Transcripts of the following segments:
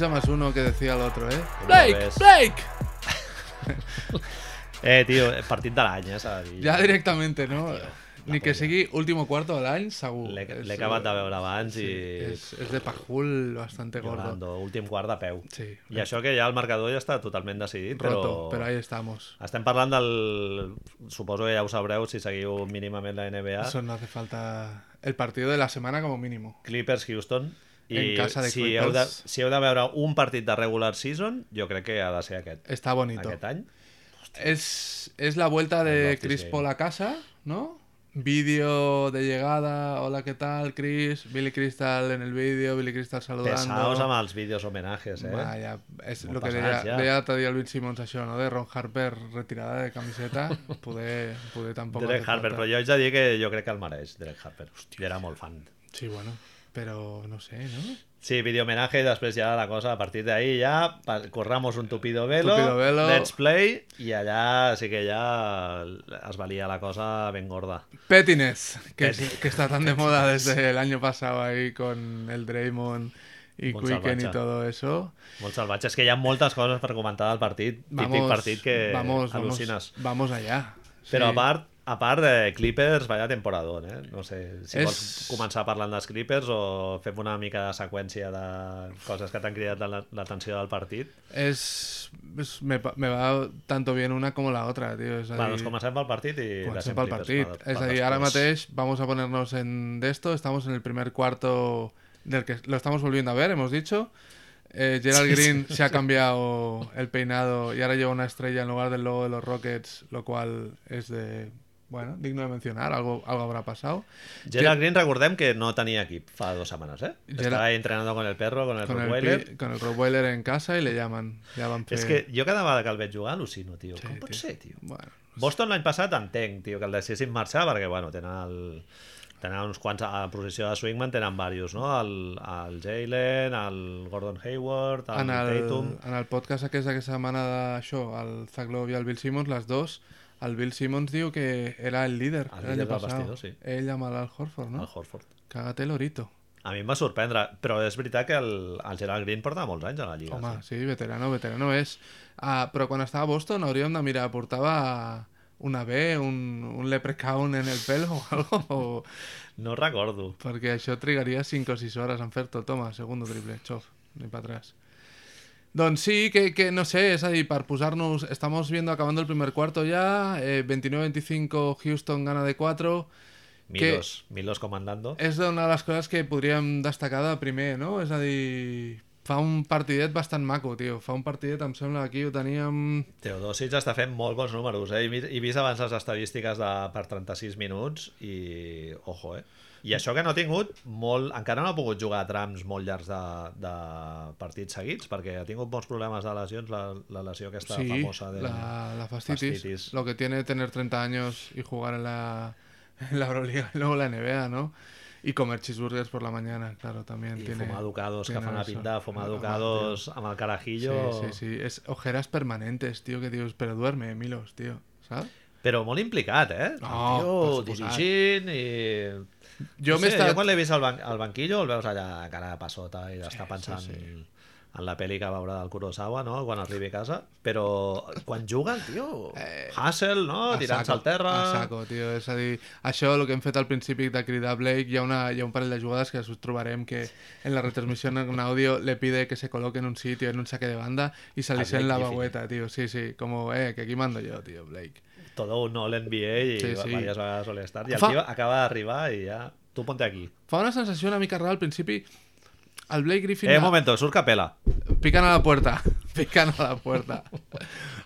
1, perdó. 12 más 1 que decía el otro, ¿eh? Blake. Blake. Eh, tio, partit de l'any, eh, s'ha de dir. Ja directamente, no? Tio, Ni que polla. sigui último cuarto de l'any, segur. L'he acabat de veure abans sí, i... és, és de pajul bastante gordo. Llorando, últim quart de peu. Sí. I això que ja el marcador ja està totalment decidit, però... Roto, però ahí estamos. Estem parlant del... Suposo que ja ho sabreu si seguiu mínimament la NBA. Eso no hace falta el partido de la semana como mínimo. Clippers-Houston. En casa de si heu, de, Clippers. si heu de veure un partit de regular season, jo crec que ha de ser aquest. Está bonito. Aquest any. Es, es la vuelta El de Chris Game. Paul a casa, ¿no? Vídeo de llegada, hola, ¿qué tal, Chris? Billy Crystal en el vídeo, Billy Crystal saludando. Pesaos amb els vídeos homenajes, eh? Vaya, és el que deia, ja. deia l'altre dia el Bill Simmons això, no? De Ron Harper retirada de camiseta, poder, poder tampoc... Derek Harper, falta. però jo haig de dir que jo crec que el mereix, Derek Harper. Hòstia, era molt fan. Sí, bueno, però no sé, no? Sí, vídeo homenaje i després ja la cosa, a partir d'ahí ja pa- corramos un tupido velo, Tupido velo. let's play, i allà sí que ja es valia la cosa ben gorda. Pettiness, que, está tan de moda desde el año pasado ahí con el Draymond y Molt Quicken y salvatge. todo eso. Molt salvatge. És que hi ha moltes coses per comentar del partit. Típic partit que vamos, al·lucines. Vamos, vamos allá. Però Sí. a part, a part de Clippers, vaya temporador, eh? No sé si És- vols començar parlant dels Clippers o fem una mica de seqüència de coses que t'han cridat la- l'atenció del partit. Es, es- me, pa- me va tanto bien una como la otra, tío. És a Va, dir, doncs comencem pel partit i Comencem pel partit. per- Es per decir, ahora després. mateix vamos a ponernos en esto. Estamos en el primer cuarto del que lo estamos volviendo a ver, hemos dicho. Eh, Gerald Green se ha cambiado el peinado y ahora lleva una estrella en lugar del logo de los Rockets, lo cual es de, bueno, digno de mencionar, algo, algo habrá pasado. Gerald Green, recordem que no tenia equip fa dues setmanes, eh? Estava ahí entrenando con el perro, con el Con el, Rottweiler. pi- con el Rottweiler en casa y le llaman. Ya van És que jo cada vegada que el veig jugar al·lucino, tio. Sí, Com pot tio. ser, tio? Bueno, Boston l'any passat entenc, tio, que el deixessin marxar perquè, bueno, tenen el... Tenen uns quants a a posició de swingman, tenen diversos, no? El, el Jalen, el Gordon Hayward, el, en el, Tatum... en el podcast aquest d'aquesta setmana d'això, el Zach Love i el Bill Simmons, les dos, el Bill Simmons diu que era el líder El líder del passat. vestidor, sí. Ell el Al Horford, no? El Horford. Cágate el orito. A mi em va sorprendre, però és veritat que el, el Gerald Green porta molts anys a la Lliga. Home, sí. sí, veterano, veterano és. Ah, però quan estava a Boston hauríem de mirar, portava una B, un, un leprechaun en el pelo o algo, o... No recordo. perquè això trigaria 5 o 6 hores en fer-te. Toma, segundo triple, xof, ni para atrás. Doncs sí, que, que no sé, es ahí, para posarnos, estamos viendo acabando el primer cuarto ya, eh, 29-25 Houston gana de 4, Milos, Milos comandando. és una de les coses que podríem destacar de primer, no? És a dir, fa un partidet bastant maco, tio, fa un partidet, em sembla, aquí ho teníem... Teodosic està fent molt bons números, eh? He vi- He vist abans les estadístiques de, per 36 minuts i... Ojo, eh? I això que no ha tingut molt... Encara no ha pogut jugar a trams molt llargs de, de partits seguits, perquè ha tingut molts problemes de lesions, la, la lesió aquesta sí, famosa de... la, la fascitis, fascitis. Lo que tiene tener 30 años y jugar en la, en la Euroliga y luego la NBA, ¿no? Y comer cheeseburgers por la mañana, claro, también I tiene... fumar ducados, que tiene fan la eso. pinta, fumar Ah, ducados amb el carajillo... Sí, sí, sí. Es ojeras permanentes, tío, que dios, pero duerme, Milos, tío, ¿sabes? Però molt implicat, eh? No, tio dirigint i... Jo no sé, estat- jo quan l'he vist al, ban al banquillo el veus allà cara de passota i està pensant sí. En la pel·li que veurà del Kurosawa, no?, quan arribi a casa. Però quan juga el tio, Eh, Hassel, no?, tirant-se al terra... A saco, tio. És a dir, això, el que hem fet al principi de cridar Blake, hi ha, una, hi ha un parell de jugades que trobarem que en la retransmisión en audio le pide que se coloque en un sitio, en un saque de banda, y se le en la bagüeta, tío. Sí, sí, como, eh, que aquí mando yo, tío, Blake. Todo un all NBA i Sí, sí, diverses vegades sol estar. I el Fa- tio acaba d'arribar i ja... Tu ponte aquí. Fa una sensació una mica rara al principi. El Blake Griffin... Eh, un momento, surt Capela. Pican a la puerta. Pican a la puerta.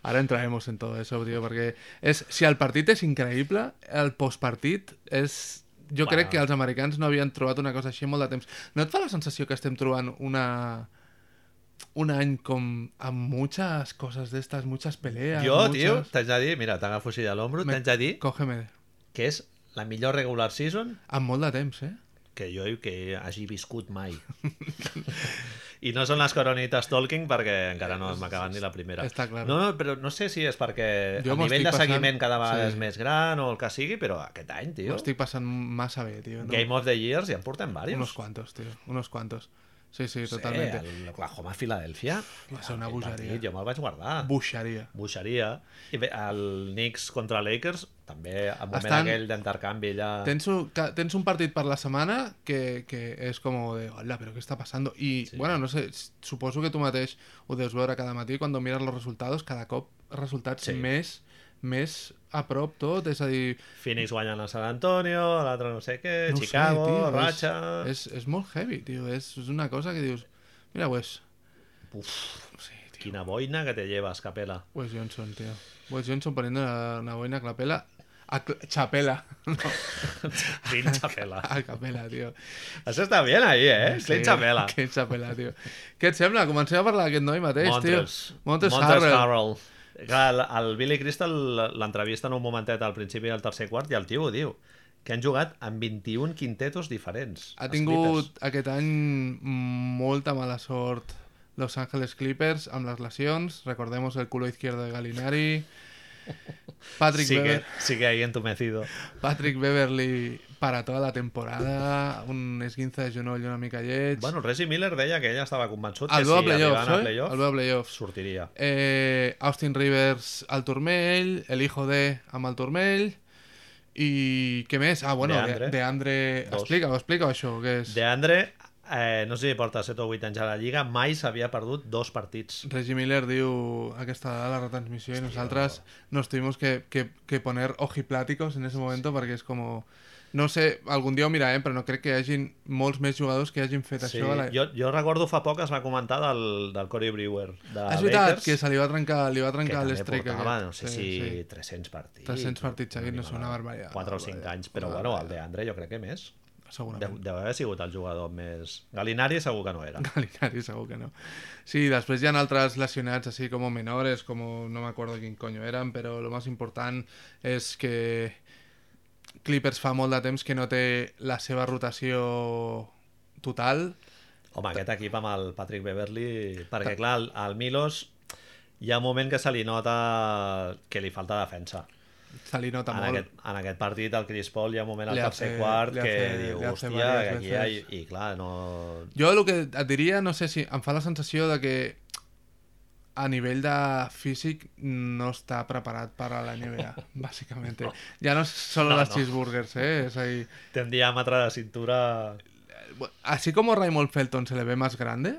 Ahora entraremos en todo eso, tío, perquè és, si el partit és increïble, el postpartit és... Jo Bueno. crec que els americans no havien trobat una cosa així molt de temps. No et fa la sensació que estem trobant una... un any com amb muchas cosas de estas, muchas peleas. Jo, muchas... tio, t'haig de dir, mira, t'agafo així de l'ombro, Me- t'haig de dir Cógeme. que és la millor regular season Amb molt de temps, eh? Que jo que hagi viscut mai. I no són les coronites Tolkien perquè encara no m'acaben ni la primera. Està clar. No, no, però no sé si és perquè Jo m'ho nivell de passant- seguiment cada vegada sí. és més gran o el que sigui, però aquest any, tio, Ho estic passant massa bé, tío. ¿no? Game of the Years ja en portem diversos. Unos cuantos, tío. Unos cuantos. Sí, sí, Sí, totalmente. l'Oklahoma Filadèlfia. Va ser una bogeria. Jo me'l vaig guardar. Buixaria. Buixeria. I bé, el Knicks contra Lakers, també el moment Estan- aquell d'intercanvi allà... Tens un, tens un partit per la setmana que, que és com de, hola, però què està passant? I, Sí. bueno, no sé, suposo que tu mateix ho deus veure cada matí, quan mires els resultats, cada cop resultats Sí. més, més a prop tot, és a dir... Phoenix guanyant a San Antonio, l'altre no sé què, no ho sé, Chicago, tio, Ratxa... És, és, és molt heavy, tio, és, és una cosa que dius... Mira, Wes, Uf, sí, tio, quina boina que te llevas, Capela. Wes Johnson, tío. Wes Johnson poniendo una, una boina a clapela... A chapela. No, Clint Chapela. a capela, tío. Això està bien ahí, eh? Clint Chapela. Clint Chapela, tio. Què et sembla? Comencem a parlar d'aquest noi mateix, Montres. tio. Montres, Montres Harrell. Harrell. Clar, el, el Billy Crystal l'entrevista en un momentet al principi del tercer quart i el tio ho diu que han jugat amb 21 quintetos diferents. Ha tingut Clippers. aquest any molta mala sort Los Angeles Clippers amb les lesions. Recordemos el culo izquierdo de Galinari. Patrick, Sigue, Bever- sigue ahí entumecido. Patrick Beverly para toda la temporada. Un esguince de genoll una mica lleig. Bueno, Reggie Miller deia que ella estava convençut el que veu a si playoffs, arribaven a oi? playoff El veu a playoffs. sortiria. Eh, Austin Rivers al turmell, el hijo de amb el turmell i què més? Ah, bueno, DeAndre. de, de Andre... Dos. Explica-ho, explica això, què és? De Andre, eh, no sé si porta 7 o 8 anys a la Lliga, mai s'havia perdut dos partits. Reggie Miller diu aquesta dada la retransmissió y nosotras nos tuvimos que, que, que poner ojipláticos en ese momento perquè és com... No sé, algun dia ho mirarem, però no crec que hi hagin molts més jugadors que hagin fet Sí, això. A la... jo, jo recordo fa poc es va comentar del, del Corey Brewer de Ah, és veritat, Lakers, que se li va trencar, li va que trencar també l'estreik. portava, aquest. no sé si 300 partits. 300 partits seguits, no sé, una barbaritat. 4 o Una 5 barbaritat. anys, però bueno, el de Andre jo crec que més. Deu, Segurament. deu haver sigut el jugador més... Galinari segur que no era. Galinari segur que no. Sí, després hi ha altres lesionats así como menores, como no me acuerdo quién coño eran, pero lo más important és que Clippers fa molt de temps que no té la seva rotació total. Home, aquest equip amb el Patrick Beverly... Perquè, clar, el, el Milos hi ha un moment que se li nota que li falta defensa. Se li nota En molt. aquest, en aquest partit, el Chris Paul, hi ha un moment al tercer hace- quart que diu, hòstia, que aquí hi ha... veces. I, clar, no... Jo el que et diria, no sé si em fa la sensació de que a nivell de físic no està preparat per a la NBA, bàsicament. Ja no solo No, las no. cheeseburgers, eh? És ahí... Té un diàmetre de cintura... Así como Raymond Felton se le ve más grande,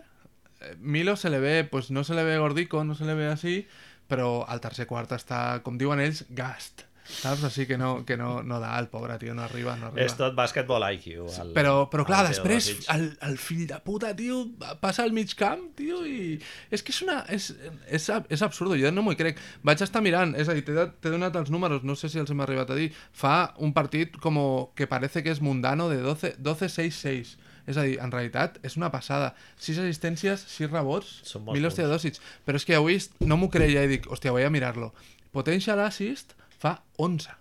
Milo se le ve, pues no se le ve gordico, no se le ve así, però al tercer quart està, com diuen ells, gast. Saps? Així que no, que no, no da, el pobre tio, no arriba, no arriba. És tot bàsquetbol IQ. El, Però, però clar, el després el, el fill de puta, tio, passa al mig camp, tio, i... És que és una... És, és, és absurdo, jo no m'ho crec. Vaig estar mirant, és a dir, t'he donat els números, no sé si els hem arribat a dir. Fa un partit com que parece que és mundano de 12 12-6-6. És a dir, en realitat és una passada. 6 assistències, 6 rebots, punts. Teodosic. Però és que avui no m'ho creia i dic, hòstia, voy a mirarlo. Potential assist fa 11.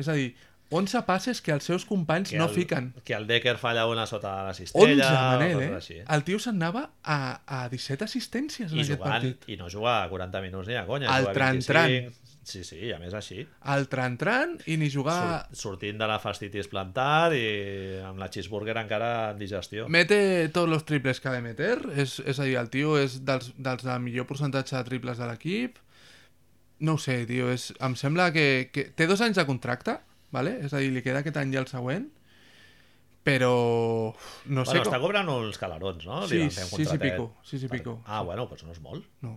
És a dir, 11 passes que els seus companys Que no el, fiquen. Que el Decker falla una sota de la 11, cistella... Manel, o eh? així. El tio s'anava a, a 17 assistències en I aquest jugant, partit. i no juga 40 minuts ni a conya. Juga tran-tran. 25. Sí, sí, a més així. El tran-tran i ni jugar... Sur, sortint de la fastitis plantar i amb la cheeseburger encara en digestió. Mete tots els triples que ha de meter, és, és a dir, el tio és dels, dels de millor percentatge de triples de l'equip. No ho sé, tio, és, em sembla que, que té dos anys de contracte, vale? és a dir, li queda aquest any i el següent, però no sé bueno, està com... cobrant uns calarons, no? Sí, i contratet. pico, i Per- pico. Ah, bueno, doncs no és molt. No,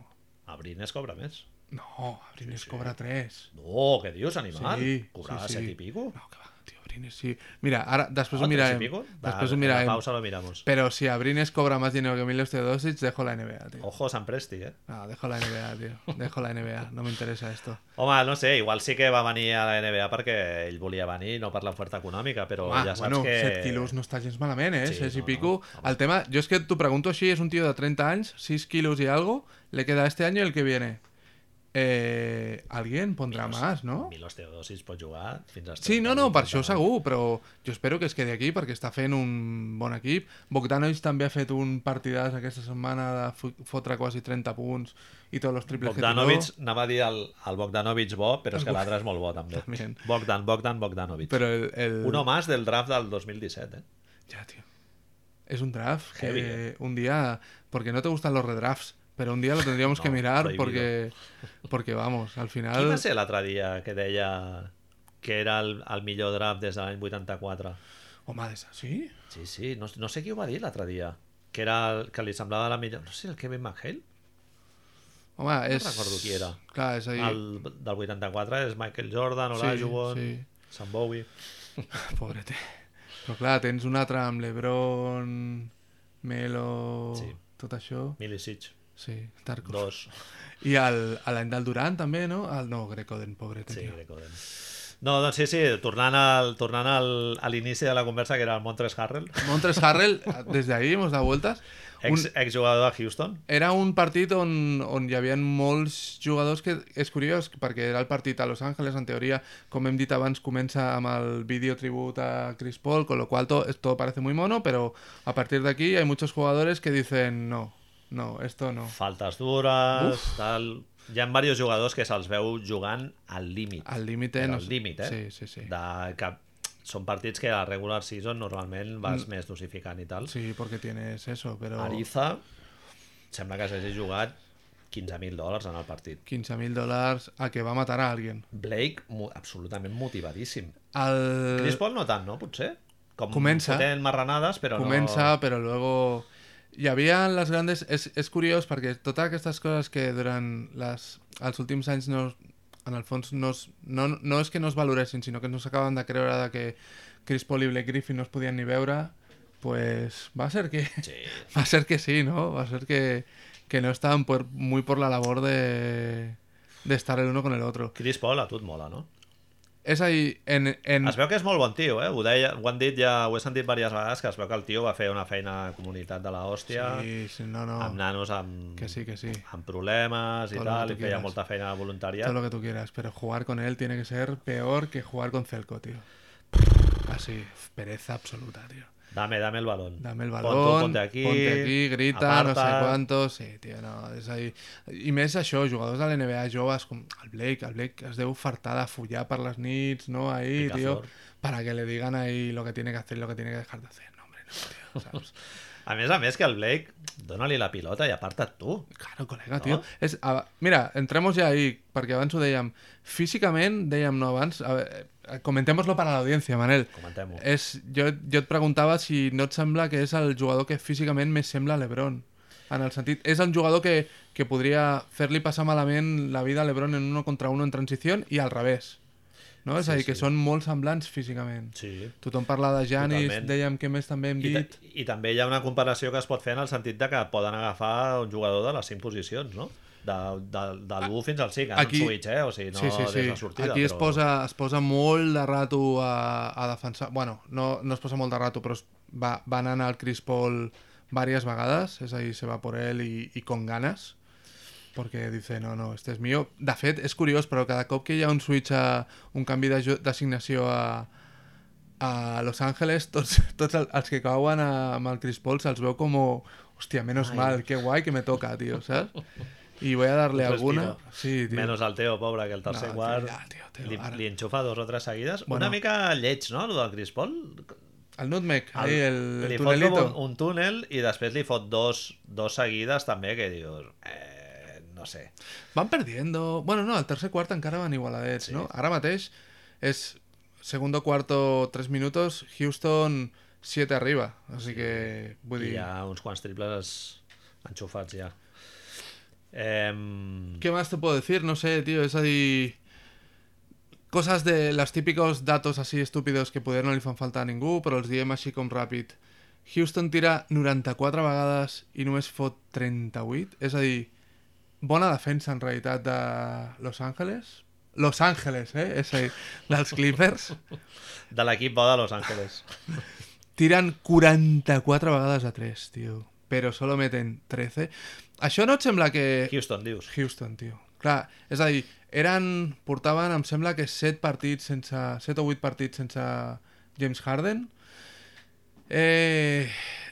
A Brines cobra més. No, Abrines Sí, sí. cobra 3. No, què dius, animal? Sí, Cobrava sí, sí. set i pico? No, que va, tio, Abrines, sí. Mira, ara, després Ah, ho tres mirarem. y pico? Després Va, ho mirarem. En la pausa lo miramos. Pero si Abrines cobra más dinero que Milos Teodosic, dejo la NBA, tío. Ojo, Sant Presti, eh? No, dejo la NBA, tío. Dejo la NBA. No me interesa esto. Home, no sé, igual sí que va venir a la NBA perquè ell volia venir, no per l'oferta econòmica, però Ah, ja saps bueno, que... 7 quilos no està gens malament, eh? Sí, 6 i no, pico. no, home. el tema, yo es que t'ho pregunto així, és un tío de 30 anys, 6 kilos y algo, le queda este año y el que viene. Eh, alguien pondrà más, no? Milos Teodosic pot jugar fins als Sí, no, no, 38, per això 39. segur, però jo espero que es quedi aquí perquè està fent un bon equip. Bogdanovic també ha fet un partidàs aquesta setmana de fo- fotre quasi 30 punts i tots els triples Bogdanovic, que anava a dir el, el Bogdanovic bo, però és que l'altre és molt bo també. També. Bogdan, Bogdan, Bogdanovic. Però el, el... Uno más del draft del 2017, eh? Ya, tío. Es un draft que Heavy, eh. un día... Porque no te gustan los redrafts, pero un día lo tendríamos que No, mirar prohibido. porque... Porque vamos, al Qui final... va ser l'altre dia que deia que era el, el millor draft des de l'any 84? Home, esa, ¿sí? Sí, sí, no, no sé qui ho va dir l'altre dia. Que, era el, que li semblava la millor... No sé, el Kevin McHale? Home, és... recordo qui era. Clar, és ahí... El del 84 és Michael Jordan, Sí, Olajuwon, sí. Sam Bowie... Pobrete. Però clar, tens un altre amb LeBron, Melo... Sí. Tot això. Milicic, Sí, Tarko. dos. I el, a l'any del Durant també, no? El, no, Grecoden, pobrete, Sí, tio. Grecoden. No, doncs sí, sí, tornant, al, tornant al, a l'inici de la conversa, que era el Montres Harrell, Montres Harrell, desde ahí hemos dado vueltas. Un, ex, exjugador de Houston. Era un partit on, on hi havia molts jugadors que és curiós perquè era el partit a Los Angeles, en teoria, com hem dit abans, comença amb el vídeo tribut a Chris Paul, con lo cual to- todo parece muy mono, pero a partir de aquí hay muchos jugadores que dicen no, no, esto no. Faltes dures, tal... Hi ha diversos jugadors que se'ls veu jugant al límit. Al límite... Però no al límit, eh? Sí, sí, sí. De que són partits que a la regular season normalment vas més dosificant i tal. Mm. Sí, porque tienes eso, pero Ariza sembla que s'hagi jugat 15.000 dòlars en el partit. 15.000 dólares a que va matar a alguien. Blake, absolutament motivadíssim. Al... Chris Paul no tant, no? Potser? Com Comença. fotent marranades, però comença, no... però luego hi havia les grandes... És, és curiós perquè totes aquestes coses que durant les, els últims anys no, en el fons no, es, no, no és que no es valoressin, sinó que no s'acaben de creure de que Chris Paul i Blake Griffin no es podien ni veure, pues va a ser que, Sí. va a ser que sí, ¿no? Va a ser que, que no estaban por- muy por la labor de, de estar el uno con el otro. Chris Paul a tu et mola, no? És ahí, en, en, Es veu que és molt bon tio, eh? Ho, deia, ho han dit ja, ho he sentit diverses vegades, que es veu que el tio va fer una feina a comunitat de la hòstia, Sí, sí, no, no, amb nanos amb, que sí, que sí. amb problemes i Todo lo tal, i feia quieras. molta feina de voluntariat. Todo lo que tú quieras, pero jugar con él tiene que ser peor que jugar con Celco, tío. Así, pereza absoluta, tío. Dame, dame el balón. Dame el balón, ponte aquí, ponte aquí, grita, no sé aparta. quantos... Sí, tio, no, és ahí... I més això, jugadors de l'NBA joves com el Blake, el Blake es deu fartar de follar per les nits, ¿no? Ahí, tío, para que le digan ahí lo que tiene que hacer y lo que tiene que dejar de hacer. No, hombre, no, tío, ¿sabes? A més a més que el Blake, dona-li la pilota i aparta't tu. Claro, colega, No? tio. És, a, mira, entremos ja ahí, perquè abans ho dèiem. Físicament, dèiem no abans... A comentémoslo para l'audiència, Manel. Comentem-ho. És, jo, jo et preguntava si no et sembla que és el jugador que físicament més sembla a l'Ebron. En el sentit, és el jugador que, que podria fer-li passar malament la vida a l'Ebron en uno contra uno en transició i al revés. No? És Sí, a dir, sí. que són molt semblants físicament. Sí. Tothom parla de Janis, Totalment. dèiem que més també hem I, dit... I també hi ha una comparació que es pot fer en el sentit de que poden agafar un jugador de les 5 posicions, no? De, de, de l'1 fins al 5, en Aquí- un switch, eh? O sigui, no sí, sí, sí. des de sortida. Aquí es, però... posa, es posa molt de rato a, a defensar... Bueno, no, no es posa molt de rato, però es va, va anant al Chris Paul varias vegades, és a dir, se va por él i, i con ganas, perquè dice, no, no, este és mío. De fet, és curiós, però cada cop que hi ha un switch a un canvi d'assignació a, a Los Angeles, tots, tots el- els que cauen a, amb el Chris Paul se'ls veu com, hòstia, menos Ai. mal, qué guay que me toca, tío, ¿sabes? Y voy a darle Un alguna... Sí, tío. Menos al Teo, pobre, que el tercer No, quart ja, tio, tio, li, li enxufa dos o tres seguides. Bueno. Una mica lleig, no, el del Chris Paul? El nutmeg, ahí, el, el li fot tunelito. un, un túnel i després li fot dos, dos seguides també que dius... Eh, no sé. Van perdiendo... Bueno, no, el tercer quart encara van igualadets, Sí. no? Ara mateix és segundo cuarto, 3 minutos, Houston 7 arriba. Así que, vull I dir... hi ha uns quants triples enxufats ja. Eh, ¿Qué más te puedo decir? No sé, tío, es ahí... Cosas de los típicos datos así estúpidos que poder no li fan falta a ningú, però els diem així com ràpid. Houston tira 94 vegades i només fot 38. És a dir, bona defensa en realitat de Los Angeles. Los Angeles, eh? És a dir, dels Clippers. de l'equip bo de Los Angeles. Tiren 44 vegades a 3, tio. Però solo meten 13. Això no et sembla que... Houston, dius. Houston, tio. Clar, és a dir, eren, portaven, em sembla que 7 partits sense... 7 o 8 partits sense James Harden. Eh,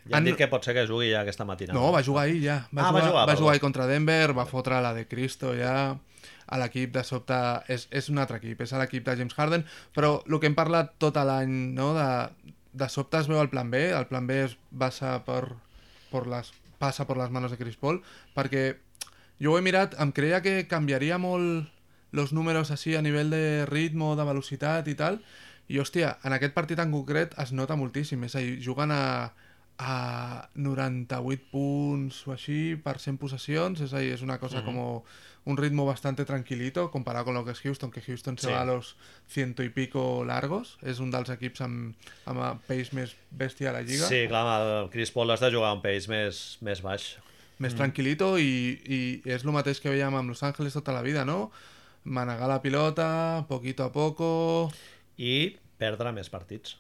Ja han dit que pot ser que jugui ja aquesta matinada. no, va jugar ahir ja. Va, Ah, va jugar, jugar, va jugar ahir contra Denver, va fotre la de Cristo ja a l'equip de sobte és, és un altre equip, és l'equip de James Harden però el que hem parlat tot l'any no? de, de sobte es veu el plan B el plan B es basa per, per les, passa per les manos de Chris Paul perquè jo ho he mirat, em creia que canviaria molt los números així a nivell de ritme, de velocitat i tal i hòstia, en aquest partit en concret es nota moltíssim, és a dir, juguen a, a 98 punts o així per 100 possessions, és a dir, és una cosa Mhm. como un ritmo bastante tranquilito comparado con lo que es Houston, que Houston se Sí. va a los ciento y pico largos, és un dels equips amb, amb el pace més bèstia a la lliga, Sí, clar, el Chris Paul has de jugar a un pace més, més baix. més tranquilito i, i és el mateix que veiem amb Los Ángeles tota la vida, no? Manegar la pilota, poquito a poco... I perdre més partits.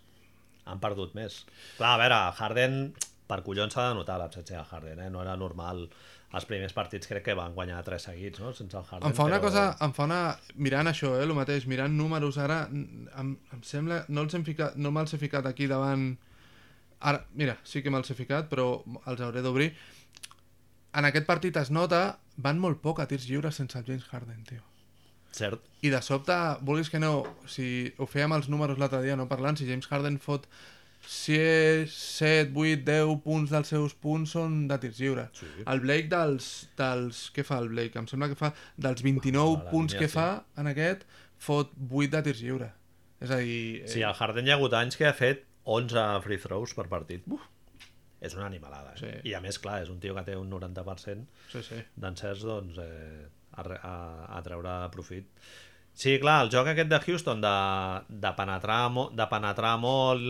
Han perdut més. Clar, a veure, Harden, per collons s'ha de notar l'absència de Harden, eh? No era normal. Els primers partits crec que van guanyar tres seguits, no? Sense el Harden. Em fa una però... cosa, em fa una... Mirant això, eh, el mateix, mirant números, ara em, em sembla... No els hem ficat, no me'ls he ficat aquí davant... Ara, mira, sí que me'ls he ficat, però els hauré d'obrir. En aquest partit es nota, van molt poc a tirs lliures sense el James Harden, tio. Cert. I de sobte, vulguis que no, si ho fèiem els números l'altre dia, no parlant, si James Harden fot 6, 7, 8, 10 punts dels seus punts són de tirs lliure. Sí. El Blake dels, dels... Què fa el Blake? Em sembla que fa dels 29 a la punts línia, que sí. fa en aquest, fot 8 de tirs lliure. És a dir... Sí, el Harden hi ha hagut anys que ha fet 11 free throws per partit. Uf. És una animalada. Eh? Sí. I a més, clar, és un tio que té un 90% sí, sí. d'encerts doncs, eh, a, a, a treure profit. Sí, clar, el joc aquest de Houston de, de, penetrar, mo, de penetrar molt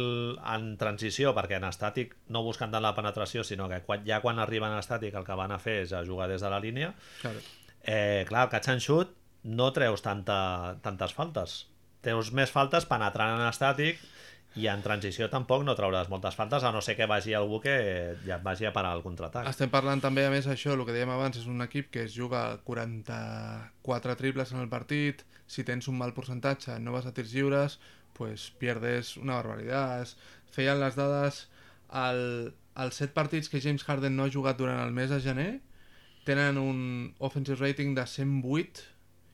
en transició, perquè en estàtic no busquen tant la penetració, sinó que quan, ja quan arriben en estàtic el que van a fer és a jugar des de la línia, Claro. eh, clar, el catch and shoot no treus tanta, tantes faltes. Treus més faltes penetrant en estàtic i en transició tampoc no trauràs moltes faltes, a no ser que vagi algú que ja et vagi a parar el contraatac. Estem parlant també, a més, això, el que dèiem abans, és un equip que es juga 44 triples en el partit, si tens un mal percentatge, no vas a tirs lliures, pues pierdes una barbaritat. Feien les dades, el, els 7 partits que James Harden no ha jugat durant el mes de gener, tenen un offensive rating de 108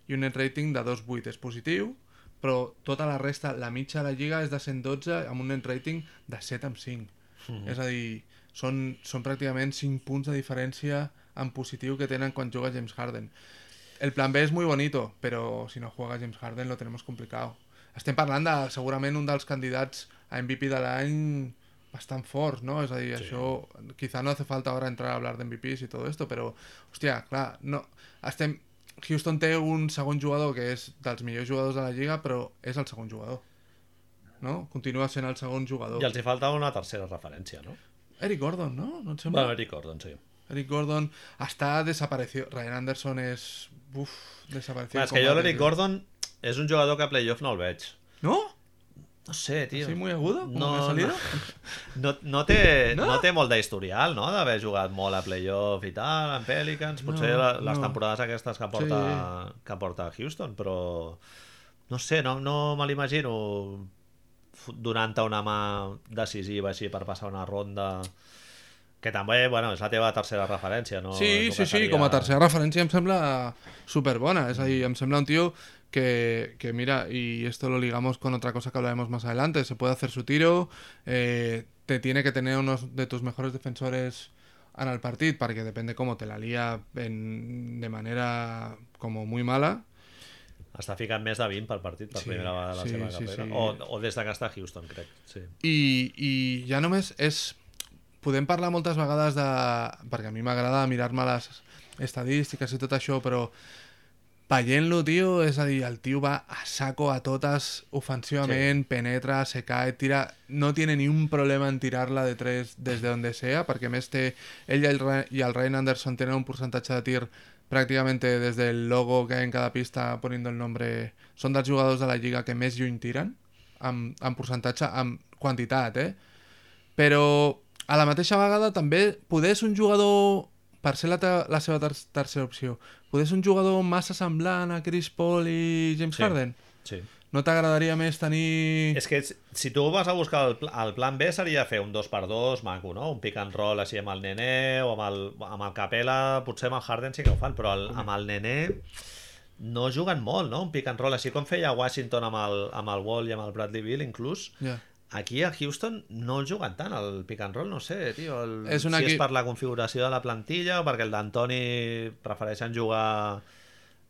i un net rating de 2.8. És positiu, però tota la resta, la mitja de la lliga és de 112 amb un net rating de 7 amb 5. Mhm. És a dir, són, són pràcticament 5 punts de diferència en positiu que tenen quan juga James Harden. El plan B és muy bonito, però si no juega James Harden lo tenemos complicado. Estem parlant de segurament un dels candidats a MVP de l'any bastant forts, ¿no? És a dir, Sí. això... Quizá no hace falta ahora entrar a hablar de MVPs y todo esto, però, hòstia, clar, no... Estem... Houston té un segon jugador que és dels millors jugadors de la lliga, però és el segon jugador. No? Continua sent el segon jugador. I els hi falta una tercera referència, no? Eric Gordon, ¿no? ¿No et sembla? Bueno, Eric Gordon, sí. Eric Gordon està desaparecido. Ryan Anderson és... Uf, desaparecido. Clar, és que jo l'Eric Gordon és un jugador que a playoff no el veig. ¿No? No sé, tio. ¿Así muy agudo? ¿Como No, salido? No, no, té, No? no? no té molt d'historial, no?, d'haver jugat molt a playoff i tal, en Pelicans, potser No, les no. temporades aquestes que porta, que porta Houston, però no sé, no, no me l'imagino donant-te una mà decisiva així per passar una ronda que també, bueno, és la teva tercera referència, no? Sí, sí, sí, com a tercera referència em sembla superbona. És a dir, em sembla un tío que, que mira, y esto lo ligamos con otra cosa que hablaremos más adelante, se puede hacer su tiro, eh, te tiene que tener unos de tus mejores defensores en el partit, perquè depende cómo te la lía en, de manera como muy mala, Està ficant més de 20 per partit per Sí, primera vegada la sí, seva sí, carrera. sí. O, o des de que està a Houston, crec. Sí. I, i ja només és... Podem parlar moltes vegades de... Perquè a mi m'agrada mirar-me les estadístiques i tot això, però veient-lo, tio, és a dir, el tio va a saco a totes ofensivament, sí. penetra, se cae, tira... No tiene ni un problema en tirarla de tres des de donde sea, perquè més té... Ell i el, Ra- i el Ryan Anderson tenen un percentatge de tir prácticamente desde el logo que hay en cada pista poniendo el nombre... Són dels jugadors de la lliga que més lluny tiren, amb, amb percentatge, amb quantitat, eh? Però a la mateixa vegada també poder és un jugador per ser la, te- la seva ter tercera opció, poder ser un jugador massa semblant a Chris Paul i James Sí. Harden? Sí. No t'agradaria més tenir... És que si tu vas a buscar el, pl el plan B seria fer un 2x2 maco, no? Un pick and roll així amb el Nené o amb el, amb el Capela, potser amb el Harden sí que ho fan, però el, amb el Nené no juguen molt, no? Un pick and roll, així com feia Washington amb el, amb el Wall i amb el Bradley Bill, inclús. Ja. Aquí a Houston no el juguen tant, el pick and roll, no sé, tio. El, És un si equip- és per la configuració de la plantilla o perquè el d'Antoni prefereixen jugar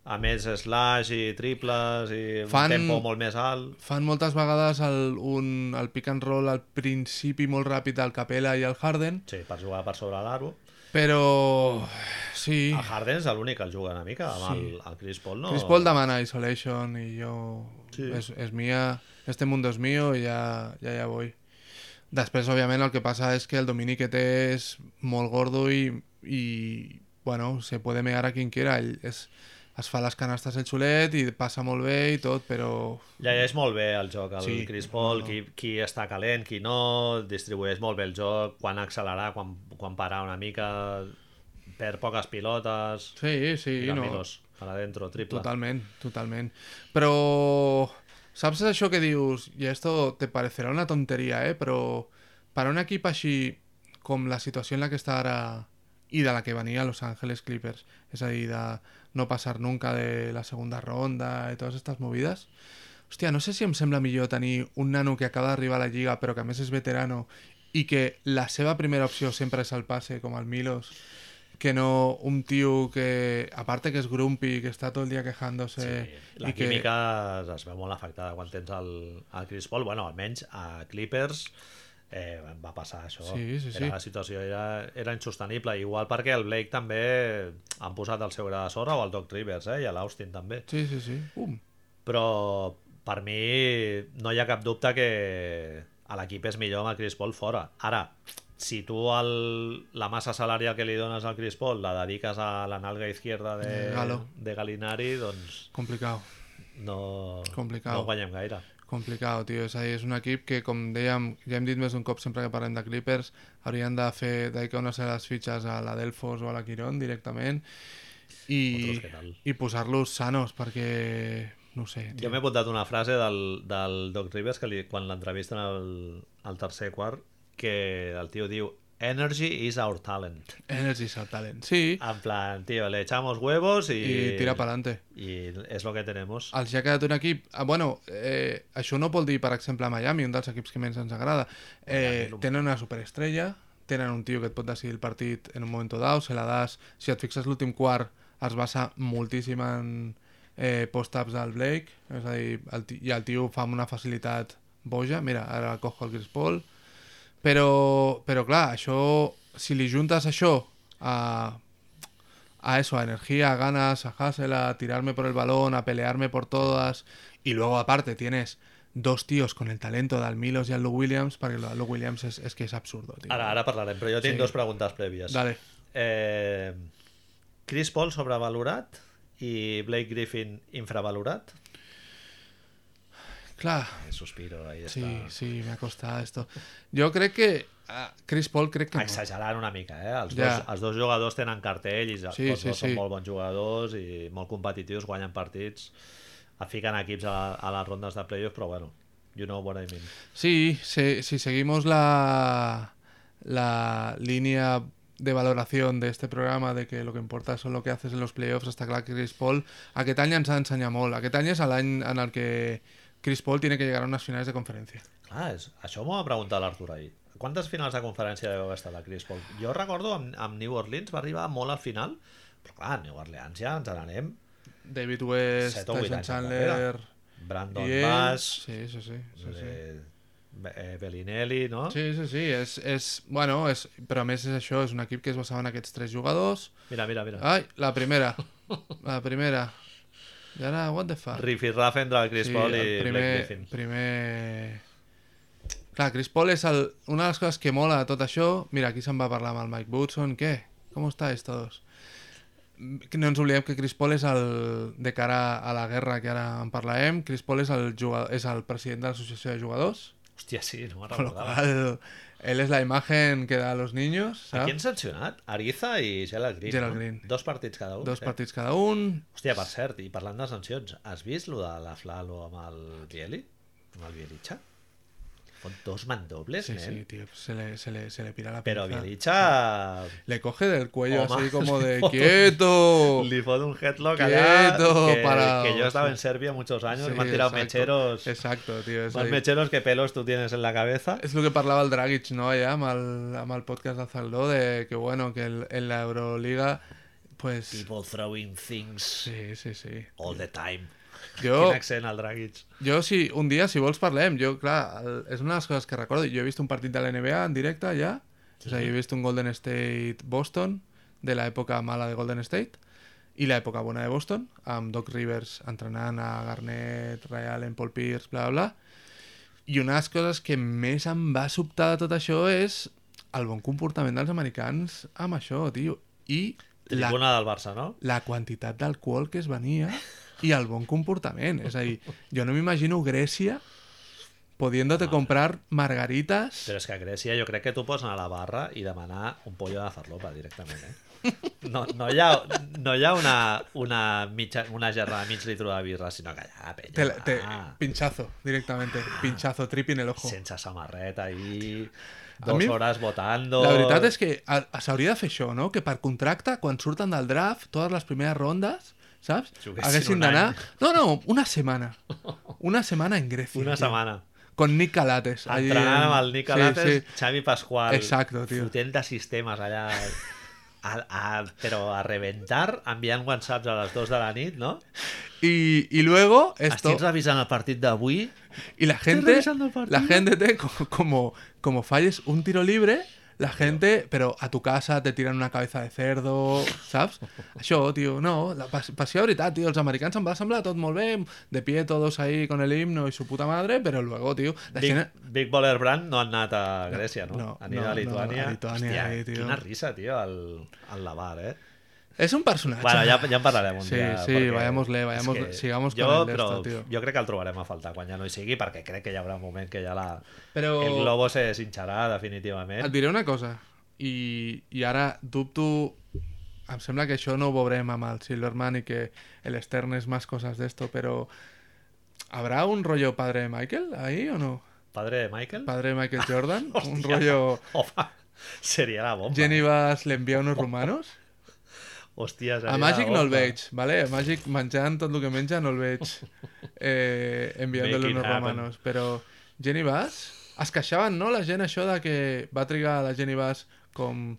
a més slash i triples i Fan- un tempo molt més alt. Fan moltes vegades el, un, el pick and roll al principi molt ràpid al Capela i al Harden, Sí, per jugar per sobre l'aro. però... Sí, El Harden és l'únic que el juga una mica, amb Sí. el, el Chris Paul no... Chris Paul demana isolation y yo... Sí. Es, es mía, este mundo es mío y ya, ya, ya voy. Després, òbviament, el que passa és que el domini que té és molt gordo i, i bueno, se puede mear a quien quiera. Ell és, es fa les canastes el xulet i passa molt bé i tot, però... Llegeix molt bé el joc, el Sí, Chris Paul, no. Qui, qui està calent, qui no, distribueix molt bé el joc, quan accelerar, quan, quan parar una mica, perd poques pilotes, Sí, sí, i no. Camilos, para adentro, triple. Totalment, totalment. Però, saps això que dius? I esto te parecerà una tonteria, eh? Però per a un equip la situació en la que està ara i de la que venia Los Angeles Clippers, és a de no passar nunca de la segunda ronda i totes aquestes movides, hòstia, no sé si em sembla millor tenir un nano que acaba d'arribar a la lliga però que a més és veterano i que la seva primera opció sempre és el passe, com el Milos, que no un tio que, aparte que és grumpy, que està tot el dia quejándose Sí, la i que... química es veu molt afectada quan tens el, el Chris Paul. Bueno, almenys a Clippers eh, va passar això. Sí, sí, sí. Era, la situació era, era insostenible. Igual perquè el Blake també han posat el seu gra de sorra, o el Doc Rivers, eh, i a l'Austin també. Sí, sí, sí. Um. Però per mi no hi ha cap dubte que a l'equip és millor amb el Chris Paul fora. Ara, si tu el, la massa salarial que li dones al Chris Paul la dediques a la nalga izquierda de, De Galo. de Galinari, doncs Complicado, no, Complicat. no guanyem gaire. complicado, tio. És a dir, és un equip que, com dèiem, ja hem dit més d'un cop sempre que parlem de Clippers, haurien de fer dedicar una de les fitxes a la Delfos o a la Quirón directament i, i posar-los sanos perquè, no sé, Jo tio. m'he apuntat una frase del, del Doc Rivers que li, quan l'entrevisten al, al tercer quart que el tio diu Energy is our talent. Energy is our talent. Sí, En plan, tío, le echamos huevos y... i tira per adelante. Y es lo que tenemos. els ha quedat un equip... Ah, bueno, eh, això no vol dir, per exemple, Miami, un dels equips que menys ens agrada. Eh, Miami, tenen una superestrella, tenen un tio que et pot decidir el partit en un moment dau, se la das... Si et fixes l'últim quart, es basa moltíssim en eh, post-ups del Blake, és a dir, el ti- i el tio fa amb una facilitat boja. Mira, ara cojo el Chris Paul. Però, però clar, això, si li juntes això a, a eso, a energía, a ganas, a hustle, a tirarme por el balón, a pelearme por todas. Y luego, aparte, tienes dos tíos con el talento del Milos y el Lou Williams, porque el Lou Williams es, es que es absurdo, tío. Ara, ara parlarem, però jo tinc Sí. dos preguntes prèvies. Dale. Eh, Chris Paul sobrevalorat i Blake Griffin infravalorat? Clar, Eh, Suspiro, ahí sí, està. sí, me ha costado esto. Yo creo que... ah, Chris Paul crec que no. Exagerant una mica, eh? Els, Ja. dos, els dos jugadors tenen cartell i els Sí, dos sí. són molt bons jugadors i molt competitius, guanyen partits, fiquen equips a, la, a les rondes de playoff, però bueno, you know what I mean. Sí, si, si seguimos la, la línea de valoración de este programa de que lo que importa son lo que haces en los playoffs està clar que Chris Paul aquest any ens ha d'ensenyar molt aquest any és l'any en el que Chris Paul tiene que llegar a unas finales de conferència Clar, és, això m'ho va preguntar l'Artur ahir. Quantes finals de conferència deu haver estat la Chris Paul? Jo recordo amb, amb New Orleans va arribar molt al final, però clar, New Orleans ja ens n'anem. David West, Tyson Chandler. Brandon ell Bass, sí, sí, sí, sí, sí. eh, eh, Bellinelli, no? Sí, sí, sí, és, és, bueno, és, però a més és això, és un equip que es basava en aquests tres jugadors. Mira, mira, mira. Ai, la primera, la primera. I ara, what the fuck? Riffy Raff entre el Chris Paul i el Blake primer, Griffin. primer... Clar, Chris Paul és el... una de les coses que mola de tot això... Mira, aquí se'n va parlar amb el Mike Woodson. Què? Com estáis todos? No ens oblidem que Chris Paul és el... De cara a la guerra que ara en parlarem, Chris Paul és el, jugador, és el president de l'associació de jugadors. Hòstia, sí, no me'n lo recordava. Él es la imagen que da a los niños, A qui han sancionat? Ariza i Gerald Green. Gerald no? Green. Dos partits cada un. Dos sí. partits cada un. Hòstia, per cert, i parlant de sancions, has vist lo de la Flalo amb el Bieli? Amb el Bielitxa? Fot dos mandobles, Sí, sí, tío. Se le, se le, se le pira la Però pinza. Bielitxa Le coge del cuello Home, así como le de fot- quieto. li fot un headlock allá Quieto, que, parado, que yo estaba en Serbia muchos años, Sí, me han tirado exacto. mecheros, Exacto, tío. Es, más ahí. mecheros que pelos tú tienes en la cabeza. És el que parlava el Dragic, no, allà amb el, amb el podcast de Zaldó, de que, bueno, que el, en la Euroliga, pues... People throwing things Sí, sí, sí. all the time. Jo, Quin accent, el Dragic. jo si, un dia, si vols, parlem. Jo, clar, el, és una de les coses que recordo. Jo he vist un partit de la NBA en directe, ja. O sigui, he vist un Golden State-Boston, de l'època mala de Golden State, i l'època bona de Boston, amb Doc Rivers entrenant a Garnett, Ray Allen, Paul Pierce, bla, bla, bla. I una de les coses que més em va sobtar de tot això és el bon comportament dels americans amb això, tio. I la, del Barça, no? la quantitat d'alcohol que es venia i el bon comportament. És a dir, jo no m'imagino Grècia pudiéndote comprar margaritas. Però és que a Grècia jo crec que pots anar a la barra i demanar un pollo de farlopa directament, eh? No, no hi ha, no hi ha una, una, mitja, una gerra de mig litre de birra, sinó que allà, penya, Te, te- ah, pinchazo, directamente. Pinchazo, trip en el ojo. sense samarreta ahí, A dos mi- hores votando... La veritat és que s'hauria de fer això, no? Que per contracte, quan surten del draft, totes les primeres rondes, saps? Haguessin d'anar... No, no, una setmana. Una setmana en Grecia. Una tio. setmana. Con Nick Calates. allí Entrenant en- amb el Nicolás, Sí, sí. Xavi Pascual, Exacto, tio. fotent de sistemes allà, a, a, però a reventar, enviant whatsapps a les 2 de la nit, no? Y, y luego esto... Estic revisant el partit d'avui, Y la gente, la gente te, co- como, como falles un tiro libre, la gente, pero a tu casa te tiran una cabeza de cerdo, saps? Això, tio, no, la pas passió de veritat, tio, els americans em va semblar tot molt bé, de pie todos ahí con el himno y su puta madre, pero luego, tio, la Big, gent... Big Baller Brand no han anat a Grècia, no? no, han ido no, a Lituània. no, a Lituània, Hòstia, ahí, tio. quina risa, tio, al, al lavar, eh? És un personatge. Bueno, ja, ja en parlarem un Sí, dia. sí, és vayámosle, sigamos jo, con el però esto, tío. Jo crec que el trobarem a faltar quan ja no hi sigui, perquè crec que hi haurà un moment que ja la... Però... el globo se deshincharà definitivament. Et diré una cosa, i, i ara dubto... Em sembla que això no ho veurem amb el Silverman i que l'Stern és més coses d'esto, però... ¿Habrá un rollo padre de Michael ahí o no? Padre de Michael? Padre de Michael Jordan, un rollo... Seria la bomba. Jenny Bass le envia unos rumanos? Hòstia, seria A Magic la no el veig, vale? A Magic menjant tot el que menja no el veig eh, it unos romanos. Però Jenny Bass... Es queixaven, no, la gent, això de que va trigar la Jenny Bass com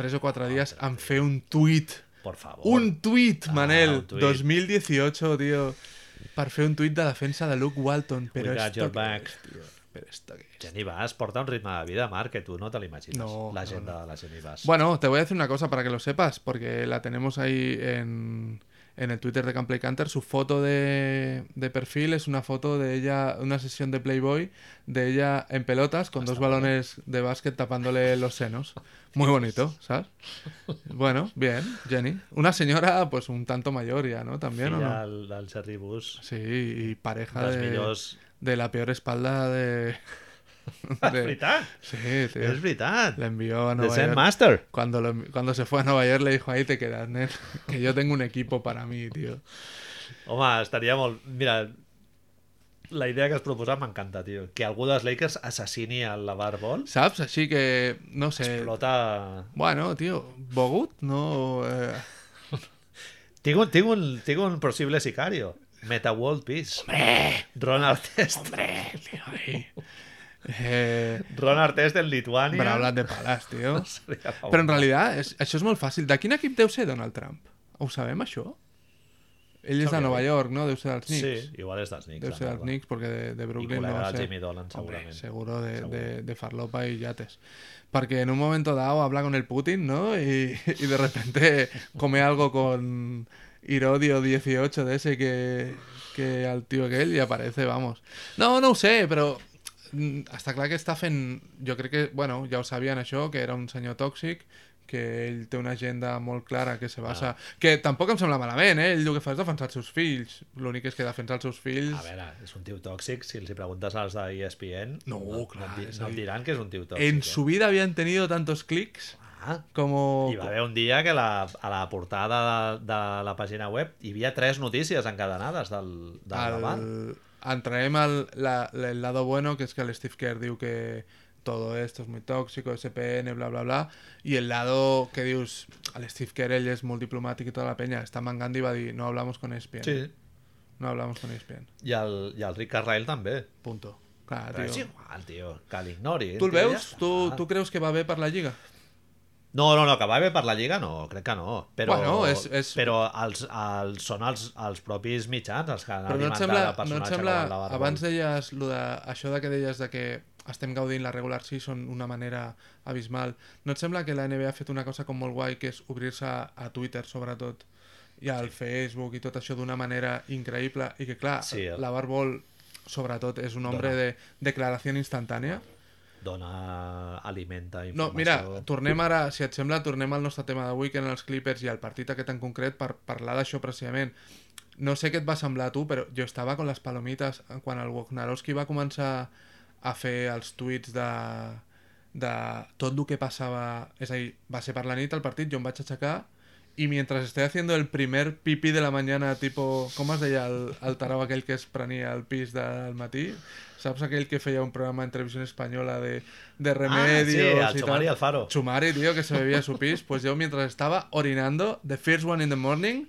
3 o 4 dies en fer un tuit. Por favor. Un tuit, Ah, Manel. un tuit. 2018, tio. Per fer un tuit de defensa de Luke Walton. Però We got your back. tio? Però esto? Jenny Bass porta un ritme de vida, Marc, que tu no te l'imagines. No, la no, gent no. de la Jenny Bass. Bueno, te voy a decir una cosa para que lo sepas, porque la tenemos ahí en, en el Twitter de Camplay Canter. Su foto de, de perfil es una foto de ella, una sesión de Playboy de ella en pelotas con dos balones de básquet tapándole los senos. Muy bonito, ¿sabes? Bueno, bien, Jenny. Una señora, pues un tanto mayor ya, ¿no? También, ¿o no? del Jerry Bush, Sí, y pareja dels de, millors... de la peor espalda de... De- veritat, Sí, tío. és veritat. Le envió a Zen York. Master. Cuando, lo- cuando se fue a Nueva York le dijo, ahí te quedas, nen, que yo tengo un equipo para mí, tío. Home, estaria molt... Mira, la idea que has proposat m'encanta, tio. Que algú dels Lakers assassini el Lavar Ball. ¿Sabes? Así que, no sé. Explota... Bueno, tío, Bogut, no... eh, Tinc un, tinc un, tinc un possible sicario. Meta World Peace. Ron Artest. ahí. Eh, Ron Artest en Lituània. Braulat de palas, tío. Seria la Però en realitat, és, això és molt fàcil. De quin equip deu ser Donald Trump? Ho sabem, això? Ell és de Nova. York, no? Deu ser dels Sí, Knicks. igual és dels Knicks. Deu ser dels. Knicks, perquè de, de I Brooklyn no va del ser. Jimmy Dolan, Hombre, segurament. seguro de, Seguro. de, de farlopa y yates. Porque en un momento dado habla con el Putin, ¿no? Y, y de repente come algo con Irodio 18 de ese que, que al tío aquell y aparece, vamos. No, no ho sé, però mm, està clar que està fent... Jo crec que, bueno, ja ho sabien això, que era un senyor tòxic, que ell té una agenda molt clara que se basa... Que tampoc em sembla malament, eh? Ell el que fa és defensar els seus fills. L'únic és que defensar els seus fills... A veure, és un tio tòxic. Si els hi preguntes als de ESPN, No, no, clar, no, no et dir, diran que és un tio tòxic. En eh? su vida habían tenido tantos clics Ah, como... hi va haver un dia que la, a la portada de, de la pàgina web hi havia tres notícies encadenades del, del al... Lamar. Entrarem al la- el lado bueno, que es que el Steve Kerr diu que todo esto es muy tóxico, SPN, bla, bla, bla, i el lado que dius, el Steve Kerr, ell és molt diplomàtic i tota la penya, està mangant i va dir, no hablamos con ESPN, Sí. no hablamos con ESPN, I el, I el Rick Carlisle també. punto. Clar, Però és tio. igual, tio, que l'ignori. Tu el tio, ja veus? està. Tu, tu creus que va bé per la Lliga? No, no, no, que va bé per la Lliga, no, crec que no. Però, Bueno, és- és- però els, els, són els, els propis mitjans els que han Però no et alimentat sembla, el no et sembla abans deies lo de, això de que deies de que estem gaudint la regular season d'una manera abismal, no et sembla que la NBA ha fet una cosa com molt guai que és obrir-se a, Twitter sobretot i al Facebook i tot això d'una manera increïble i que clar, Sí, el- la Barbol sobretot és un hombre Dona. de declaració instantània Dona, alimenta no, informació. mira, tornem ara, si et sembla, tornem al nostre tema d'avui, que eren els Clippers i el partit aquest en concret, per parlar d'això precisament. No sé què et va semblar a tu, però jo estava con les palomites quan el Wojnarowski va començar a fer els tuits de, de tot el que passava... És a dir, va ser per la nit el partit, jo em vaig aixecar y mientras estoy haciendo el primer pipí de la mañana, tipo, com es deia el, el tarau aquell que es prenia el pis del matí? Saps aquell que feia un programa en televisió espanyola de, de remedios Ah, sí, el y Chumari tal? Alfaro. Chumari, tío, que se bebía su pis. Pues yo mientras estaba orinando, the first one in the morning,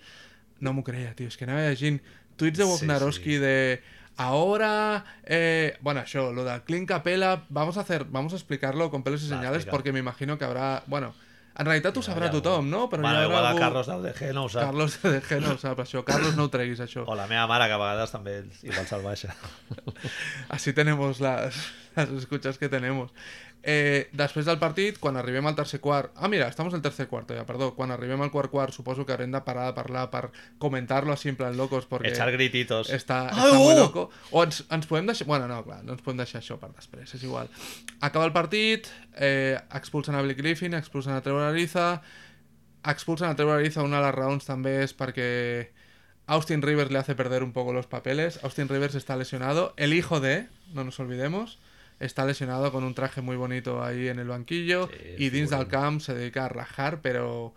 no m'ho creia, tío. És que anava llegint tuits de Sí, Wojnarowski sí. de ahora, eh, bueno, això, lo de Clint Capella, vamos a hacer, vamos a explicarlo con pelos y señales porque me imagino que habrá, bueno, en realitat ho sabrà ha tothom, no? Però bueno, hi igual algú... Carlos d'Audeje no ho sap. Carlos de G no ho sap, això. Carlos, no ho treguis, això. O la meva mare, que a vegades també igual se'l baixa. Así tenemos las, las escuchas que tenemos. Eh, després del partit, quan arribem al tercer quart... Ah, mira, estamos al tercer cuarto ja, perdó. Quan arribem al quart quart, suposo que haurem de parar de parlar per comentar-lo així en plan locos, perquè Echar grititos. està, està muy loco. O ens, ens podem deixar... Bueno, no, clar, no ens podem deixar això per després, és igual. Acaba el partit, eh, expulsen a Blake Griffin, expulsen a Trevor Ariza, expulsen a Trevor Ariza, una de les raons també és perquè Austin Rivers le hace perder un poco los papeles. Austin Rivers está lesionado. El hijo de, no nos olvidemos, está lesionado con un traje muy bonito ahí en el banquillo. Sí, y Dins figurón. del Camp se dedica a rajar, pero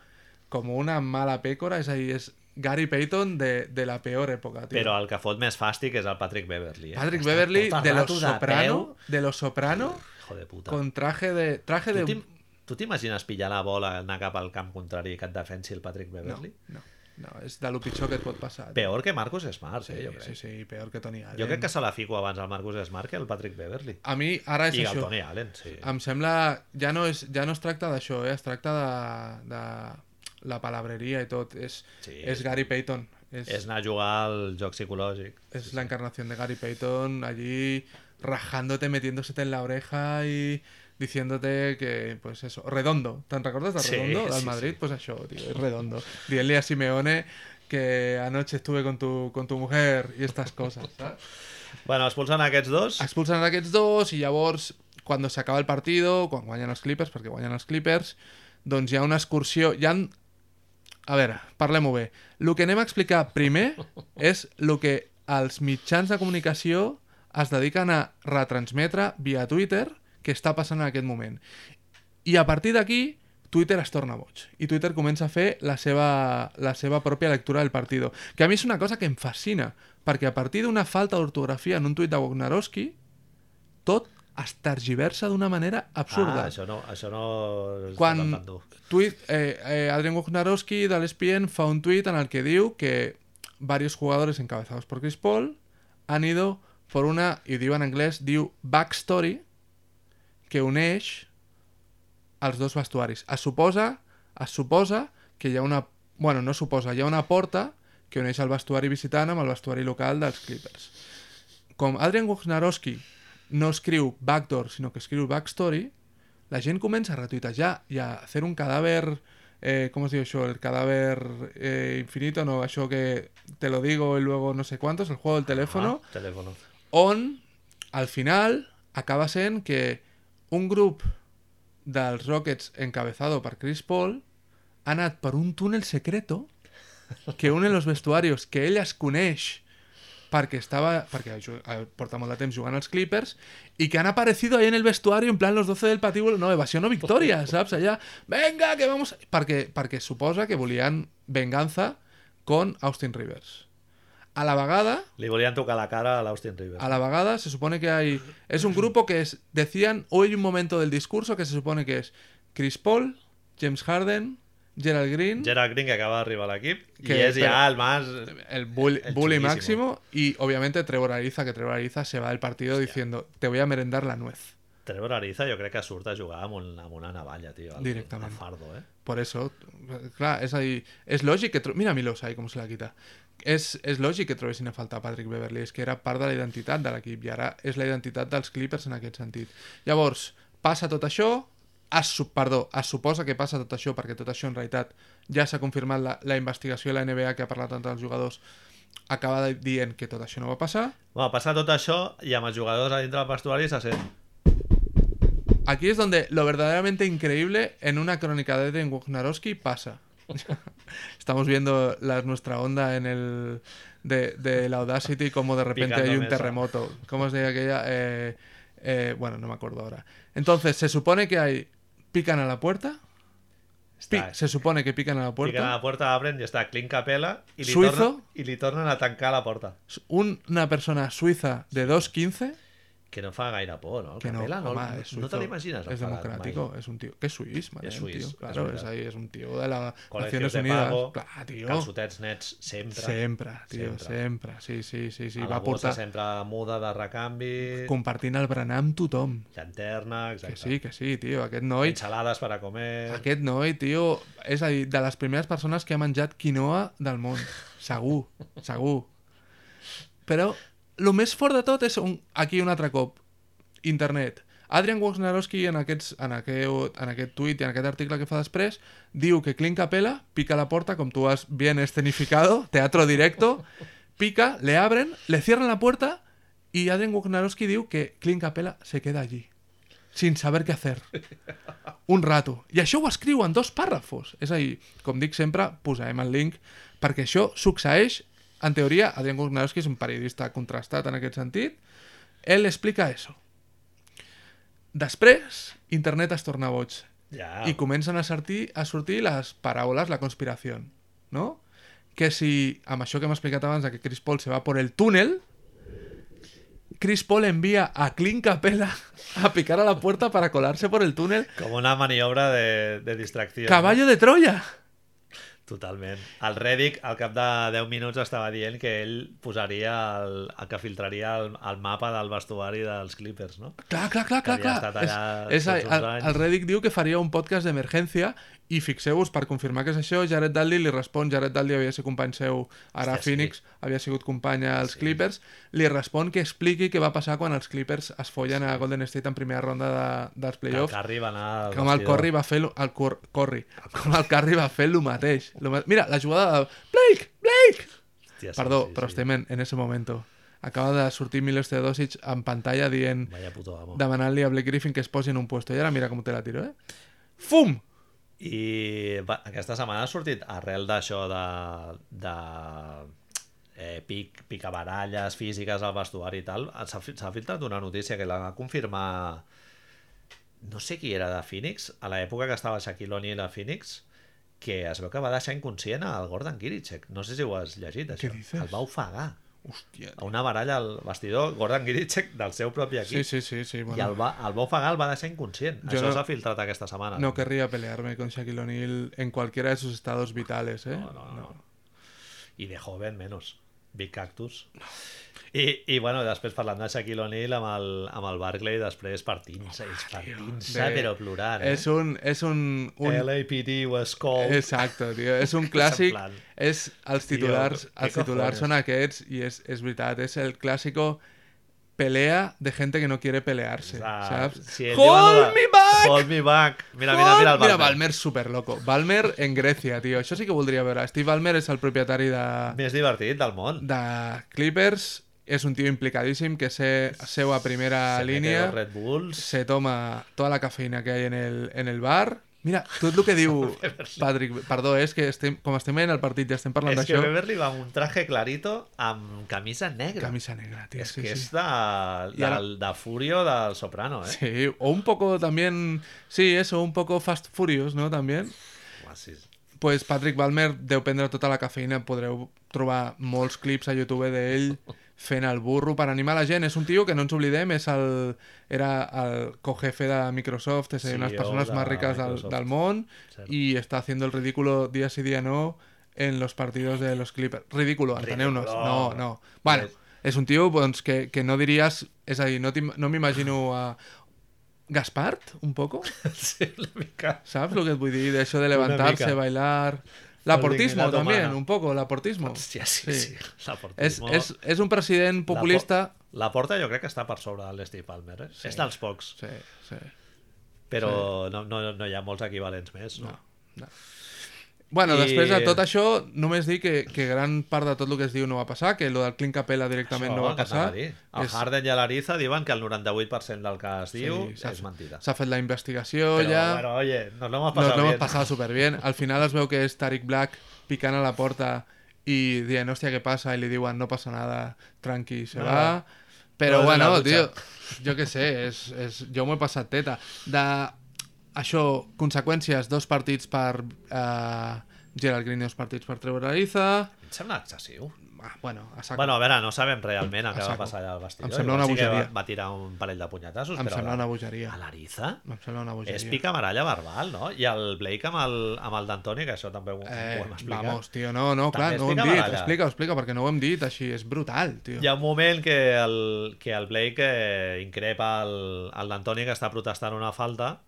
como una mala pécora. Es ahí, es Gary Payton de, de la peor época, tío. Però el que fot més fàstic és el Patrick Beverly. Eh? Patrick Està Beverly tot el de los Soprano, peu. de los Soprano, Hijo de puta. con traje de traje Tu de Tu t'imagines pillar la bola, anar cap al camp contrari i que et defensi el Patrick Beverly? no, no, és de lo pitjor que et pot passar. tio. Peor que Marcus Smart, Sí, eh, jo crec. sí, sí, peor que Tony Allen. Jo crec que se la fico abans al Marcus Smart que al Patrick Beverly. A mi ara és I això. el Tony Allen, sí. Em sembla... Ja no es, ja no es tracta d'això, eh? es tracta de, de la palabreria i tot. És, Sí, és Gary Payton. És, És anar a jugar al joc psicològic. es la encarnación de Gary Payton allí rajándote, metiéndosete en la oreja y diciéndote que, pues eso, redondo. ¿Te recuerdas de Sí, redondo? Sí, Madrid, sí. pues això, tío, es redondo. Dile a Simeone que anoche estuve con tu, con tu mujer y estas cosas, ¿sabes? Bueno, expulsen aquests dos. expulsen aquests dos i llavors quan s'acaba el partido, quan guanyen els Clippers, perquè guanyen els Clippers, doncs hi ha una excursió... Hi ha... A veure, parlem-ho bé. El que anem a explicar primer és el que els mitjans de comunicació es dediquen a retransmetre via Twitter que està passant en aquest moment. I a partir d'aquí, Twitter es torna boig. I Twitter comença a fer la seva, la seva pròpia lectura del partido. Que a mi és una cosa que em fascina, perquè a partir d'una falta d'ortografia en un tuit de Wojnarowski, tot es tergiversa d'una manera absurda. Ah, això no, això no Quan tuit, eh, eh, Adrian Wojnarowski de l'ESPN fa un tuit en el que diu que varios jugadores encabezados por Chris Paul han ido por una, i diu en anglès, diu backstory, que uneix els dos vestuaris. Es suposa, es suposa que hi ha una... Bueno, no suposa, hi ha una porta que uneix el vestuari visitant amb el vestuari local dels Clippers. Com Adrian Wojnarowski no escriu backdoor, sinó que escriu backstory, la gent comença a retuitejar i a fer un cadàver... Eh, com es diu això? El cadàver eh, infinito, no, això que te lo digo y luego no sé cuántos, el juego del teléfono, Ah, teléfono. on al final acaba sent que un grup dels Rockets encabezado per Chris Paul ha anat per un túnel secreto que une los vestuarios que ell es coneix perquè estava perquè porta molt de temps jugant als Clippers i que han aparecido ahí en el vestuario en plan los 12 del patíbulo no, evasión o victoria, saps? Allà, venga, que vamos... Perquè, perquè suposa que volien venganza con Austin Rivers. A la vegada, Li volien tocar la cara a l'Austin Rivers. a la vagada se supone que hay... Es un grupo que es... Decían, hoy hay un momento del discurso que se supone que es Chris Paul, James Harden, Gerald Green, Gerald Green, que acaba d'arribar a l'equip, i Que- és però- ja el más... el bully, el bully máximo y obviamente Trevor Ariza, que Trevor Ariza se va del partido diciendo, te voy a merendar la nuez. Trevor Ariza jo crec que surt a jugar amb, un, amb una navalla, tio. al- Directament. al fardo, eh? Por eso, clar, és a dir, és lògic que... tro- Mira Milos ahí com se la quita. És, és lògic que trobessin a faltar Patrick Beverly, és que era part de la identitat de l'equip i ara és la identitat dels Clippers en aquest sentit. Llavors, passa tot això, es, perdó, es suposa que passa tot això perquè tot això en realitat ja s'ha confirmat la, la investigació de la NBA que ha parlat entre els jugadors acaba de- dient que tot això no va passar. Bueno, passa tot això i amb els jugadors a dintre del vestuari se sent... Aquí es donde lo verdaderamente increíble en una crónica de Adrian Wojnarowski pasa. Estamos viendo la, nuestra onda en el de, de la Audacity como de repente hay un terremoto. ¿Cómo es de aquella? Eh, eh, bueno, no me acuerdo ahora. Entonces, se supone que hay... Pican a la puerta. Pi- Està, se supone que pican a la puerta. Piquen a la porta, abren i està Clint Capella i li, Suïzo. tornen, i li tornen a tancar la. Un- una persona suiza de 2'15 Que no fa gaire por, no? El que no, Capella no, home, no, és no te l'imagines. democrático, mai. es un tío que es suís, Es tío, suís, es claro, verdad. ahí, es un tío de la Unidas, pago, clar, tío. Calçotets nets, sempre. Sempre, tio, Sempre. sempre. Sí, sí, sí, sí. a Va portar sempre muda de recanvi, compartint el berenar amb tothom. llanterna, Que exacte. sí, que sí, tio. Aquest noi, Ensalades per a comer... aquest noi, tio, és a dir, de les primeres persones que ha menjat quinoa del món. Segur, segur. Però el més fort de tot és un, aquí un altre cop. Internet. Adrian Wojnarowski en, aquests, en, aquest, en aquest tuit i en aquest article que fa després diu que Clint Capella pica la porta, com tu has bien escenificado, teatro directo, pica, le abren, le cierran la puerta y Adrian Wojnarowski diu que Clint Capella se queda allí, sin saber què hacer. Un rato. I això ho escriu en dos pàrrafos. És a dir, com dic sempre, posarem el link, perquè això succeeix, en teoria, Adrian Wojnarowski és un periodista contrastat en aquest sentit, ell explica això. Després, internet es torna boig Ja, i comencen a sortir, a sortir les paraules, la conspiració, no? Que si, amb això que hem explicat abans, que Chris Paul se va por el túnel, Chris Paul envía a Clint Capella a picar a la puerta para colarse por el túnel. com una maniobra de, de distracció. ¡Caballo de Troya! Totalment. El Reddick, al cap de 10 minuts, estava dient que ell posaria el, el que filtraria el, el mapa del vestuari dels Clippers, no? Clar, clar, clar, Que clar, clar. allà És, és, el, el Reddick diu que faria un podcast d'emergència i fixeu-vos, per confirmar que és això, Jared Dudley li respon, Jared Dudley havia sigut company seu ara a Hòstia, sí. Phoenix, havia sigut company als Clippers, li respon que expliqui què va passar quan els Clippers es follen a Golden State en primera ronda de, dels Que el playoffs, Curry va anar al com el. Curry va fer el Cor Corri, com el Curry va fer el mateix. Lo ma- Mira, la jugada de Blake, Blake! Hòstia, sí, Perdó, sí, però sí. estem en, en ese momento. Acaba de sortir Milos Teodosic en pantalla dient demanant-li a Blake Griffin que es posi en un puesto. I ara mira com te la tiro, eh? Fum! I va, aquesta setmana ha sortit arrel d'això de, de eh, pic, picabaralles físiques al vestuari i tal, s'ha fi- s'ha filtrat una notícia que la va confirmar no sé qui era de Phoenix, a l'època que estava Shaquille O'Neal a Phoenix, que es veu que va deixar inconscient al Gordon Kiricek. No sé si ho has llegit, això. El va ofegar Hòstia. a una baralla al vestidor Gordon Kiricek del seu propi equip. Sí, sí, sí, sí. I el Bueno, va, el va ofegar, el va deixar inconscient. Jo Això no- s'ha filtrat aquesta setmana. no querría pelearme con Shaquille O'Neal en cualquiera de sus estados vitales, ¿eh? No, no, no. I de joven menos. Big Cactus. I, i bueno, després parlant de Shaquille O'Neal amb el, amb el Barclay, després partint-se, ells partint-se, però plorant, eh? Es un... Es un, un LAPD was called. Exacto, tío. És un clàssic. plan, És els tio, titulars, què els titulars cojones? són aquests i és, és veritat, és el clásico pelea de gente que no quiere pelearse, Ah, ¿sabes? sí, ¡Hold diuen de- me back! Hold me back. Mira, mira, mira el Mira, Balmer. Balmer super loco. Balmer en Grècia, tio. Això sí que voldria veure. Steve Ballmer és el propietari de, Més divertit del món. de Clippers es un tío implicadísimo que se seu a primera Se Red Bulls. se toma toda la cafeïna que hay en el, en el bar. Mira, tot el que diu Patrick... Perdó, és que estem, com estem veient el partit ja estem parlant És que d'això. Beverly va amb un traje clarito amb camisa negra. Camisa negra, tío. és sí, que sí. és de, de, ara- de Furio del Soprano, eh? Sí, o un poco también... Sí, eso, un poco Fast Furious, ¿no? También. Home, sí. pues Patrick Balmer deu prendre tota la cafeïna. Podreu trobar molts clips a YouTube d'ell fent el burro per animar la gent. És un tio que no ens oblidem, és el, era el cojefe de Microsoft, és dir, una de les persones de más ricas del, Microsoft. del món Cert. y está haciendo el ridículo día sí día no en los partidos de los Clippers. Ridículo, enteneu-nos. No, no. Bueno, és un tio doncs, que, que no diries... És a dir, no, no m'imagino a Gaspart, un poco, sí, una mica. ¿sabes lo que et vull dir? De eso de levantarse, bailar... L'aportismo también, humana. un poco, l'aportismo. Hòstia, sí, sí. Sí. sí. És, L'aportismo... és, és un president populista... La porta jo crec que està per sobre de l'Steve Palmer, eh? Sí. És dels pocs, Sí, sí. però no, no, no hi ha molts equivalents més, no? No, no. Bueno, I- després de tot això, només dir que, que gran part de tot el que es diu no va passar, que lo del Clint Capella directament no va passar. a dir. El És- Harden i l'Ariza diuen que el 98% del que es diu s'ha és mentida. S'ha fet la investigació Pero ja, bueno, oye, nos lo hemos nos pasado lo hemos bien. pasado súper bien. Al final es veu que és Tariq Black picant a la porta i dient, hòstia, què passa? I li diuen, no passa nada, tranqui, se Nada. va. Però en la bueno, tio, jo què sé, és, és, jo m'ho he passat teta. De això, conseqüències, dos partits per uh, Gerald Green i dos partits per Trevor Ariza. Em sembla excessiu. Ah, bueno, a saco. Bueno, a veure, no sabem realment el que va passar allà al vestidor. Em sembla Igual una sí bogeria. Va, va tirar un parell de punyetassos, em però sembla a- una bogeria. a l'Ariza Em sembla una bogeria. és picamaralla verbal, no? I el Blake amb el, amb el d'Antoni, que això també ho, Eh, ho hem explicat. vamos, tio, no, no, clar, També no ho hem dit. Explica, explica, perquè no ho hem dit així. És brutal, tio. Hi ha un moment que el, que el Blake eh, increpa el, el d'Antoni que està protestant una falta.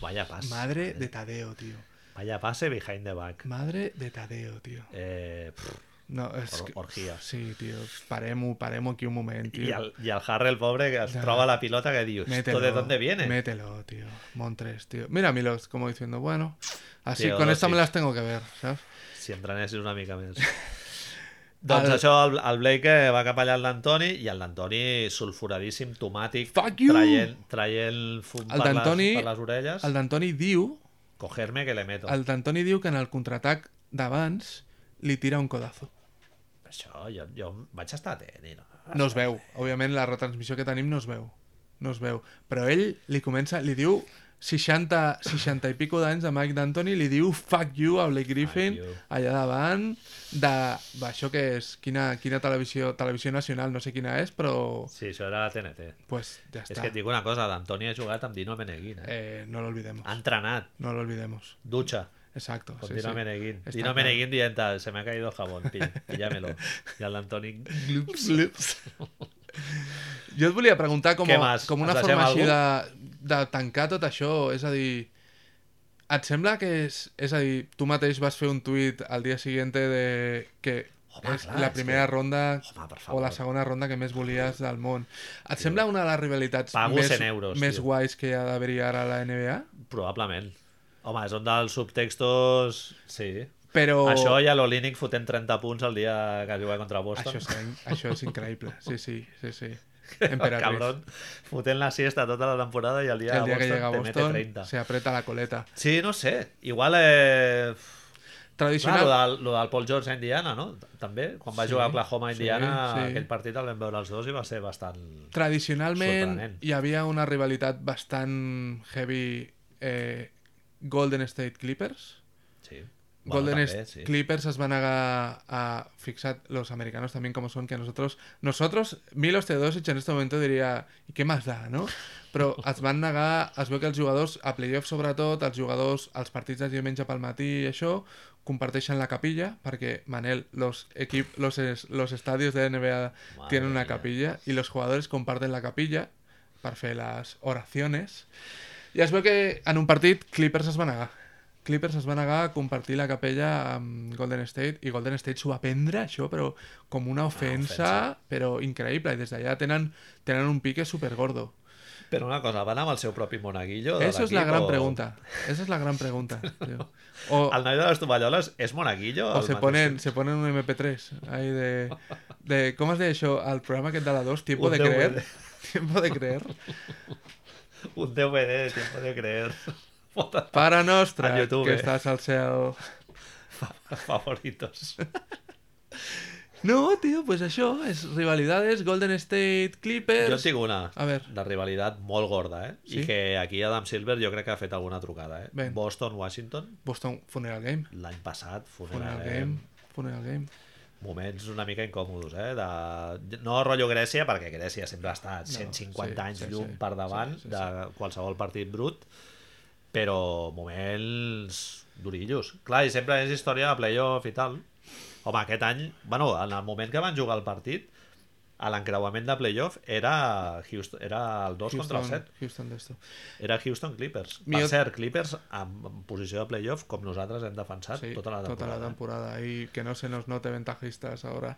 Vaya pas. Madre de Tadeo, tio. Vaya pase behind the back. Madre de Tadeo, tio. Eh, pff, No, és or, orgia. Sí, tio, parem-ho, parem-ho aquí un moment, tio. I el, I el Harry, el pobre, que es troba la pilota que diu, ¿esto de dónde viene? Mételo, tío. Montres, tío. Mira Milos como diciendo, bueno, así Tío, con esta me las tengo que ver, ¿sabes? Si entrenessis una mica més. Doncs El- això, el, el Blake eh, va cap allà al d'Antoni i el d'Antoni sulfuradíssim, tomàtic, traient, traient fum El per, les, per les orelles. El d'Antoni diu, Cogerme que le meto. el d'Antoni diu que en el contraatac d'abans li tira un codazo. Això, jo, jo vaig estar atent. I no... No es veu. Òbviament la retransmissió que tenim no es veu. No es veu. Però ell li comença, li diu 60, 60 i pico d'anys de Mike D'Antoni, li diu fuck you a Blake Griffin allà davant de... Va, això què és? Quina, quina televisió? Televisió nacional, no sé quina és, però... Sí, això era la TNT. Pues ja És està. que et dic una cosa, d'Antoni ha jugat amb Dino Meneguin. Eh? Eh, no lo olvidemos. Ha entrenat, No lo olvidemos. ducha, Exacto. con sí, Dino sí. Está Dino claro. Meneguin dient, se me ha caído jabón, pill, pillámelo. I el d'Antoni... Glups. Jo et volia preguntar com, com una forma així de, de tancar tot això, és a dir, et sembla que és... És a dir, tu mateix vas fer un tuit al dia següent de que Home, és clar, la és primera que- ronda Home, o la segona ronda que més volies del món. Et sembla una de les rivalitats Pago més, 100 euros, més tio. guais que hi ha d'haver-hi ara a la NBA? Probablement. Home, és un dels subtextos... Sí. Però... Això i a l'Olínic fotent 30 punts el dia que juga contra Boston. Això és, això és increïble. Sí, sí, sí, sí. Cabrón fotent la siesta tota la temporada i el dia, El día que llega a Boston 30. se aprieta la coleta. Sí, no sé. Igual... Eh... Clar, Tradicional... lo del, lo del Paul George a Indiana, no? També, quan va Sí, jugar a Oklahoma a sí, Indiana, sí. aquell partit el vam veure els dos i va ser bastant... Tradicionalment Sorprenent. hi havia una rivalitat bastant heavy eh, Golden State Clippers. Sí. Golden State sí. Clippers es van negar a fixar los americanos también como son que nosotros nosotros Milos Teodosic en este momento diria i què más da, no? però es van negar, es veu que els jugadors a playoff sobretot, els jugadors als partits de diumenge pel matí i això comparteixen la capilla perquè Manel, los, equip, los, es- los estadios de NBA Madre tienen una mía. capilla y los jugadores comparten la capilla per fer les oraciones i es veu que en un partit Clippers es va negar Clippers es va negar a compartir la capella amb Golden State i Golden State s'ho va prendre això però com una ofensa, ofensa. però increïble i des d'allà tenen, tenen un pique super gordo Però una cosa, van amb el seu propi monaguillo? de Eso es la gran o- pregunta. Esa es la gran pregunta. tío. O, El noi de les tovalloles és monaguillo? o el se mateix? ponen, se ponen un MP3 ahí de, de... ¿Cómo es de eso? Al programa que da la 2, Tiempo Un de DVD. creer. Tiempo de creer. Un DVD de tiempo de creer. A YouTube. que estàs al cel. favoritos. No, tio, pues això, és rivalidades, Golden State, Clippers... Jo en tinc una A ver. de rivalitat molt gorda, eh? Sí? I que aquí Adam Silver jo crec que ha fet alguna trucada, eh? Ben. Boston-Washington, Boston Funeral Game. l'any passat, Funeral funeral, Game. Funeral Game. moments una mica incòmodos, eh? De... No rotllo Grècia, perquè Grècia sempre ha estat No, 150 sí, anys sí, llum sí. per davant Sí, sí, de qualsevol partit brut, però moments durillos. Clar, i sempre és història de playoff i tal. Home, aquest any, bueno, en el moment que van jugar el partit, a l'encreuament de playoff era, Houston, era el 2 contra el 7. Houston d'esto. Era Houston Clippers. Mi Per cert, Clippers en, posició de playoff, com nosaltres hem defensat Sí, tota la temporada. Tota la temporada. I que no se nos note ventajistes ara.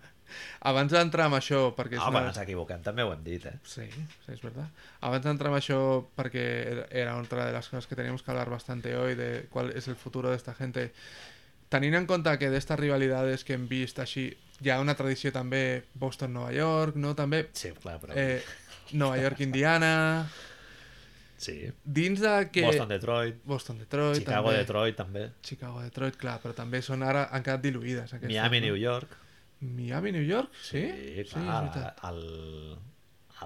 Abans d'entrar amb això, perquè és Ah, quan una... ens equivoquem també ho hem dit, eh? Sí, sí, es verdad. Abans d'entrar amb això, perquè era- otra de las cosas que teníamos que hablar bastante hoy, de cuál es el futuro de esta gente, tenint en compte que d'estes rivalidades que hem vist així, hi ha una tradició també Boston-Nova York, no? També Sí, clar, però... eh, Nova York-Indiana... sí. Dins de que... Boston-Detroit, Boston-Detroit. Chicago-Detroit també. Chicago-Detroit, clar, però també són ara, han quedat diluïdes. Aquestes, Miami-New no? York. Miami-New York? Sí? Sí, sí, clar, és veritat. el,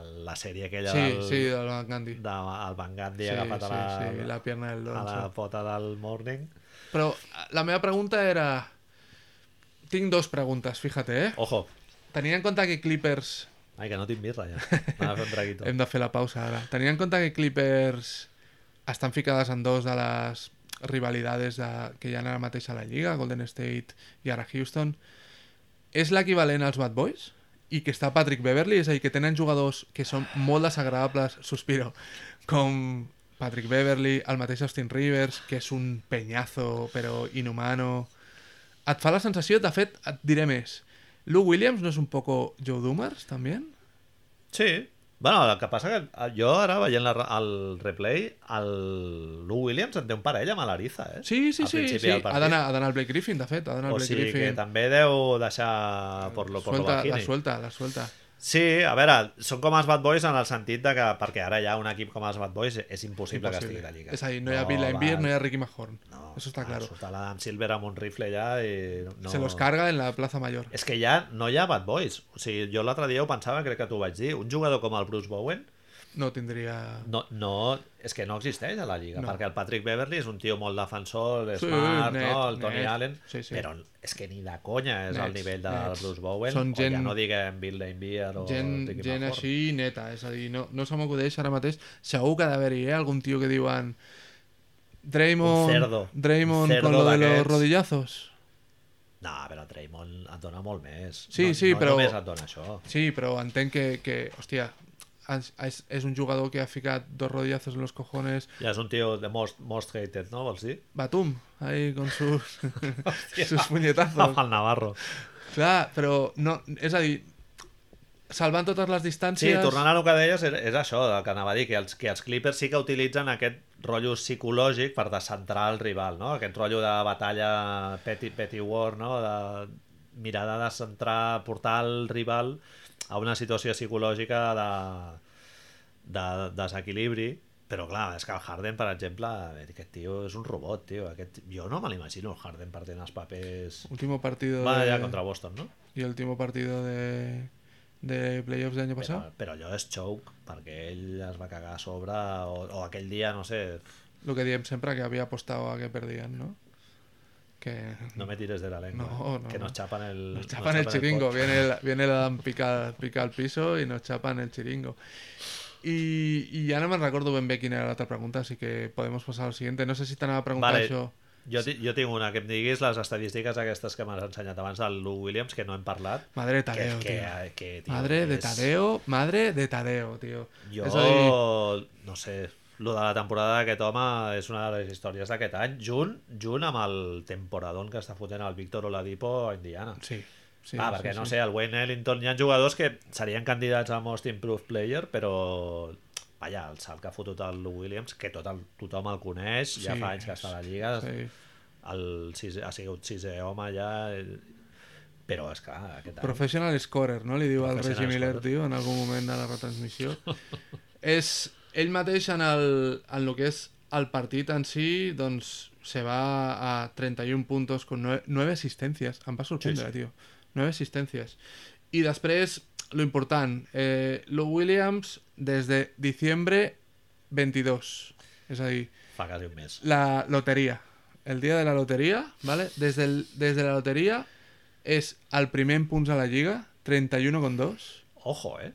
el, la sèrie aquella Sí, del, sí, del Van Gandhi. de, el Van Gandhi Sí, agafat a, sí, la, sí, la pierna del a la pota del Morning. Però eh, la meva pregunta era... Tinc dos preguntes, fíjate, eh? Ojo, Tenint en compte que Clippers... ai, que no tinc birra ja. Fer un traguito. Hem de fer la pausa ara. Tenint en compte que Clippers estan ficades en dos de les rivalidades de, que hi ha ara mateix a la Lliga, Golden State i ara Houston, és l'equivalent als Bad Boys? I que està Patrick Beverly, és a dir, que tenen jugadors que són molt desagradables, sospiro, com Patrick Beverly, el mateix Austin Rivers, que és un penyazo però inhumano. Et fa la sensació, de fet, et diré més. Lou Williams no és un poco Joe Dumars, també? Sí. Bueno, el que passa que eh, jo ara veient la, el replay, el Lou Williams en té un parell amb l'Ariza, eh? Sí, sí, Al sí, sí. Ha d'anar el Blake Griffin, de fet, ha d'anar O Blake sigui que Griffin. també deu deixar por lo, por lo suelta, la bajini. suelta, la suelta. Sí, a veure, són com els Bad Boys en el sentit de que perquè ara ha un equip com els Bad Boys és impossible, que estigui a la Lliga. És a dir, no hi ha Bill Laimbeer, no hi ha Ricky Mahorn. no, Eso está claro. Surt l'Adam Silver amb un rifle ja i... No... Se los carga en la Plaza Mayor. És que ja no hi ha Bad Boys. O sigui, jo l'altre dia ho pensava, crec que t'ho vaig dir. Un jugador com el Bruce Bowen No tindria... no, no, és que no existeix a la Lliga, No. perquè el Patrick Beverly és un tio molt defensor, Sí, smart, net, no? el Tony net. Allen, Sí, sí. però és que ni de conya és al nivell del nets. Bruce Bowen, Són o ja no diguem Bill Laimbeer o gent, Ricky gent així neta, és a dir, no, no se m'acudeix ara mateix. Segur que ha d'haver-hi eh, algun tio que diuen Draymond, cerdo. Draymond cerdo con lo de los rodillazos. No, però Draymond et dona molt més. Sí, no, sí, no però- només et dona això. Sí, però entenc que, que hòstia, és, és, un jugador que ha ficat dos rodillazos en los cojones. Ja és un tio de most, most hated, no? Vols dir? Batum, ahí con sus, sus Amb puñetazos. el Navarro. Clar, però no, és a dir, salvant totes les Sí, distàncies... tornant a el que deies, és, és això, el que anava a dir, que els, que els Clippers sí que utilitzen aquest rotllo psicològic per descentrar el rival, no? Aquest rotllo de batalla petty, petty war, no? De mirar de descentrar, portar el rival a una situació psicològica de, de desequilibri, però clar, és que el Harden, per exemple, aquest tio és un robot, tio. Aquest, jo no me l'imagino el Harden partint els papers... Último partido Va de... ja contra Boston, no? y el último partido de, de playoffs del año Però, però allò és choke, perquè ell es va cagar a sobre, o, o aquell dia, no sé, Lo que diem sempre que había apostado a que perdían, ¿no? Que no me tires de la lengua, No, eh, no, que no. nos chapan el... nos chapan el chiringo. Viene el, viene el Adam pica, pica al piso y nos chapan el chiringo. Y, y ya no me recuerdo ben bé quina era l'altra pregunta, así que podemos pasar al siguiente. No sé si t'anava a preguntar Vale. això. Jo, jo tinc una, que em diguis les estadístiques aquestes que m'has ensenyat abans del Lou Williams, que no hem parlat. Madre de Tadeo, que, tío. que, tio, Madre de Tadeo, madre de Tadeo, tío. Jo, És a dir, no sé, lo de la temporada d'aquest home és una de les històries d'aquest any, junt, junt amb el temporadón que està fotent el Víctor Oladipo a Indiana. sí. sí ah, perquè sí, no sí. sé, el Wayne Ellington hi ha jugadors que serien candidats a Most Improved Player, però vaja, el salt que ha fotut el Williams, que tot el, tothom el coneix, ja Sí, fa anys que està a la Lliga, Sí. el sisè, ha sigut sisè home ja, però és clar, aquest any... Professional scorer, no? Li diu al Reggie Miller, tio, en algun moment de la retransmissió. és ell mateix en el, en el que és el partit en si, doncs se va a 31 puntos con 9, 9 asistencias. Em va sorprendre, Sí, sí. tio. 9 asistencias. I després, lo important, eh, Lou Williams des de diciembre 22. És a dir, Fa quasi un mes. la lotería. El día de la lotería, ¿vale? Desde, el, desde la lotería es el primer en punts a la lliga, 31,2. Ojo, eh?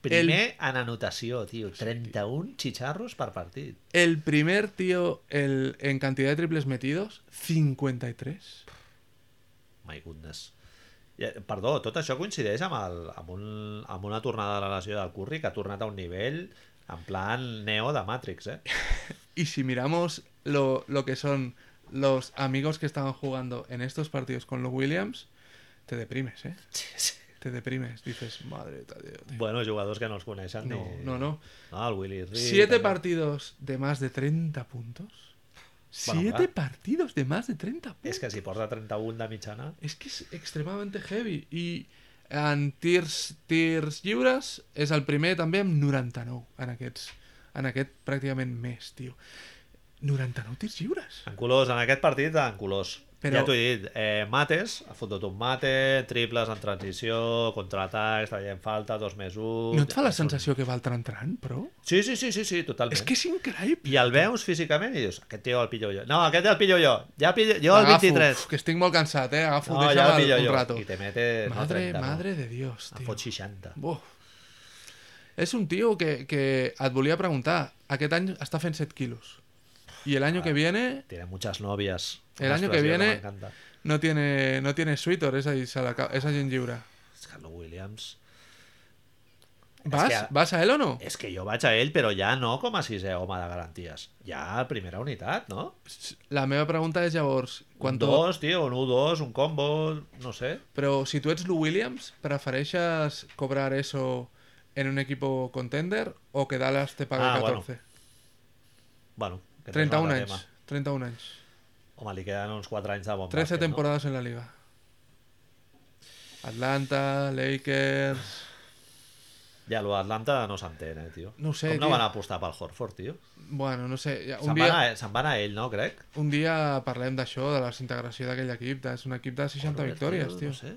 Primer en anotació, tio. 31 xicharros per partit. El primer tío el, en cantidad de triples metidos, 53. My goodness. Perdó, tot això coincideix amb, el, amb, un, amb una tornada de la lesió del Curry que ha tornat a un nivell en plan neo de Matrix, eh? Y si miramos lo, lo que son los amigos que estaban jugando en estos partidos con los Williams, te deprimes, ¿eh? Sí, sí. Te deprimes. Dices, madre de Dios. tío". Bueno, jugadors que no els coneixen No, ni... no, no. No, el Willy Reed... Siete també. partidos de más de 30 puntos. Bueno, Siete claro. partidos de más de 30 puntos. És que si porta 31 de mitjana... És que és extremadamente heavy. I en tirs, tirs lliures és el primer també amb 99 en, aquests, en aquest pràcticament mes, tio. 99 tirs lliures. En colors, en aquest partit, en colors. Però- Ja t'ho he dit, eh, mates, ha fotut un mate, triples en transició, contraatacs, traient falta, dos més un... No et fa la sensació que va al tran-tran, però? Sí, sí, sí, sí, sí, totalment. És que és increïble. I el veus físicament i dius, aquest tio el pillo jo. No, aquest el pillo jo. Ja pillo... Jo el L'agafo, 23. uf, que estic molt cansat, eh? Agafo, No, ja el el, pillo un jo. rato. I te mete... no, Madre, 30, madre no. de Dios, tio. fot 60. Buf. És un tio que, que et volia preguntar. Aquest any està fent 7 quilos. Y el año que viene Tiene muchas novias. El año que viene- no tiene, no tiene sweater, és a dir, se la, ca- és agent lliure. És que el Williams... Vas? que- Vas a ell o no? És que jo vaig a ell, però ja no com a sisè home de garanties. Ja a primera unitat, no? La meva pregunta és llavors, Un quan tu... dos, tio, un 1-2, un combo, no sé. Però si tu ets Lou Williams, prefereixes cobrar eso en un equipo contender o que Dallas te pague Ah, bueno, 14? Bueno, que 31 és un altre anys. 31 anys. Home, li queden uns 4 anys de bon 13 bàsquet, temporadas en la liga. Atlanta, Lakers... No? Ja, lo d'Atlanta no s'entén, eh, tio. No sé, Com no tio. van apostar pel Horford, tio? Bueno, no sé. ja- Se'n Un dia... dia, van, a, se'n van a ell, no, crec? un dia parlem d'això, de la desintegració d'aquell equip. És un equip de 60 Horford, victòries, tio. No sé.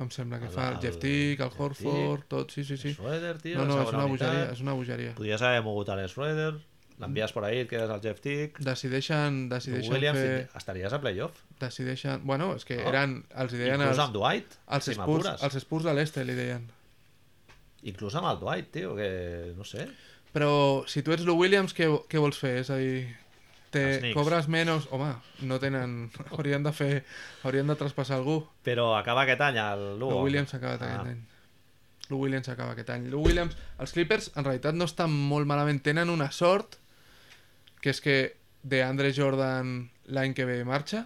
Em sembla que El- fa el el Jeff Tick, el Jeff Horford, Tick, tot, sí, sí, sí. Schroeder, tio, No, no, és una bogeria, és una bogeria. Podries haver mogut a l'Schroeder, l'envies per ahí, et quedes al Jeff Tick. Decideixen, decideixen Williams, fer... estaries a playoff. Decideixen... Bueno, és que No. eren... Els hi deien Inclús els, amb Dwight, els, si Spurs, els Spurs de l'Este, li deien. Inclús amb el Dwight, tio, que no sé. Però si tu ets Lou Williams, què, què vols fer? És a dir, te cobres menys... Home, no tenen... Haurien de fer... Haurien de traspassar algú. Però acaba aquest any el Lugo. Lou Williams s'ha acabat Ah. aquest any. Lou Williams s'acaba aquest any. Lou Williams... Els Clippers, en realitat, no estan molt malament. Tenen una sort, que és que de Andre Jordan l'any que ve marxa.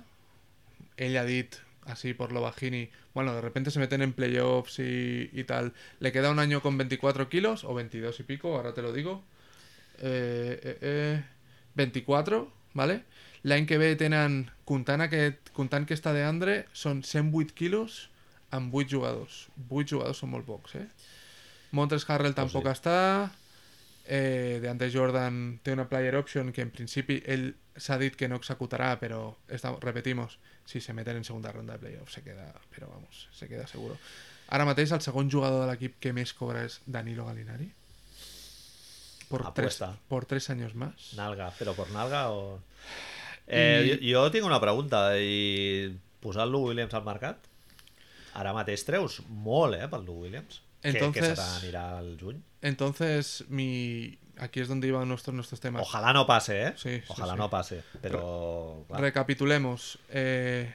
Ell ha dit, así por lo bajini, bueno, de repente se meten en playoffs y, y tal. Le queda un año con 24 kilos, o 22 y pico, ahora te lo digo. Eh, eh, eh, 24, ¿vale? L'any que ve tenen, comptant, aquest, comptant que està de Andre, són 108 quilos amb 8 jugadors. 8 jugadors són molt pocs, eh? Montres Harrell tampoc sí. està. Eh, de Andre Jordan té una player option que en principi ell s'ha dit que no executarà, però esta, repetimos, si se meten en segunda ronda de playoff se queda, però vamos, se queda seguro. Ara mateix el segon jugador de l'equip que més cobra és Danilo Gallinari. Por tres, Apuesta. por tres años más. Nalga, però per nalga o... Eh, I- jo, jo tinc una pregunta i Lou Williams al mercat ara mateix treus molt eh, pel Lou Williams que, que Entonces- se t'anirà al juny Entonces, mi... aquí es donde iban nuestros, nuestros temas. ojalà no passe eh? Sí, sí, ojalà sí. no passe però clar, Recapitulemos. Eh,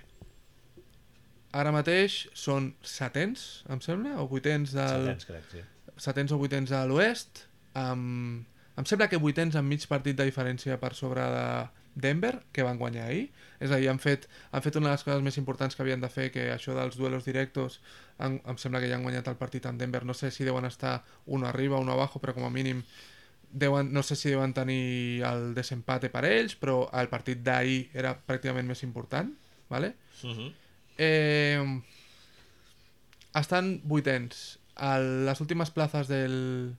ara mateix són setens, em sembla, o vuitens del... setens crec sí. setens o vuitens a l'oest, amb... em sembla que vuitens amb mig partit de diferència per sobre de Denver, que van guanyar ahir. És a dir, han fet, han fet una de les coses més importants que havien de fer, que això dels duelos directos, han, em sembla que ja han guanyat el partit amb Denver. No sé si deuen estar uno arriba, uno abajo, però com a mínim deuen, no sé si deuen tenir el desempate per ells, però el partit d'ahir era pràcticament més important, ¿vale? Uh -huh. Eh, están vuitens. A las últimas plazas del,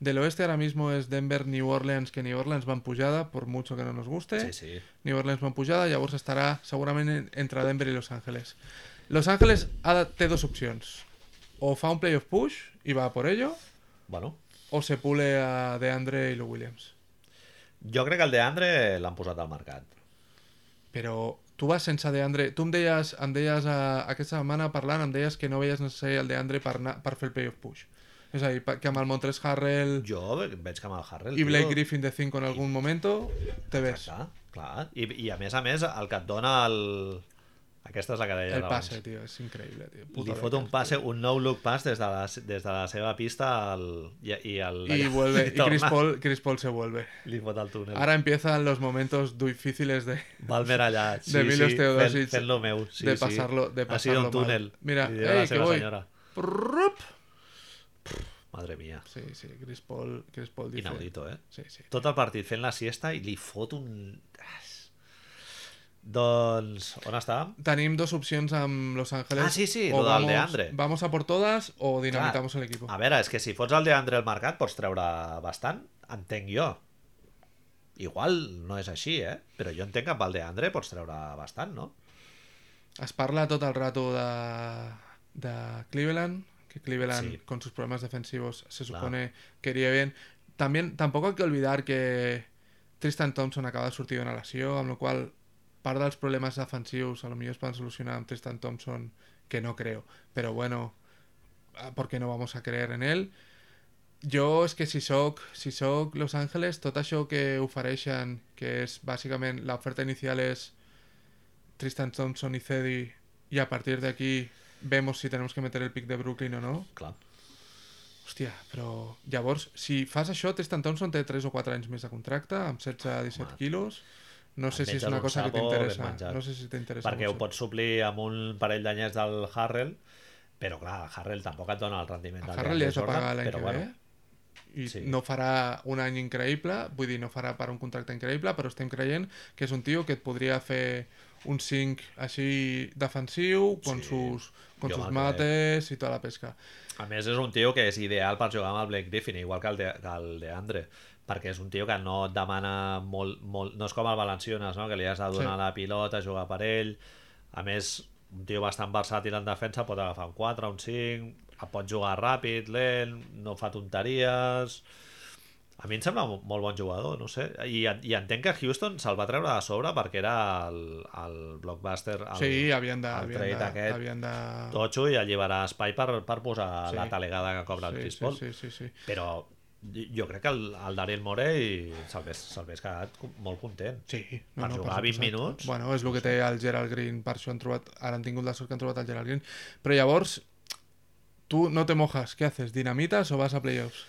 del oeste ahora mismo es Denver, New Orleans, que New Orleans va en pujada, por mucho que no nos guste. Sí, sí. New Orleans va en pujada, llavors estarà segurament en- entre Denver i Los Ángeles. Los Ángeles ha de, té dos opcions. O fa un playoff push i va por ello, Bueno, o se pule a DeAndre i Lou Williams. jo crec que el de Andre l'han posat al mercat. Però tu vas sense DeAndre... Tu em deies, em deies a, aquesta setmana parlant, em deies que no veies necessari el DeAndre per, anar, per fer el playoff push. És a dir, que amb el Montres Harrell Jo veig que amb el Harrell... i Blake tio, Griffin de 5 en algun momento, te ves. Exacte, clar. I, I a més a més, el que et dona el... Aquesta és la que deia El abans. passe, tio, és increïble, tio. Li Puto fot un passe, un no-look pass des de la, des de la seva pista al, i, i, el, Y vuelve, y Chris Paul, Chris Paul se vuelve. Li fot el túnel. Ahora empiezan los momentos difíciles de, Valmer allà, sí, de Milos sí, Teodosic fent, fent lo meu. Sí, de sí. pasarlo, de Ha sido un túnel. mal. Mira, li la que voy. senyora. Madre mía. Sí, sí, Chris Paul, Chris Paul dice... Inaudito, eh? Sí, sí. Tot el partit fent la siesta i li fot un... Doncs, on estàvem? Tenim dos opcions amb Los Ángeles. Ah, sí, sí, o lo del vamos, Deandre. Vamos a por todas o dinamitamos el equipo. A veure, és que si fots el DeAndre al mercat pots treure bastant, entenc jo. Igual no és així, eh? Però jo entenc que amb el DeAndre pots treure bastant, no? Es parla tot el rato de, de Cleveland, que Cleveland Sí. con sus problemas defensivos se Claro. supone que iría bien. También, tampoco hay que olvidar que Tristan Thompson acaba de sortir d'una lesió, amb la qual part dels problemes defensius a lo millor es poden solucionar amb Tristan Thompson, que no creo. Pero bueno, ah, ¿por qué no vamos a creer en él? Jo és que si soc, si Los Angeles, tot això que ofereixen, que és bàsicament l'oferta inicial és Tristan Thompson y Cedi y a partir de aquí vemos si tenemos que meter el pick de Brooklyn o no. Clar. Hòstia, però llavors, si fas això, Tristan Thompson té 3 o 4 anys més de contracte, amb 16-17 Home. quilos. No sé si és una un cosa que t'interessa. No sé si t'interessa. Perquè ho pots suplir amb un parell d'anyets del Harrell, però clar, el Harrell tampoc et dona el rendiment A del Harrell Jordan, pagar l'any que bueno, ve i sí. no farà un any increïble, vull dir, no farà per un contracte increïble, però estem creient que és un tio que et podria fer un 5 així defensiu, con Sí, sus, con jo sus mates i tota la pesca. A més, és un tio que és ideal per jugar amb el Blake Griffin, igual que el, de, que el de Andre, perquè és un tio que no et demana molt, molt... No és com el Valenciunes, no? que li has de donar Sí. la pilota, jugar per ell. A més, un tio bastant versàtil en defensa, pot agafar un 4, un 5, pot jugar ràpid, lent, no fa tonteries... A mi em sembla molt bon jugador, no sé. I, i entenc que Houston se'l va treure de sobre perquè era el, el blockbuster, el, sí, havien de, el havien trade de, aquest havien de... totxo i alliberar espai per, per posar Sí. la talegada que cobra el sí, Chris sí, Paul. sí, sí, sí. Però jo crec que el, el Daryl Morey se'l hagués, se'l hagués quedat molt content. Sí, Per jugar 20 minuts. Bueno, és el que té el Gerald Green, per això han trobat, ara han tingut la sort que han trobat el Gerald Green. Però llavors, tu no te mojas, ¿qué haces? ¿Dinamitas o vas a playoffs?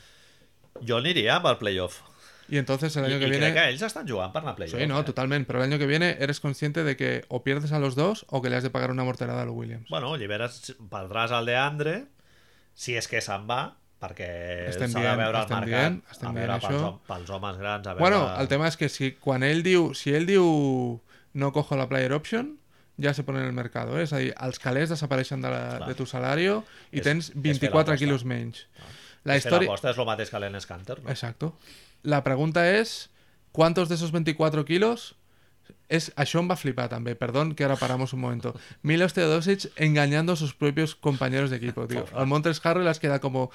Jo aniria amb el playoff. Y entonces el año i que crec viene... que ells estan jugant per anar a playoff. Sí, no, eh? totalmente. Pero el año que viene eres consciente de que o pierdes a los dos o que le has de pagar una morterada a los Williams. Bueno, alliberes, perdràs el de Andre, si és que se'n va, perquè s'ha de veure el mercat, dient- estem a dient veure pels, això. pels homes grans, a veure... Bueno, el tema es que si quan ell diu, si ell diu no cojo la player option, ja se pone en el mercado, eh? és a dir, els calés desapareixen de, la, Clar. de tu salario i És- tens és fer 24 l'aposta. quilos menys. La La història... l'aposta és el mateix que l'Enes Canter, no? Exacto. La pregunta es, ¿cuántos de esos 24 kilos? Es, això em va flipar també, perdón que ahora paramos un momento. Milos Teodosic engañando a sus propios compañeros de equipo, tío. Al Montres Harrell les queda como...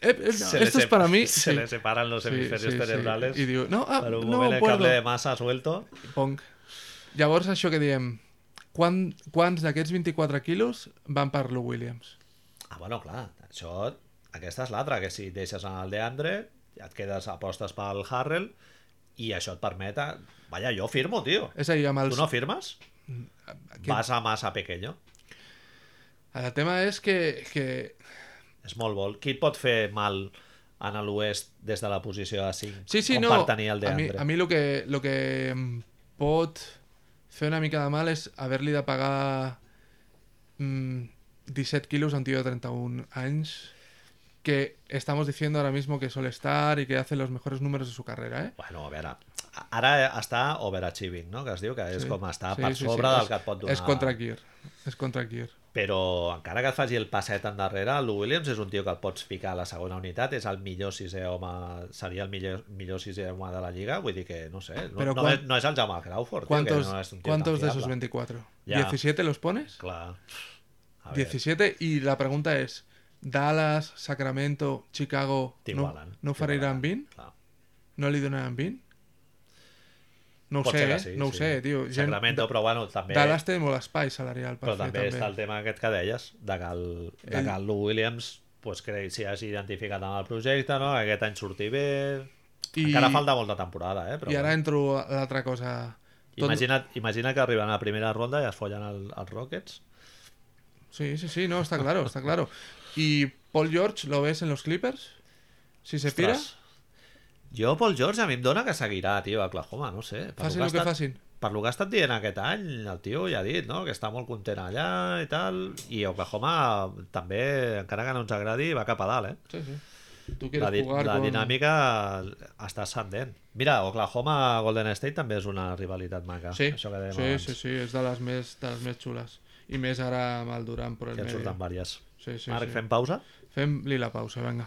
"Eh, eh, no, esto es para mí. Se Sí. le separan los hemisferios sí, sí. cerebrales. I diu, no, ah, Per un no moment el puedo. cable de massa suelto. Pong. Llavors, això que diem, quan, quants d'aquests 24 quilos van per Lou Williams? Ah, bueno, clar, això... Aquesta és l'altra, que si deixes anar el de Andre, ja et quedes apostes pel Harrell, i això et permet... A... Vaja, jo firmo, tio. És a dir, amb Tu els... no firmes? Aquest- Vas a massa pequeño. El tema és que, que És molt vol. Qui et pot fer mal en l'oest des de la posició de 5? Sí, sí, no. per tenir el de a mi, a mi el que, lo que pot fer una mica de mal és haver-li de pagar mm, 17 quilos a un tio de 31 anys que estamos diciendo ahora mismo que suele estar y que hace los mejores números de su carrera, ¿eh? Bueno, a veure, ara està overachieving, no? que es diu, que és Sí. com estar Sí, per sí, sí. sobre del És- que et pot donar. És contra Kier. És contra Kier. Però encara que et faci el passet endarrere, el Lou Williams és un tio que el pots ficar a la segona unitat, és el millor sisè home, seria el millor, millor sisè home de la Lliga, vull dir que, no sé, no, Però no, és, no és el Jamal Crawford, tio, ¿Cuántos, que no és un tio ¿cuántos de esos fiable. 24? Ya. ¿17 los pones? Clar. A ver, 17 y la pregunta es, Dallas, Sacramento, Chicago, no, no oferiran t'igualen, 20? clar. No li donaran 20? No ho Pot sé, que eh? sí, no ho sí. sé, tio. Gent- Sacramento, però bueno, també... Dallas té molt espai salarial per Però fer, també, també. està el tema aquest que deies, de que el, de Ell- que el Williams pues, crec, si has identificat amb el projecte, no? aquest any sortir bé... I, Encara falta molta temporada, eh? Però I ara bueno. entro a l'altra cosa. Tot... Imagina, imagina que arriben a la primera ronda i es follen el, els Rockets. Sí, sí, sí, no, está claro, está claro. ¿Y Paul George lo ves en los Clippers? Si se pira, Ostres. Jo, Paul George, a mi em dona que seguirà, tio, a Oklahoma, no sé. Per facin lo el que que facin. per lo que ha estat dient aquest any, el tio ja ha dit, no?, que està molt content allà i tal, i Oklahoma també, encara que no ens agradi, va cap a dalt, eh? Sí, sí. Tú La, di jugar la con... dinàmica està ascendent. Mira, Oklahoma-Golden State també és una rivalitat maca. Sí, Això que sí, abans, sí, sí, és de les més, de les més xules. I més ara amb el Durant per el que medio. surten vàries. Sí, sí, Marc, sí. fem pausa? Fem-li la pausa, venga.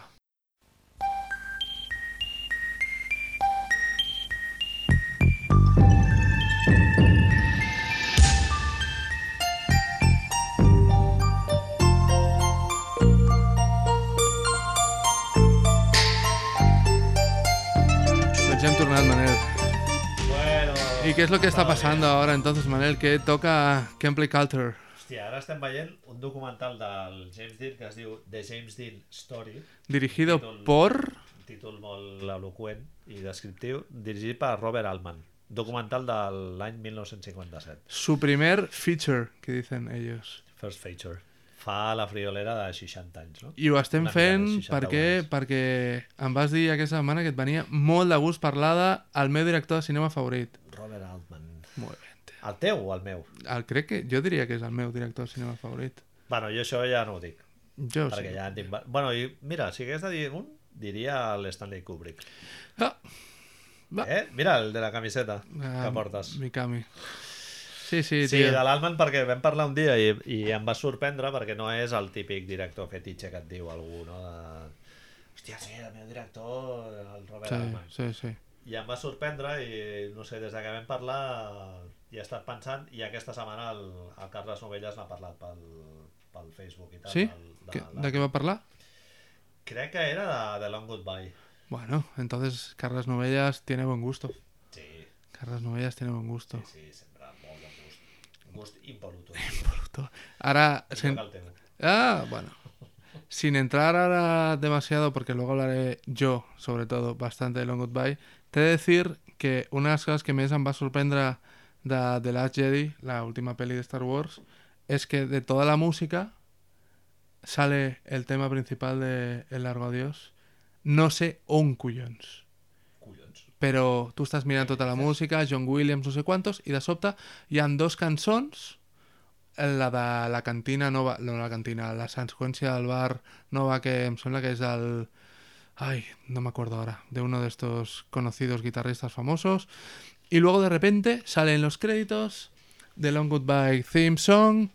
Doncs ja hem tornat, Manel. Bueno... ¿Y qué es lo que está pasando ahora entonces, Manel? ¿Qué toca Gameplay Culture? Hòstia, ara estem veient un documental del James Dean que es diu The James Dean Story, Dirigido Títol- por... un títol molt eloquent i descriptiu, dirigit per Robert Altman. Documental de l'any 1957. Su primer feature, que dicen ellos. First feature. Fa la friolera de 60 anys, no? I ho estem Una fent mica de 60 perquè, anys. perquè em vas dir aquesta setmana que et venia molt de gust parlar al meu director de cinema favorit. Robert Altman. Molt bé. El teu o el meu? El, crec que, jo diria que és el meu director de cinema favorit. Bueno, jo això ja no ho dic, Jo perquè sí. ja en tinc... Bueno, i mira, si hagués de dir un, diria l'Stanley Kubrick. Ah, va. Eh? Mira, el de la camiseta Ah, que portes. Mikami. Sí, sí, Sí, tio. de l'Alman perquè vam parlar un dia i, i em va sorprendre perquè no és el típic director fetitxe que et diu algú, no? De... Hòstia, sí, el meu director, el Robert Sí, Altman. sí, sí. I em va sorprendre i, no sé, des de que vam parlar i he estat pensant i aquesta setmana el, el Carles Novelles n'ha parlat pel, pel Facebook i tal. Sí? del- de, ¿Qué- la- ¿De qué va a hablar? Crec que era de, de Long Goodbye. Bueno, entonces Carles Novellas tiene buen gusto. Sí, Carles Novellas tiene buen gusto. sí, sí, sempre molt de gust. Gust impoluto. El teu. Ah, bueno. Sin entrar ahora demasiado, porque luego hablaré yo, sobre todo, bastante de Long Goodbye, te he de decir que una de las cosas que més em va sorprendre de The Last Jedi, la última peli de Star Wars, es que de toda la música sale el tema principal de El Largo Adiós. No sé on collons. Collons. Però tu estàs mirant tota la música, John Williams, no sé quantos, i de sobte hi han dos cançons, la de la cantina nova, no la cantina, la seqüència del bar nova que em sembla que és el... Ay, no me acuerdo ahora, de uno de estos conocidos guitarristas famosos. Y luego de repente salen los créditos de Long Goodbye Theme Song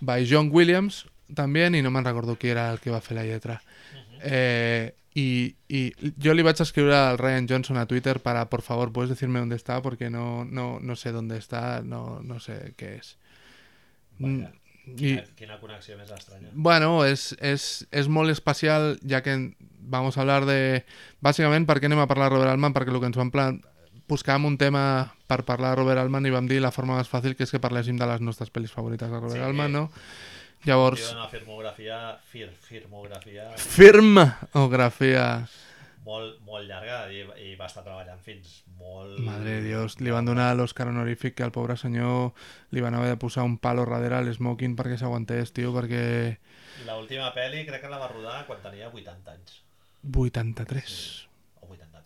by John Williams también, y no me'n recordo qui era el que va fer la lletra. Eh, y, y yo le iba a escribir al Ryan Johnson a Twitter para, por favor, puedes decirme dónde está, porque no, no, no sé dónde está, no, no sé qué es. Vaja. Mm, Y, Quina, quina connexió més estranya. bueno, es, es, es molt especial, ya que vamos a hablar de... Bàsicament, per què anem a parlar de Robert Altman? Perquè el que ens vam plan... Buscàvem un tema per parlar de Robert Altman i vam dir la forma més fàcil que és que parléssim de les nostres pel·lis favorites de Robert Sí. Altman, no? Llavors, una firmografia, fir, firmografia firmografia... molt, molt llarga i, i va estar treballant fins molt... Madre de Dios, li van donar l'Oscar honorífic que al pobre senyor li van haver de posar un palo darrere a l'smoking perquè s'aguantés, tio, perquè... L'última pel·li crec que la va rodar quan tenia 80 anys. 83. O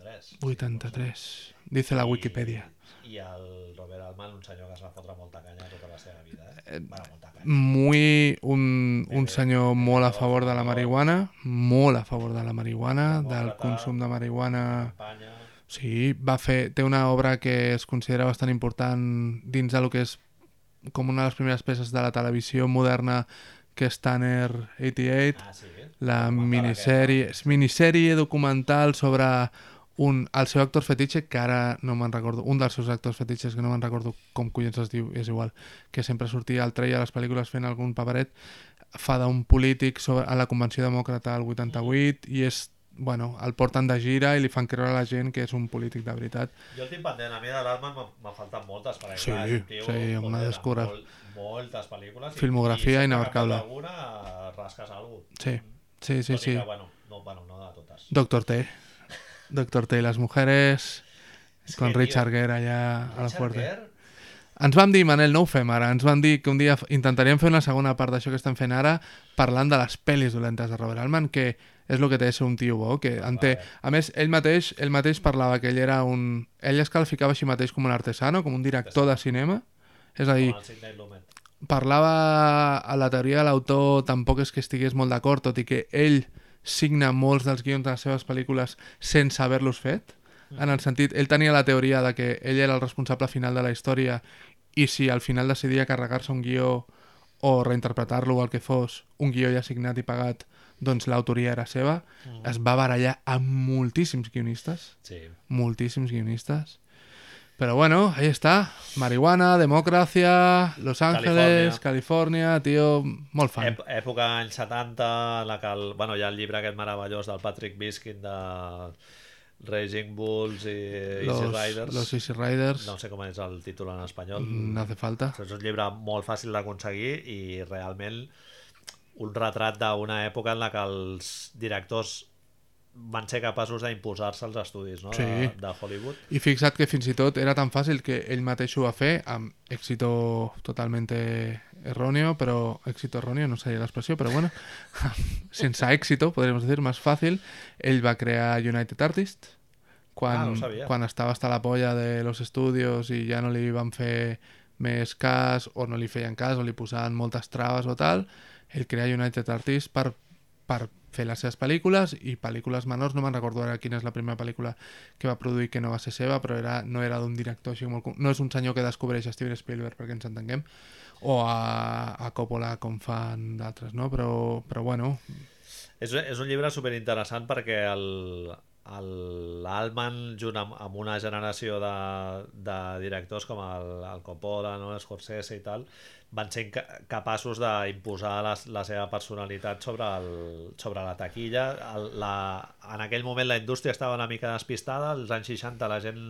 83. 83. Dice la Wikipedia. I, i el Robert Altman, un senyor que es va fotre molta canya tota la seva vida, eh? Eh, Bueno, molta canya. Muy... Un, un senyor molt a favor de la marihuana, molt a favor de la marihuana, del consum de marihuana... Campanya... Sí, va fer, té una obra que es considera bastant important dins de lo que és com una de les primeres peces de la televisió moderna que és Tanner 88, Ah, sí? la Documental és minissèrie documental sobre un, el seu actor fetitxe, que ara no me'n recordo, un dels seus actors fetitxes, que no me'n recordo com collons es diu, és igual, que sempre sortia al treia a les pel·lícules fent algun paperet, fa d'un polític sobre, a la Convenció Demòcrata al 88 i és, bueno, el porten de gira i li fan creure a la gent que és un polític de veritat. Jo el tinc pendent, a mi de l'Alman m'ha- m'ha faltat moltes, perquè Sí, clar, tio, sí, una descura. Molt, moltes pel·lícules. i- Filmografia i que inabarcable. alguna rasques alguna Sí, sí, sí, Tot i sí. Que, bueno, no, bueno, no de totes. Doctor T. Doctor T y las mujeres, És con que, Richard Gere allà a la fuerte. Gere, Ens vam dir, Manel, no ho fem ara, ens van dir que un dia intentaríem fer una segona part d'això que estem fent ara parlant de les pel·lis dolentes de Robert Altman, que és el que té ser un tio bo, que en té... A més, ell mateix, ell mateix parlava que ell era un... Ell es qualificava així mateix com un artesano, com un director de cinema, és a dir, parlava a la teoria de l'autor tampoc és que estigués molt d'acord, tot i que ell signa molts dels guions de les seves pel·lícules sense haver-los fet, en el sentit, ell tenia la teoria de que ell era el responsable final de la història i si al final decidia carregar-se un guió o reinterpretar-lo o el que fos, un guió ja signat i pagat, doncs l'autoria era seva, es va barallar amb moltíssims guionistes, Sí. moltíssims guionistas. Pero bueno, ahí está. Marihuana, democracia, Los Ángeles, California, tío, molt fan. Ep època anys 70, en la que el, bueno, hi ha el llibre aquest meravellós del Patrick Biskin de Raging Bulls i Easy los, Riders. los Easy Riders. No sé com és el títol en espanyol. No hace falta. És un llibre molt fàcil d'aconseguir i realment un retrat d'una època en la que els directors van ser capaços d'imposar-se als estudis no? Sí. de, de Hollywood. I fixa't que fins i tot era tan fàcil que ell mateix ho va fer amb èxito totalmente erróneo, però èxito erróneo no seria l'expressió, però bueno, sense èxito, podríem dir, més fàcil, ell va crear United Artists Ah, quan, sabia. quan estava hasta la polla de los estudios i ja no li van fer més cas o no li feien cas o li posaven moltes traves o tal, ell crea United Artists per, per fer les seves pel·lícules i pel·lícules menors, no me'n recordo ara quina és la primera pel·lícula que va produir que no va ser seva, però era, no era d'un director així molt... No és un senyor que descobreix Steven Spielberg, perquè ens entenguem, o a, a Coppola com fan d'altres, no? Però, però bueno, És, és un llibre superinteressant perquè el l'Alman, junt amb, amb una generació de, de directors com el, el Coppola, no? Scorsese i tal, van ser capaços d'imposar la, la seva personalitat sobre, el, sobre la taquilla. El, la, en aquell moment la indústria estava una mica despistada, als anys 60 la gent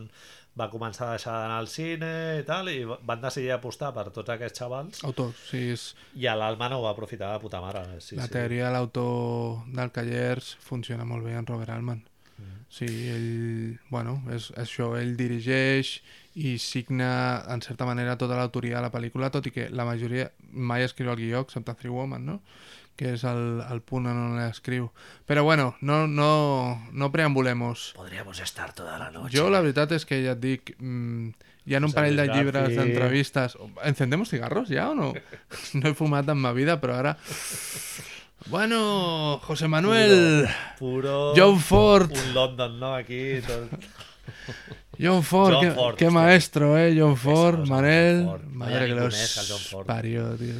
va començar a deixar d'anar al cine i tal, i van decidir apostar per tots aquests xavals, autor, sí, és i l'Alman ho va aprofitar de puta mare. Sí, la sí. teoria de l'autor del Callers funciona molt bé en Robert Altman. Sí, ell, bueno, és això, ell dirigeix i signa, en certa manera, tota l'autoria de la pel·lícula, tot i que la majoria mai escriu el guió, excepte Three Woman, no? que és el, el punt on l'escriu. Però bueno, no, no, no preambulemos. Podríamos estar toda la noche. Jo la veritat és que ja et dic, mm, hi ha un parell de llibres d'entrevistes... ¿Encendemos cigarros ja o no? No he fumat en ma vida, però ara... Bueno, José Manuel, Puro... John Ford, Un London, no? Aquí... John Ford, John qué, Ford, qué maestro, eh, John Ford, Manel, John Ford. Madre que los John Ford. parió, tío.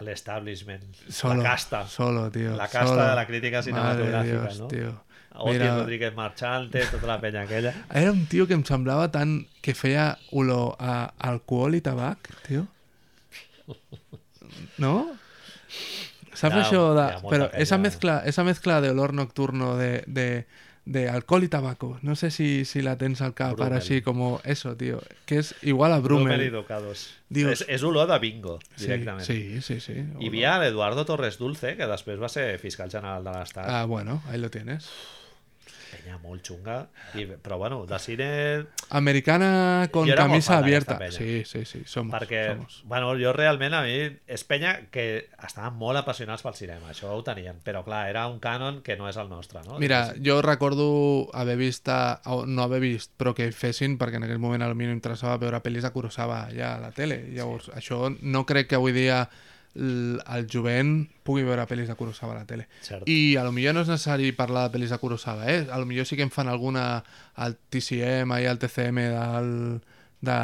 L'establishment. Solo, La casta. solo, tío. La casta solo. de la crítica de Dios, no? Tío. Mira- Rodríguez Marchante, tota la penya aquella. Era un tio que em semblava tan... que feia olor a alcohol i tabac, tio. No? Molta Però esa penya. mezcla, esa mezcla de olor nocturno de, de, de alcohol y tabaco, no sé si, si la tens al cap Brummel. ara així, como eso, tío, que és igual a Brummel Brummel. i Ducados. Dius- És, és olor de bingo, Sí, directament. sí, sí, sí. Hi havia l'Eduardo Torres Dulce, que després va ser fiscal general de l'Estat. Ah, bueno, ahí lo tienes. Penya molt xunga. I, però bueno, de cine... Americana con camisa abierta. Sí, sí, sí, somos. perquè, somos. bueno, jo realment a mi és penya que estaven molt apassionats pel cinema, això ho tenien, però clar, era un cànon que no és el nostre, no? Mira, jo recordo haver vist, a- o no haver vist, però que fessin, perquè en aquell moment a mi no interessava veure pel·lis de Kurosawa ja a la tele. Llavors, això no crec que avui dia el jovent pugui veure pel·lis de Kurosawa a la tele. Cert. I a lo millor no és necessari parlar de pel·lis de Kurosawa, eh? A lo millor sí que en fan alguna al TCM i al TCM del, de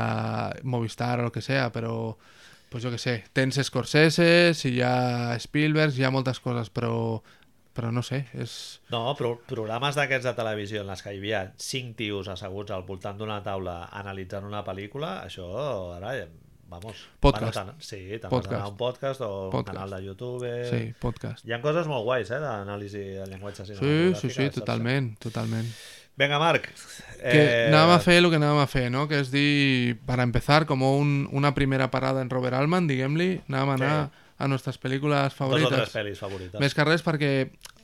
Movistar o el que sea, però pues jo que sé, tens Scorsese, si hi ha Spielberg, hi ha moltes coses, però, però no sé, és... No, però programes d'aquests de televisió en les que hi havia cinc tios asseguts al voltant d'una taula analitzant una pel·lícula, això ara, vamos... Podcast. Tant- sí, vas Podcast. un podcast o un Podcast. canal de YouTube... Sí, podcast. Hi ha coses molt guais, eh, d'anàlisi de llenguatge Sí, cinematogràfic. sí, sí, totalment, totalment. Venga, Marc. Que eh, anàvem a fer el que anàvem a fer, no? Que és dir, para empezar, como un, una primera parada en Robert Altman, diguem-li, anàvem a anar a nostres pel·lícules Dos o tres favorites. pel·lis favorites. Més que res perquè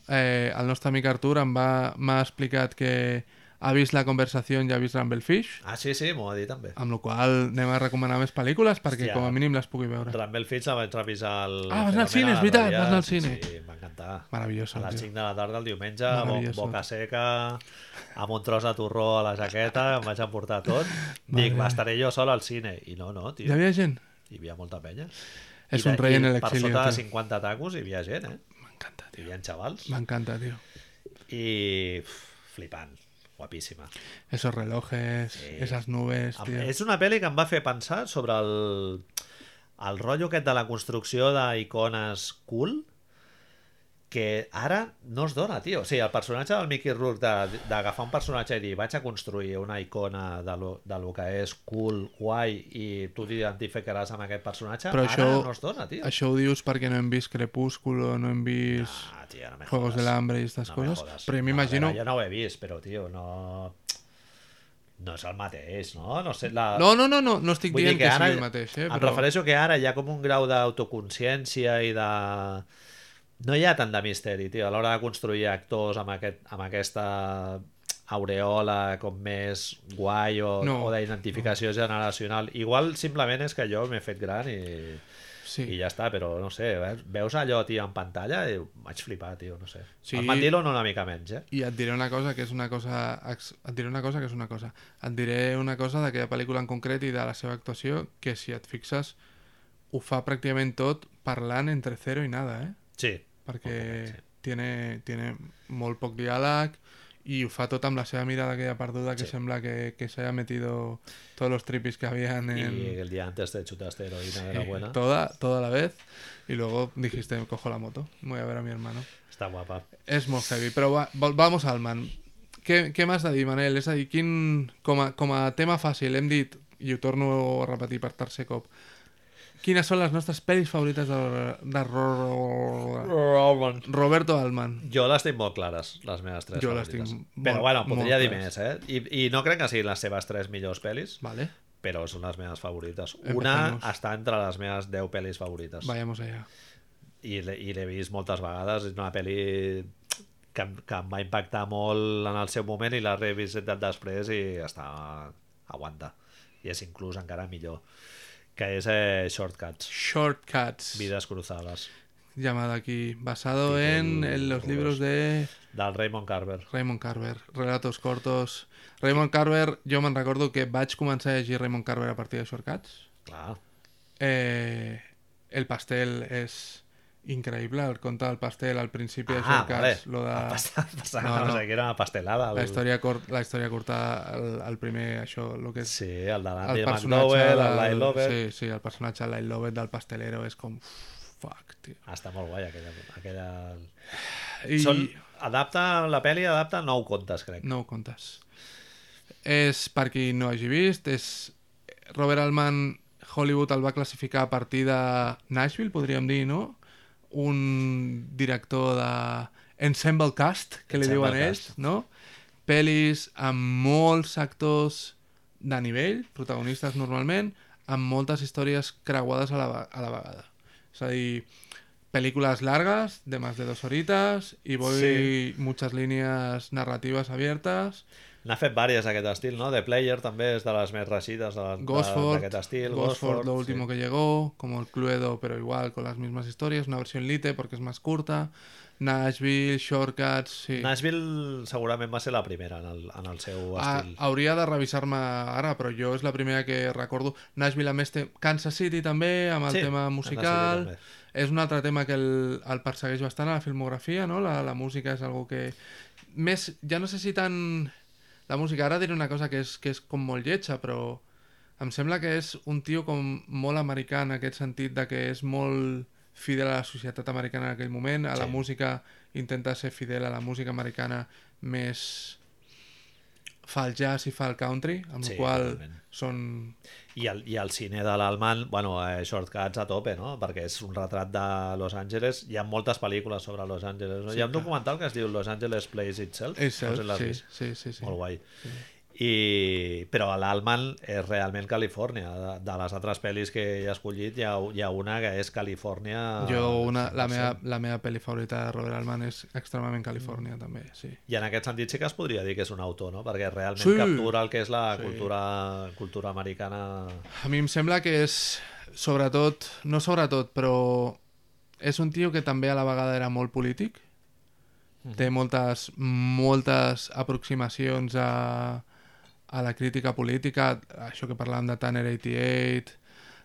eh, el nostre amic Artur em va- m'ha explicat que ha vist la conversació i ha vist Rumblefish, Ah, sí, sí, m'ho va dir també. amb la qual anem a recomanar més pel·lícules perquè Hòstia. com a mínim les pugui veure. Rumble Fitch la vaig revisar al... Ah, vas anar al cine, és veritat, vas anar al Sí, cine. Sí, em va encantar. Maravilloso, A les tio. 5 de la tarda el diumenge, bo, boca seca, amb un tros de torró a la jaqueta, em vaig emportar tot. Dic, Madre. estaré jo sol al cine. I no, no, Hi tio. havia gent? Hi havia molta penya. És un rei en el Per sota de tio. 50 tacos hi havia gent, eh? M'encanta, Hi tio. havia xavals. M'encanta, tio. I flipant. Guapíssima. Esos relojes, Sí. esas nubes, tio. És una pel·li que em va fer pensar sobre el, el rotllo aquest de la construcció d'icones cool que ara no es dona, tio. O sigui, el personatge del Mickey Rourke de- d'agafar un personatge i dir vaig a construir una icona de lo, de lo que és cool, guai i tu t'identificaràs amb aquest personatge, Però ara això- no es dona, tio. Això ho dius perquè no hem vist Crepúsculo, no hem vist Ah, tio, no Juegos jodas. del Hambre i estas No coses. Però No, m'imagino... jo no ho he vist, però, tio, no... No és el mateix, no? No sé, la... No, no, no, no, no estic Vull dient que, que sigui ara el mateix, eh? Em Però... refereixo que ara hi ha com un grau d'autoconsciència i de... No hi ha tant de misteri, tio, a l'hora de construir actors amb, aquest, amb aquesta aureola com més guai o, No, o d'identificació generacional. Igual simplement és que jo m'he fet gran i, Sí. i ja està, però no sé, veus, allò, tio, en pantalla i vaig flipar, tio, no sé. Sí. El Mandilo no una mica menys, eh? I et diré una cosa que és una cosa... Et diré una cosa que és una cosa. Et diré una cosa d'aquella pel·lícula en concret i de la seva actuació, que si et fixes ho fa pràcticament tot parlant entre zero i nada, eh? Sí. Perquè sí. tiene, tiene molt poc diàleg ho fa tot amb la seva mirada aquella perduda que Sí. sembla que, que se haya metido todos los tripis que habían en... Y el día antes te chutaste heroína de la buena. toda, toda la vez y luego dijiste cojo la moto, voy a ver a mi hermano Està guapa. és molt heavy, però va, vamos al man què, què m'has de dir Manel? és a dir, quin, com, a, com a tema fàcil hem dit, i ho torno a repetir per tercer cop quines són les nostres pel·lis favorites de, de Ro- Roberto Altman Jo les tinc molt clares, les meves tres Jo les favorites. tinc Però molt- bueno, podria dir més, eh? I, I no crec que siguin les seves tres millors pel·lis, vale, però són les meves favorites. Empecemos. Una està entre les meves 10 pel·lis favorites. vayamos allá I i l'he vist moltes vegades. És una pel·li que, que em va impactar molt en el seu moment i l'he revisitat després i està... aguanta. I és inclús encara millor. Que és eh, Shortcuts, Shortcuts Vides Cruzadas, llamada aquí basado en, en los libros de del Raymond Carver. Raymond Carver, relatos cortos. Raymond Carver, jo me'n recordo que vaig començar a llegir Raymond Carver a partir de Shortcuts. Clar, Eh, el pastel és increïble, el conte del pastel al principi de Ah, Shortcuts. vale. Lo de... Passa, passa, No, no, no. sé, que era una pastelada. La el- història, cort, la història curta, el, el primer, això, el que és... Sí, el de el l'Andy McDowell, el del- Lyle Lovett. Sí, sí, el personatge Lyle Lovett del pastelero és com... Fuck, tio. Ah, Està molt guai aquella... aquella... I... Són, adapta, la pel·li adapta nou contes, crec. No ho contes. És, per qui no hagi vist, és... Robert Altman, Hollywood el va classificar a partir de Nashville, podríem dir, no? Un director de ensemble cast, que li Ensemble diuen ells, no? Pel·lis amb molts actors de nivell, protagonistes normalment, amb moltes històries creuades a la, a la vegada. És a dir, películas largas de más de dos horitas y voy Sí. muchas líneas narrativas abiertas. N'ha fet vàries d'aquest estil, no? The Player també és de les més reeixides Gosford, d'aquest estil. Gosford, lo sí. que llegó, como el Cluedo, pero igual con las mismas historias, una versión lite porque es más corta. Nashville, Shortcuts, sí. Nashville segurament va ser la primera en el, en el seu Ah, estil. hauria de revisar-me ara, però jo és la primera que recordo. Nashville, a més, té Kansas City també, amb el Sí, tema musical. És un altre tema que el, el persegueix bastant a la filmografia, no? La, la música és algo que... Més, ja no sé si tant... La música, ara diré una cosa que és, que és com molt lletja, però em sembla que és un tio com molt americà en aquest sentit de que és molt fidel a la societat americana en aquell moment, a la Sí. música intenta ser fidel a la música americana més fa el jazz i fa el country, amb Sí, la qual totalment. són... I el, I el cine de l'Alman, bueno, eh, Shortcuts a tope, no? Perquè és un retrat de Los Angeles. Hi ha moltes pel·lícules sobre Los Angeles. No? Sí, Hi ha un clar. documental que es diu Los Angeles Plays Itself. És no el, sé si sí, sí, sí, sí. Molt guai. I... Però l'Alman és realment Califòrnia. De, de les altres pel·lis que he escollit, hi ha, hi ha una que és Califòrnia... Jo, una, la, 100%. meva, la meva pel·li favorita de Robert Altman és extremament Califòrnia, també, sí. I en aquest sentit sí que es podria dir que és un autor, no? Perquè realment Sí. captura el que és la Sí. cultura, cultura americana... A mi em sembla que és, sobretot, no sobretot, però és un tio que també a la vegada era molt polític. Té moltes, moltes aproximacions a, a la crítica política, això que parlàvem de Tanner 88,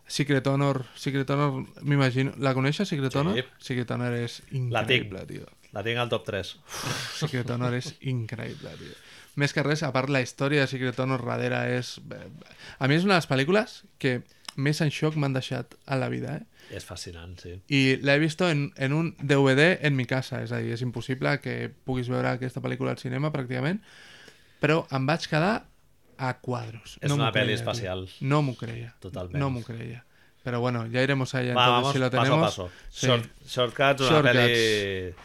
Secret Honor, Secret Honor, m'imagino... La coneixes, Secret Sí. Honor? Secret Honor és La increïble, tio. La tinc al top 3. Secret Honor és increïble, tio. Més que res, a part la història de Secret Honor darrere és... A mi és una de les pel·lícules que més en xoc m'han deixat a la vida, eh? És fascinant, sí. I l'he vist en, en un DVD en mi casa, és a dir, és impossible que puguis veure aquesta pel·lícula al cinema pràcticament, però em vaig quedar a quadros. És no una m'ho pel·li creia, tio. especial. No m'ho creia. Totalment. No m'ho creia. Pero bueno, ya iremos allá Va, entonces vamos si lo paso a tenemos. paso. Sí. Short, Shortcuts, una Shortcuts. pel·li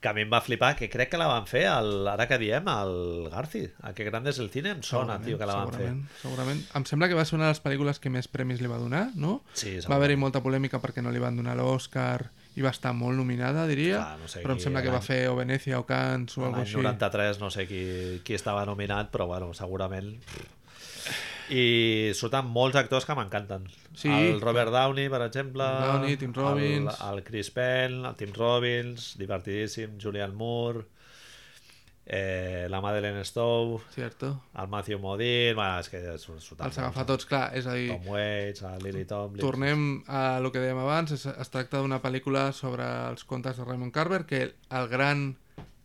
que a mi em va flipar, que crec que la van fer, el, ara que diem, el Garci. A que grande és el cine, em sona, Segurament, tio, que la van fer. segurament, Segurament. Em sembla que va ser una de les pel·lícules que més premis li va donar, no? Sí, Va haver-hi molta polèmica perquè no li van donar l'Oscar i va estar molt nominada, diria, Clar, no sé però em qui sembla que va fer o Venècia o Cannes o alguna així. 93 no sé qui, qui estava nominat, però bueno, segurament... I surten molts actors que m'encanten. Sí. El Robert Downey, per exemple. Downey, Tim Robbins. El, el Chris Penn, el Tim Robbins, divertidíssim, Julian Moore, eh, la Madeleine Stowe, Cierto. el Matthew Modine... Bueno, és que surten Els molts. agafa tots, clar, és a dir, Tom Waits, el Lily Tomlin... tornem a lo que dèiem abans, es, es tracta d'una pel·lícula sobre els contes de Raymond Carver, que el gran,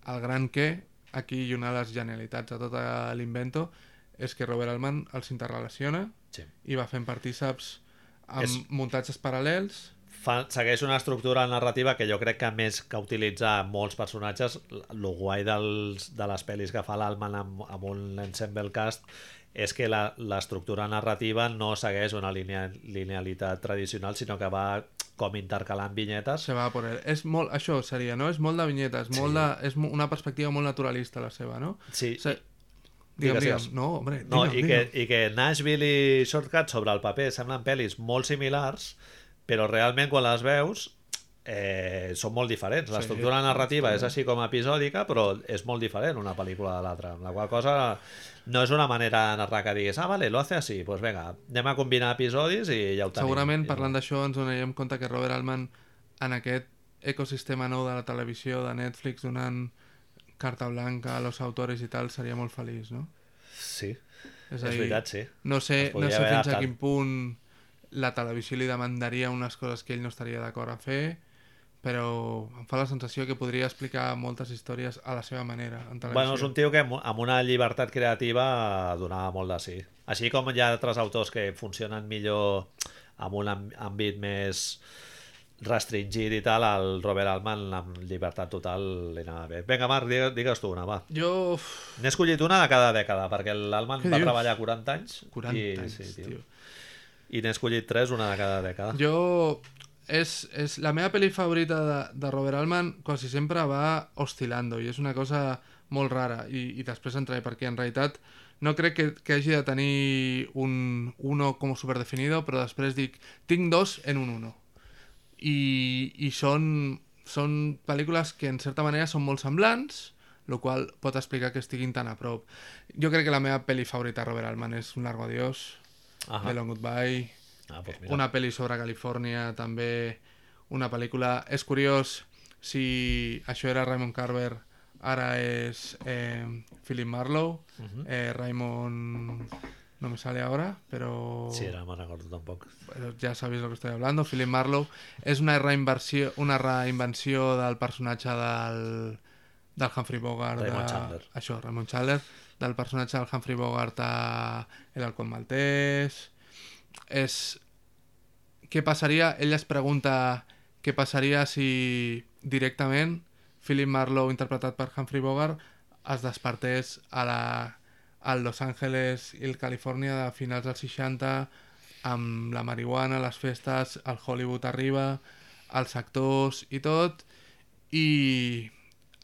el gran què, aquí i una de les genialitats de tot l'invento, és que Robert Altman els interrelaciona Sí. i va fent partíceps amb És- muntatges paral·lels Fa, segueix una estructura narrativa que jo crec que més que utilitzar molts personatges, el guai dels, de les pel·lis que fa l'Alman amb, amb un ensemble cast és que la- l'estructura narrativa no segueix una linea, linealitat tradicional, sinó que va com intercalant vinyetes. se va por él. És molt, això seria, no? És molt de vinyetes, Sí. molt de, és una perspectiva molt naturalista la seva, no? Sí, O sigui, digue'm, digue'm. digues. No, hombre, No, digue'm, i, digue'm. que, I que Nashville i Shortcut sobre el paper semblen pel·lis molt similars, però realment quan les veus eh, són molt diferents. Sí, L'estructura narrativa és així com episòdica, però és molt diferent una pel·lícula de l'altra. La qual cosa no és una manera de narrar que diguis ah, vale, lo hace así, pues venga, anem a combinar episodis i ja ho tenim. Segurament, parlant d'això, ens donaríem compte que Robert Altman, en aquest ecosistema nou de la televisió, de Netflix, donant carta blanca a los autores i tal, seria molt feliç, no? Sí, És, és dir, veritat, sí. no sé, no sé fins a quin punt la televisió li demandaria unes coses que ell no estaria d'acord a fer, però em fa la sensació que podria explicar moltes històries a la seva manera en televisió. Bueno, és un tio que amb una llibertat creativa donava molt de sí. Així com hi ha altres autors que funcionen millor amb un àmbit més restringit i tal, el Robert Altman amb llibertat total li anava bé. Vinga, Marc, digues, digues tu una, va. Jo... N'he escollit una de cada dècada, perquè l'Alman va dius? treballar 40 anys. 40 i, anys, sí, tio. tio. I n'he escollit 3, una de cada dècada. Jo... És, és la meva pel·li favorita de, de Robert Altman quasi sempre va oscil·lando i és una cosa molt rara i, i després entraré perquè en realitat no crec que, que hagi de tenir un uno com superdefinido però després dic, tinc dos en un uno. I, i són, són pel·lícules que en certa manera són molt semblants el qual pot explicar que estiguin tan a prop. Jo crec que la meva pel·li favorita de Robert Altman és Un largo adiós Ahà. The Long Goodbye Ah, doncs mira. una pel·li sobre Califòrnia, també una pel·lícula... És curiós si això era Raymond Carver, ara és eh, Philip Marlowe. Mhm. eh, Raymond... no me sale ahora, pero... Sí, no me'n recordo tampoc. Pero ya sabéis lo que estoy hablando. Philip Marlowe és una reinversió, una reinvenció del personatge del, del Humphrey Bogart. Raymond de, Chandler. Això, Raymond Chandler, del personatge del Humphrey Bogart a El Halcón Maltès. És... Què passaria? Ell es pregunta què passaria si directament Philip Marlowe, interpretat per Humphrey Bogart, es despertés a la al Los Angeles i el Califòrnia de finals dels 60 amb la marihuana, les festes, el Hollywood arriba, els actors i tot i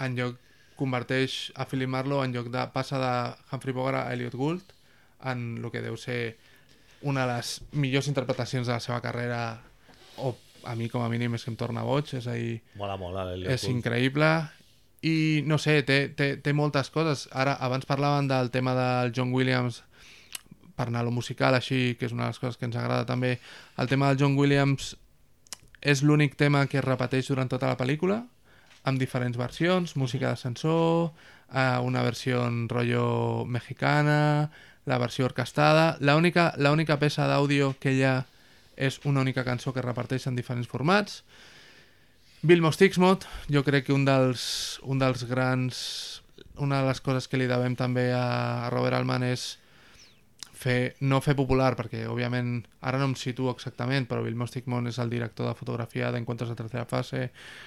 en lloc converteix a Philip Marlowe en lloc de passa de Humphrey Bogart a Elliot Gould en el que deu ser una de les millors interpretacions de la seva carrera o a mi com a mínim és que em torna boig és a dir, Mola l'Elliot és Gould. increïble. I no sé, té, té, té moltes coses. Ara abans parlaven del tema del John Williams per anar a lo musical així, que és una de les coses que ens agrada també. El tema del John Williams és l'únic tema que es repeteix durant tota la pel·lícula amb diferents versions, música d'ascensor eh, una versió en rotllo mexicana la versió orquestada. L'única peça d'àudio que hi ha és una única cançó que es repeteix en diferents formats. Bill Mostixmot, jo crec que un dels, un dels grans... Una de les coses que li devem també a, a Robert Altman és fer, no fer popular, perquè òbviament ara no em situo exactament, però Bill Mostigmon és el director de fotografia d'Encuentros de tercera fase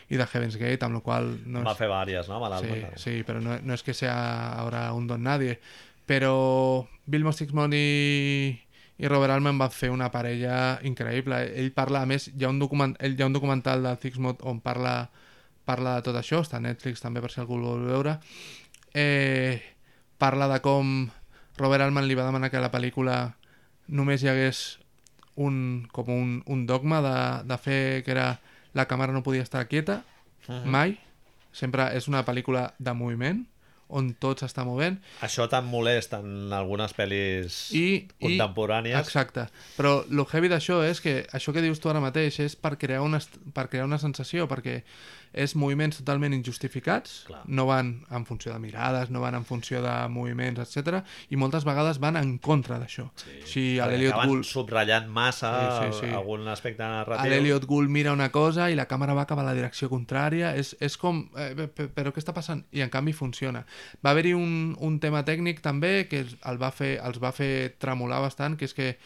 i de Heaven's Gate, amb la qual no Va és... fer vàries, no? Amb Sí, l'Alman. sí, però no, no es que sea ahora un don nadie. Però Bill Mostigmon i, i Robert Altman van fer una parella increïble. Ell parla, a més, hi ha un, document, ell, hi ha un documental de Sixmod on parla, parla de tot això, està a Netflix també per si algú el vol veure. Eh, parla de com Robert Altman li va demanar que a la pel·lícula només hi hagués un, com un, un dogma de, de fer que era la càmera no podia estar quieta, mai. Sempre és una pel·lícula de moviment, on tot s'està movent. Això tan molesta en algunes pel·lis I, contemporànies. I, exacte. Però el heavy d'això és que això que dius tu ara mateix és per crear una, per crear una sensació, perquè és moviments totalment injustificats, Clar. no van en funció de mirades, no van en funció de moviments, etc. i moltes vegades van en contra d'això. Sí, si l'Eliot Gould subratllant massa Sí, sí, sí. algun aspecte narratiu. l'Eliot Gould mira una cosa i la càmera va cap a la direcció contrària és, és com, eh, pe- pe- però què està passant? i en canvi funciona va haver-hi un, un tema tècnic també que el va fer, els va fer tremolar bastant que és que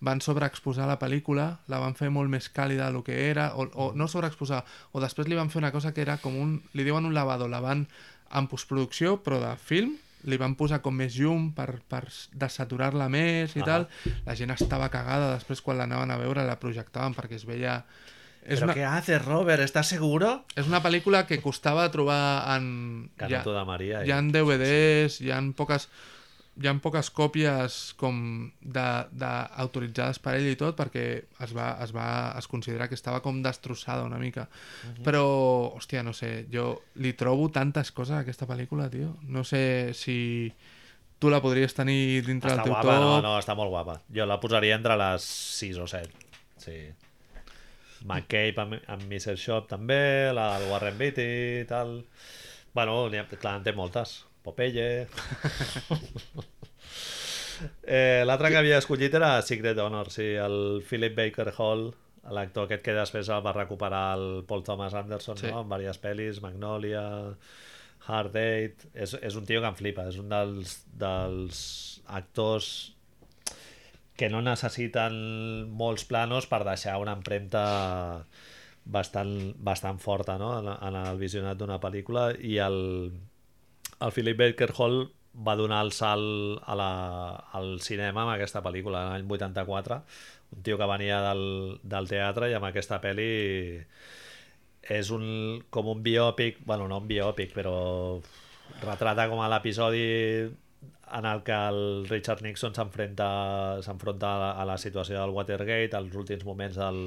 van sobreexposar la pel·lícula, la van fer molt més càlida del que era, o, o no sobreexposar, o després li van fer una cosa que era com un, li diuen un lavado, la van en postproducció, però de film, li van posar com més llum per, per desaturar-la més i Ah. tal, la gent estava cagada després quan l'anaven a veure la projectaven perquè es veia és Però una, què haces, Robert? ¿Estás seguro? és una pel·lícula que costava trobar en... Canto de Maria. hi ha DVDs, hi ha poques hi ha poques còpies com de, de autoritzades per ell i tot perquè es va, es va es considera que estava com destrossada una mica però, hòstia, no sé jo li trobo tantes coses a aquesta pel·lícula, tio no sé si tu la podries tenir dintre Està del teu guapa, top no, no, està molt guapa. Jo la posaria entre les 6 o 7. Sí. McCabe amb, amb Mr. Shop també, la del Warren Beatty i tal. Bueno, ha, clar, en té moltes. Popeye... eh, L'altre que havia escollit era Secret Honor, sí, el Philip Baker Hall, l'actor aquest que després va recuperar el Paul Thomas Anderson, Sí. no? en diverses pel·lis, Magnolia, Hard Date... És, és un tio que em flipa, és un dels, dels actors que no necessiten molts planos per deixar una empremta bastant, bastant forta no? en, en el visionat d'una pel·lícula i el, el Philip Baker Hall va donar el salt a la, al cinema amb aquesta pel·lícula l'any 84 un tio que venia del, del teatre i amb aquesta pel·li és un, com un biòpic bueno, no un biòpic però retrata com a l'episodi en el que el Richard Nixon s'enfronta a la situació del Watergate als últims moments del,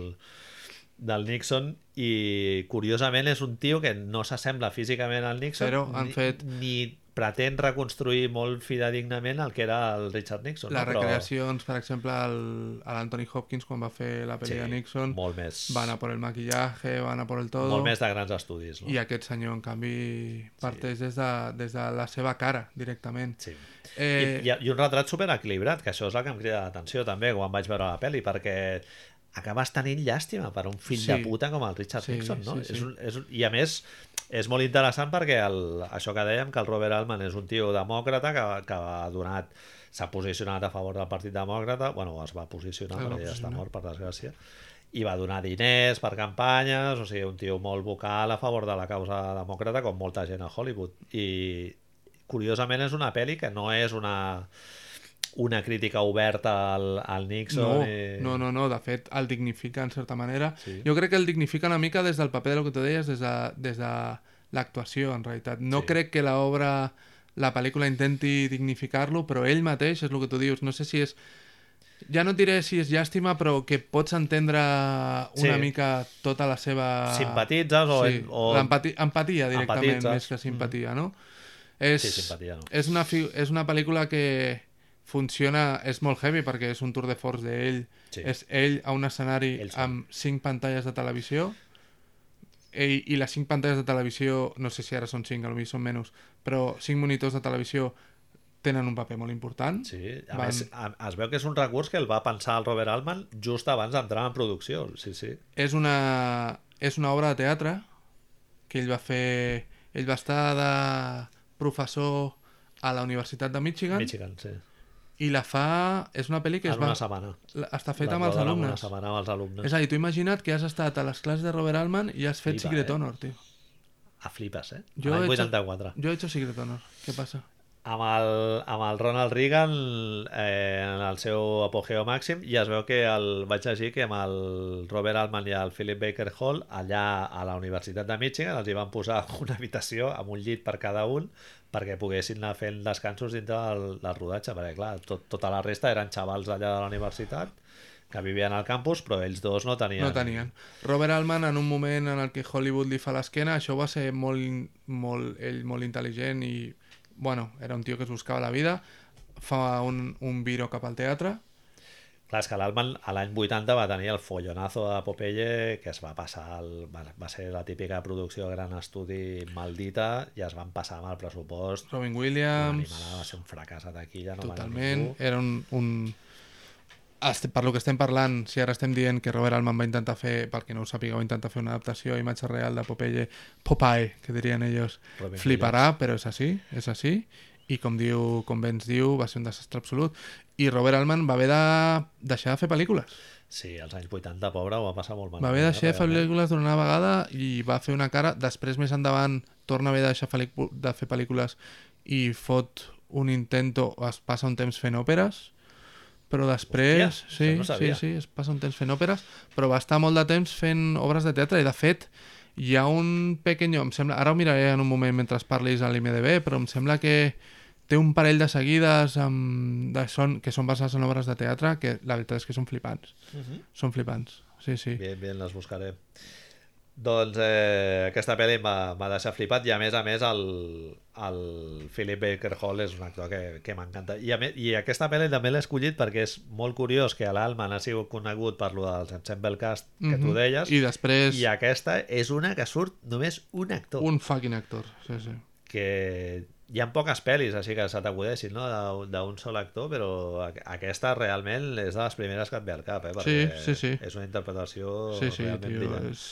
del Nixon i curiosament és un tio que no s'assembla físicament al Nixon Però han ni, fet- ni, pretén reconstruir molt fidedignament el que era el Richard Nixon. Les no? Però- recreacions, per exemple, el- a l'Anthony Hopkins quan va fer la pel·li Sí, de Nixon, molt més, van a por el maquillaje, van a por el todo, molt més de grans estudis. No? i aquest senyor, en canvi, parteix des, de, des de la seva cara, directament. Sí. Eh, I, i, I un retrat super equilibrat, que això és el que em crida l'atenció també quan vaig veure la pel·li, perquè acabes tenint llàstima per un fill Sí. de puta com el Richard Sí, Nixon, no? sí, sí. És un, és un, I a més, és molt interessant perquè el, això que dèiem, que el Robert Altman és un tio demòcrata que, que ha donat s'ha posicionat a favor del Partit Demòcrata, bueno, es va posicionar va perquè ja està mort, per desgràcia, i va donar diners per campanyes, o sigui, un tio molt vocal a favor de la causa demòcrata, com molta gent a Hollywood. I curiosament és una pel·li que no és una una crítica oberta al, al Nixon no, i... no, no, no, de fet el dignifica en certa manera. Sí. Jo crec que el dignifica una mica des del paper de lo que tu deies, des de, des de l'actuació, en realitat. No Sí. crec que l'obra, la pel·lícula intenti dignificar-lo, però ell mateix, és el que tu dius, no sé si és... Ja no et diré si és llàstima, però que pots entendre una Sí. mica tota la seva... Simpatitzes o... Sí, o... l'empati- empatia directament, Empatitzes. més que simpatia, no? És, Sí, simpatia no. és, una fi... és una pel·lícula que funciona, és molt heavy perquè és un tour de force d'ell, Sí. és ell a un escenari Ell sol. amb cinc pantalles de televisió ell, i les cinc pantalles de televisió, no sé si ara són cinc, potser són menys, però cinc monitors de televisió tenen un paper molt important. Sí, a Van- més, a, es veu que és un recurs que el va pensar el Robert Altman just abans d'entrar en producció. Sí, sí. És una, és una obra de teatre que ell va fer... Ell va estar de professor a la Universitat de Michigan, Michigan, sí. I la fa... És una pel·li que es en va... una setmana. està feta amb els en Una alumnes. setmana amb els alumnes. És a dir, tu imagina't que has estat a les classes de Robert Altman i has fet Flipa, Secret eh? Honor, tio. A flipes, eh? Jo L'any he hecho- 84. Yo he hecho Secret Honor. ¿Qué pasa? amb el, amb el Ronald Reagan eh, en el seu apogeo màxim i es veu que el, vaig llegir que amb el Robert Altman i el Philip Baker Hall allà a la Universitat de Michigan els hi van posar una habitació amb un llit per cada un perquè poguessin anar fent descansos dintre del, del rodatge perquè clar, tot, tota la resta eren xavals allà de la universitat que vivien al campus però ells dos no tenien No tenien. Robert Altman, en un moment en el que Hollywood li fa l'esquena, això va ser molt, molt, ell molt intel·ligent i, bueno, era un tio que es buscava la vida, fa un, un viro cap al teatre, Clar, és que l'Alman a l'any 80 va tenir el follonazo de Popeye que es va passar, el, va, va ser la típica producció de gran estudi maldita i es van passar amb el pressupost. Robin Williams, va ser un fracàs a taquilla, no totalment, era un... un... Este, per lo que estem parlant, si ara estem dient que Robert Altman va intentar fer, per qui no ho sàpiga, va intentar fer una adaptació a imatge real de Popeye, Popeye, que dirien ells, Robin fliparà, però és així, és així, i com diu, com bé ens diu, va ser un desastre absolut. I Robert Altman va haver de deixar de fer pel·lícules. Sí, als anys 80, pobre, ho va passar molt malament. Va haver de deixar de fer pel·lícules d'una vegada i va fer una cara. Després, més endavant, torna a haver de deixar de fer pel·lícules i fot un intento, o es passa un temps fent òperes, però després... Hòstia, sí, no sí, sí, es passa un temps fent òperes, però va estar molt de temps fent obres de teatre i, de fet, hi ha un pequeño... Em sembla, ara ho miraré en un moment mentre parlis a l'IMDB, però em sembla que té un parell de seguides amb, de son, que són basades en obres de teatre que la veritat és que són flipants. Mhm. Són flipants, sí, sí. Bien, bien, les buscaré. Doncs eh, aquesta pel·li m'ha deixat flipat i a més a més el, el Philip Baker Hall és un actor que, que m'encanta I, a més, i aquesta pel·li també l'he escollit perquè és molt curiós que l'Alman ha sigut conegut per lo dels Ensemble Cast que tu Mhm. deies I després i aquesta és una que surt només un actor un fucking actor. Sí, sí. que hi ha poques pel·lis així que se t'acudeixin no? d'un sol actor però aqu- aquesta realment és de les primeres que et ve al cap eh? Sí, perquè sí, sí. és una interpretació Sí, sí, realment tío, brillant es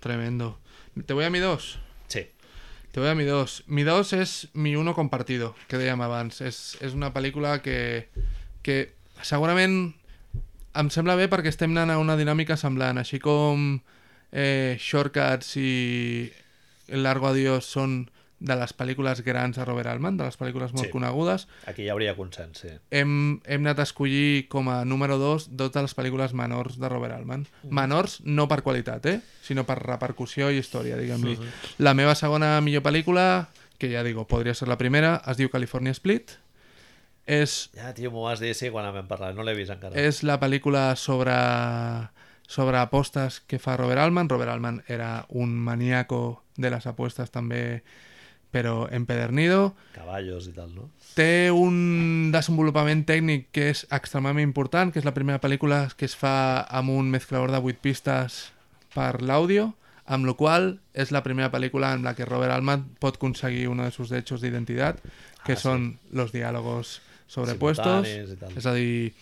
tremendo. Te voy a mi dos. sí, Te voy a mi dos. Mi dos és mi uno compartido, que dèiem abans. És, és una pel·lícula que, que segurament em sembla bé perquè estem anant a una dinàmica semblant, així com eh, Shortcuts i El Largo Adiós són de les pel·lícules grans de Robert Altman, de les pel·lícules molt Sí. conegudes, aquí hi hauria consens sí. hem, hem anat a escollir com a número 2 dos de les pel·lícules menors de Robert Altman. Menors no per qualitat, eh? sinó per repercussió i història, diguem-li. La meva segona millor pel·lícula, que ja digo, podria ser la primera, es diu California Split. És, Ja, tio, m'ho vas dir, sí, quan vam parlar. No l'he vist encara. és la pel·lícula sobre, sobre apostes que fa Robert Altman. Robert Altman era un maníaco de les apuestes també però empedernido. Caballos i tal, no? Té un desenvolupament tècnic que és extremadament important, que és la primera pel·lícula que es fa amb un mezclador de 8 pistes per l'àudio, amb la qual és la primera pel·lícula en la que Robert Altman pot aconseguir uno de sus derechos d'identitat, que Ah, sí. són los diàlogos sobrepuestos. És a dir,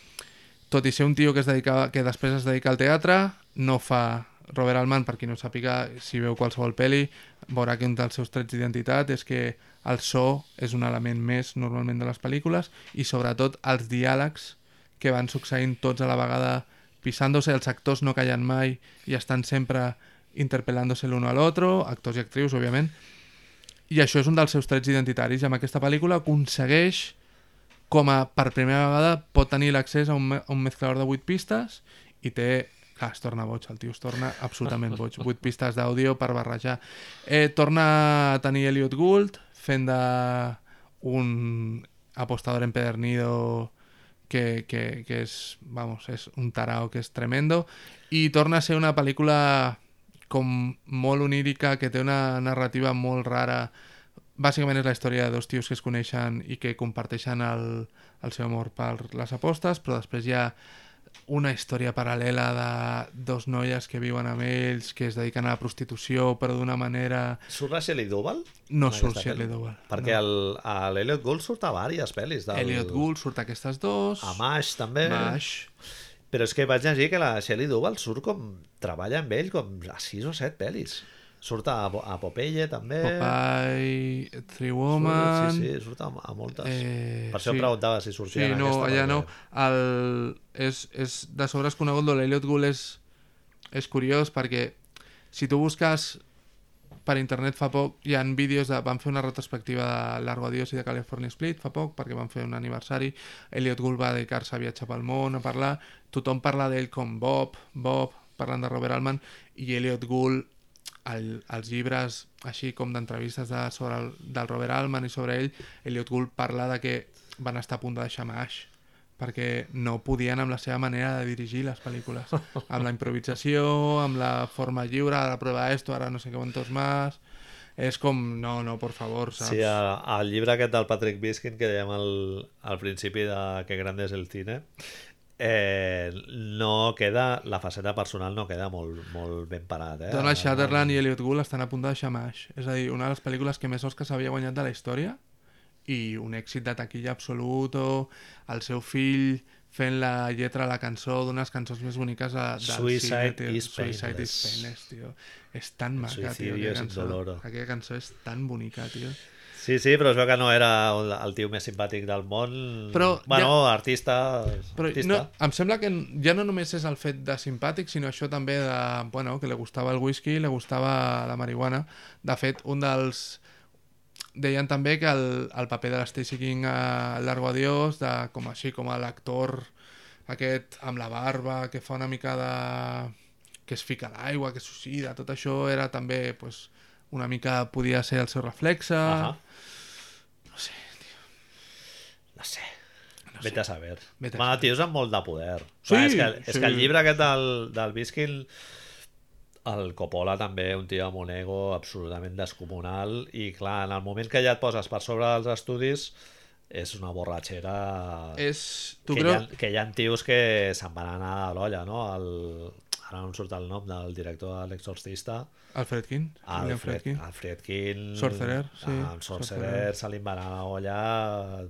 tot i ser un tio que, es dedica, que després es dedica al teatre, no fa Robert Altman, per qui no sàpiga, si veu qualsevol pel·li, veurà que un dels seus trets d'identitat és que el so és un element més normalment de les pel·lícules i sobretot els diàlegs que van succeint tots a la vegada pisant-se, els actors no callen mai i estan sempre interpel·lant-se l'un a l'altre, actors i actrius, òbviament, i això és un dels seus trets identitaris. I amb aquesta pel·lícula aconsegueix com a per primera vegada pot tenir l'accés a, un, a un mezclador de 8 pistes i té... Clar, es torna boig, el tio es torna absolutament boig. 8 pistes d'àudio per barrejar. Eh, torna a tenir Elliot Gould fent de un apostador empedernido que, que, que és, vamos, és un tarao que és tremendo i torna a ser una pel·lícula com molt onírica, que té una narrativa molt rara. Bàsicament és la història de dos tios que es coneixen i que comparteixen el, el seu amor per les apostes, però després hi ha una història paral·lela de dos noies que viuen amb ells, que es dediquen a la prostitució, però d'una manera... Surt la Shelley Duvall? No surt Shelley? Duvall. Perquè no. el, a l'Eliot Gould surt a diverses pel·lis. Del... Elliot Gould surt aquestes dos. A Mash, també. Mash. Però és que vaig llegir que la Shelley Duvall surt com... Treballa amb ell com a 6 o 7 pel·lis. Surt a, a Popeye, també. Popeye, Three Woman... Sí, sí, surt a, a moltes. Eh, per això sí. em preguntava si sortia Sí, en no, aquesta. allà no. El... És, és de sobres conegut, lo l'Eliot Gould és, és curiós perquè si tu busques per internet fa poc, hi han vídeos de... Van fer una retrospectiva de Largo Adiós i de California Split fa poc, perquè van fer un aniversari. Elliot Gould va dedicar-se a viatjar pel món, a parlar. Tothom parla d'ell com Bob, Bob, parlant de Robert Altman, i Elliot Gould el, els llibres així com d'entrevistes de, sobre el, del Robert Altman i sobre ell, Elliot Gould parla de que van estar a punt de deixar Mash perquè no podien amb la seva manera de dirigir les pel·lícules amb la improvisació, amb la forma lliure ara prueba esto, ara no sé què quantos más és com, no, no, por favor saps? Sí, al llibre aquest del Patrick Biskin que dèiem al, al principi de Que grande és el cine eh, no queda la faceta personal no queda molt, molt ben parat eh? Donald Sutherland i Elliot Gould estan a punt de deixar Mash és a dir, una de les pel·lícules que més Oscars havia guanyat de la història i un èxit de taquilla absolut o el seu fill fent la lletra a la cançó d'unes cançons més boniques de, del Suicide cine, tio. is Suicide is painless. tio. És tan maca, tio, aquella cançó. Aquella cançó és tan bonica, tio. Sí, sí, però es veu que no era el, el tio més simpàtic del món. Però bueno, artista... Però artista. no, em sembla que ja no només és el fet de simpàtic, sinó això també de, bueno, que li gustava el whisky, li gustava la marihuana. De fet, un dels... Deien també que el, el paper de l'Stacy King a Largo Adiós, de, com així, com a l'actor aquest amb la barba, que fa una mica de... que es fica a l'aigua, que suïcida, tot això era també, pues, una mica podia ser el seu reflexe. Ahà. No sé, No sé. Vete a saber. Vete a Bueno, saber. tios amb molt de poder. Sí, Clar, és, que, és sí. que el llibre aquest del, del Biskin el Coppola també, un tio amb un ego absolutament descomunal i clar, en el moment que ja et poses per sobre dels estudis és una borratxera És... Tu que, creus... hi ha, que hi ha tios que se'n van anar a l'olla, no? El, ara no em surt el nom del director de l'Exorcista Alfred King? Alfred, Friedkin. Alfred King Sorcerer, sí, ah, amb Sorcerer, Sorcerer. se li va anar la olla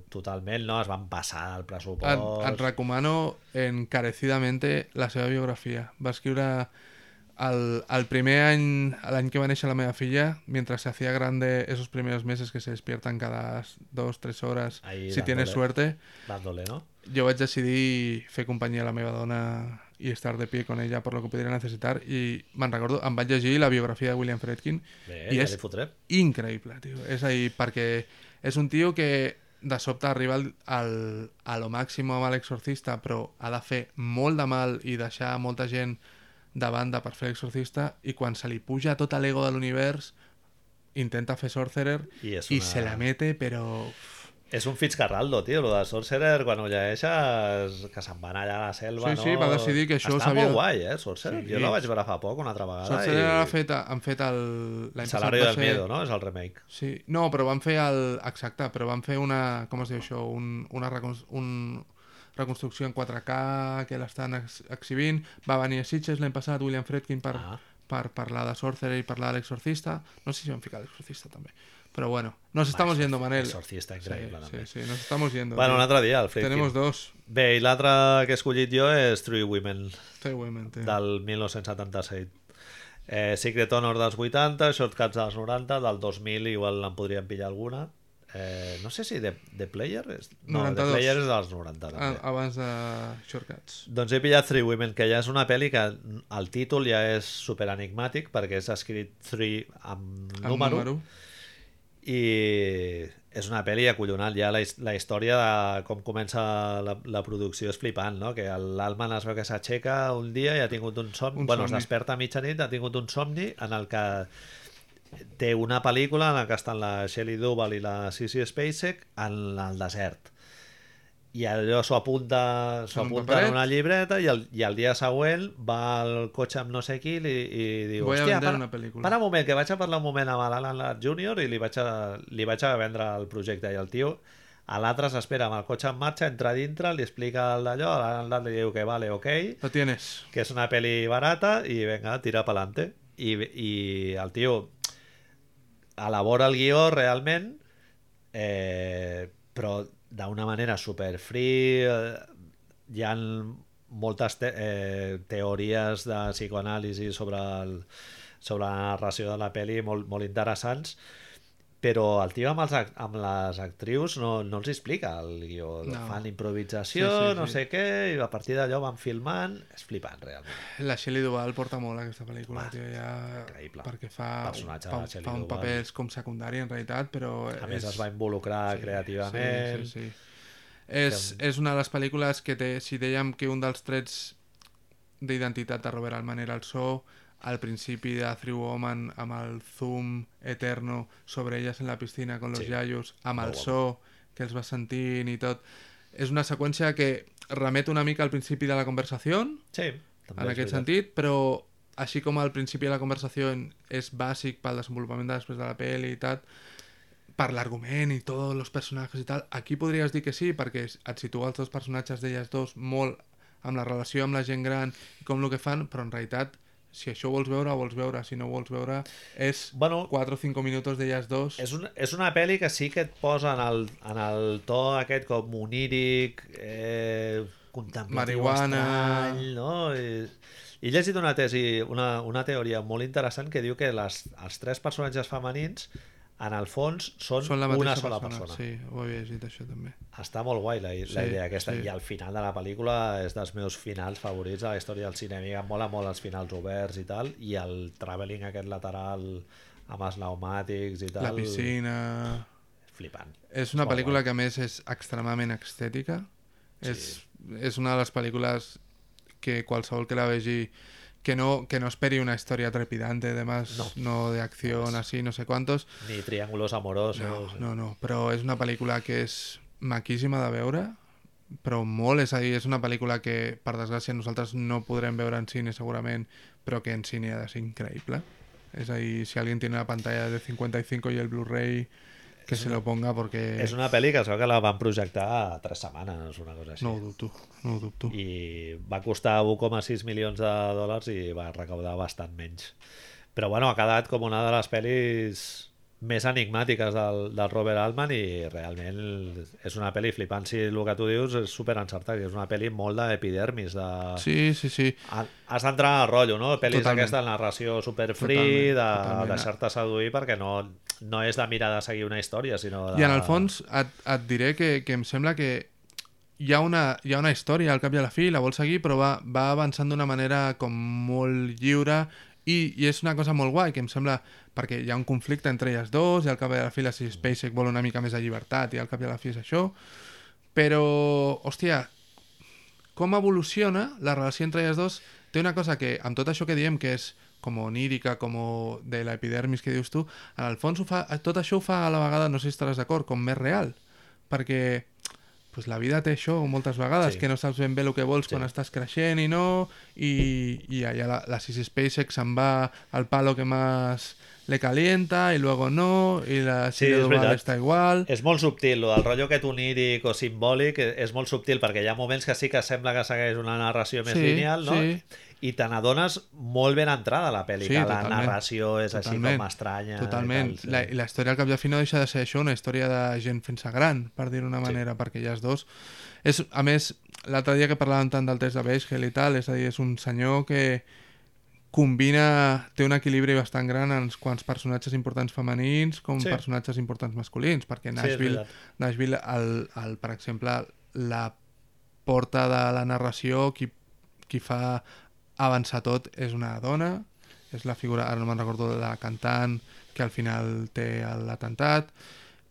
totalment, no? Es van passar el pressupost Et, et recomano encarecidamente la seva biografia. Va escriure el, el primer any, l'any que va néixer la meva filla, mentre se hacía grande esos primeros meses que se despiertan cada dos, tres horas, Ahí si tienes dándole. suerte, dándole, no? jo vaig decidir fer companyia a la meva dona i estar de pie con ella per lo que pudiera necessitar i me'n recordo, em vaig llegir la biografia de William Friedkin Bé, I ja és- increïble, tio. És a dir, perquè és un tio que de sobte arriba al, al, a lo màxim amb l'exorcista, però ha de fer molt de mal i deixar molta gent de banda per fer l'exorcista i quan se li puja tot l'ego de l'univers intenta fer Sorcerer I és i una- se la mete, però... És un Fitzcarraldo, tio, lo de Sorcerer, quan ho llegeixes, que se'n van allà a la selva, Sí, no? sí, va decidir que això Està s'havia molt de- guai, eh, Sorcerer. Sí. Jo la vaig veure fa poc, una altra vegada. Sorcerer i... ha fet, han fet el... Salario va del ser- Miedo, no? És el remake. Sí, no, però van fer el... Exacte, però van fer una... Com es diu això? Un, una recons... un... reconstrucció en 4K que l'estan ex exhibint. Va venir a Sitges l'any passat William Fredkin per, Ah. per parlar de Sorcerer i parlar de l'Exorcista. No sé si van ficar l'Exorcista també. Pero bueno, nos estamos yendo, Manel. Exorcista, increïble, sí, també. sí, sí, nos estamos yendo. Bueno, un tío. altre dia, el Friedkin. Tenemos dos. Bé, i l'altre que he escollit jo és Three Women, Seguramente. del 1977. Eh, Secret Honor dels 80, Shortcuts dels 90, del 2000 igual en podríem pillar alguna. Eh, no sé si The, The Player és... No, 92. The Player és dels 90 també. A- abans de Shortcuts. Doncs he pillat Three Women, que ja és una pel·li que el títol ja és super enigmàtic perquè és escrit Three amb Amb número, número. I és una pel·li acollonant ja la, la història de com comença la, la producció és flipant no? que l'Alman es veu que s'aixeca un dia i ha tingut un somni, Un bueno, somni. es desperta a mitjanit ha tingut un somni en el que té una pel·lícula en la que estan la Shelley Duvall i la Sissy Spacek en el desert i allò s'ho apunta, s'ho apunta en una llibreta i el, i el dia següent va al cotxe amb no sé qui i, i diu, Voy hòstia, para, una pel·lícula." para un moment, que vaig a parlar un moment amb l'Alan Jr. i li vaig, a, li vaig a vendre el projecte i el tio a l'altre s'espera amb el cotxe en marxa, entra dintre, li explica el d'allò, l'Alan li diu que vale, ok, Lo tienes. que és una peli barata i venga, tira pa'lante. I, I el tio elabora el guió realment, eh, però d'una manera super free, eh, hi ha moltes te eh, teories de psicoanàlisi sobre, el, sobre la narració de la pel·li molt, molt interessants, però el tio amb, els, amb les actrius no, no els explica el guió, No. fan improvisació, Sí, sí, no sí. sé què, i a partir d'allò van filmant, és flipant realment. La Shelley Duvall porta molt aquesta pel·lícula, Va, tio, ja... increïble. Perquè fa, Personatge fa, fa un papers com secundari en realitat, però... A més es va involucrar creativament. Sí, sí, sí. És, és una de les pel·lícules que té, si dèiem que un dels trets d'identitat de Robert Altman era el so, al principi de Three Woman amb el zoom eterno sobre elles en la piscina con los Sí. yayos, amb el so que els va sentint i tot. És una seqüència que remet una mica al principi de la conversació, Sí, també en aquest veritat. sentit, però així com al principi de la conversació és bàsic pel desenvolupament de després de la pel·li i tal, per l'argument i tots els personatges i tal, aquí podries dir que sí, perquè et situa els dos personatges d'elles dos molt amb la relació amb la gent gran i com el que fan, però en realitat si això ho vols veure, ho vols veure, si no ho vols veure és Bueno, 4 o 5 minuts d'elles dos és, un, és una pel·li que sí que et posa en el, en el to aquest com oníric, eh, contemplatiu Marihuana. estrany, no? I, i he llegit una tesi, una, una teoria molt interessant que diu que les, els tres personatges femenins en el fons són, són la una sola persona. persona. Sí, ho havia llegit això també. Està molt guai la, la Sí, idea aquesta. sí. I al final de la pel·lícula és dels meus finals favorits de la història del cinema. I em mola molt els finals oberts i tal. I el travelling aquest lateral amb els pneumàtics i tal. La piscina... Flipant. És una molt pel·lícula guai. que a més és extremadament estètica. Sí. És, és una de les pel·lícules que qualsevol que la vegi que no, que no esperi una historia trepidante, además, No. no, de acción, así, no sé cuántos. Ni triángulos amorosos. No, no, no, però és una pel·lícula que és maquíssima de veure, però molt, és a dir, és una pel·lícula que, per desgràcia, nosaltres no podrem veure en cine segurament, però que en cine ha de ser increïble. És a dir, si alguien tiene la pantalla de 55 y el Blu-ray, que se lo ponga porque... És una pel·li que es veu que la van projectar a tres setmanes, una cosa així. No ho dubto, no ho dubto. I va costar 1,6 milions de dòlars i va recaudar bastant menys. Però bueno, ha quedat com una de les pel·lis més enigmàtiques del, del Robert Altman i realment és una pel·li flipant. Si el que tu dius és super encertat, és una pel·li molt d'epidermis. De... Sí, sí, sí. Ha- Has d'entrar al rotllo, no? Pel·lis Totalment. aquesta de narració super free, de deixar-te seduir perquè no, no és de mirar de seguir una història, sinó de... I en el fons et, et diré que, que em sembla que hi ha, una, hi ha una història al cap i a la fi, la vol seguir, però va, va avançant d'una manera com molt lliure i, i és una cosa molt guai, que em sembla perquè hi ha un conflicte entre elles dos i al cap i a la fi la Sissy Spacek vol una mica més de llibertat i al cap i a la fi és això. Però, hòstia com evoluciona la relació entre elles dos? Té una cosa que, amb tot això que diem que és com onírica, com de l'epidermis que dius tu, en el fons ho fa, tot això ho fa a la vegada, no sé si estaràs d'acord, com més real. Perquè pues, la vida té això moltes vegades, Sí. que no saps ben bé el que vols Sí. quan estàs creixent i no, i, i allà la, la Sisi SpaceX se'n va al palo que más le calienta, y luego no, y la Sí, és Duval està igual. És molt subtil, lo del rotllo aquest oníric o simbòlic eh, és molt subtil perquè hi ha moments que sí que sembla que segueix una narració més Sí, lineal, no? sí. I te n'adones molt ben entrada la pel·li, Sí, que la totalment. narració és així Totalment. com estranya. Totalment. I tal, sí. la, la història al cap i a fi no deixa de ser això, una història de gent fent-se gran, per dir-ho d'una Sí. manera, perquè ja és dos. És, a més, l'altre dia que parlàvem tant del test de Beisgel i tal, és a dir, és un senyor que combina, té un equilibri bastant gran en quants personatges importants femenins com Sí. personatges importants masculins, perquè Sí, Nashville, veritat. Nashville el, el, per exemple, la porta de la narració, qui, qui fa avançar tot és una dona, és la figura, ara no me'n recordo, de la cantant que al final té l'atemptat.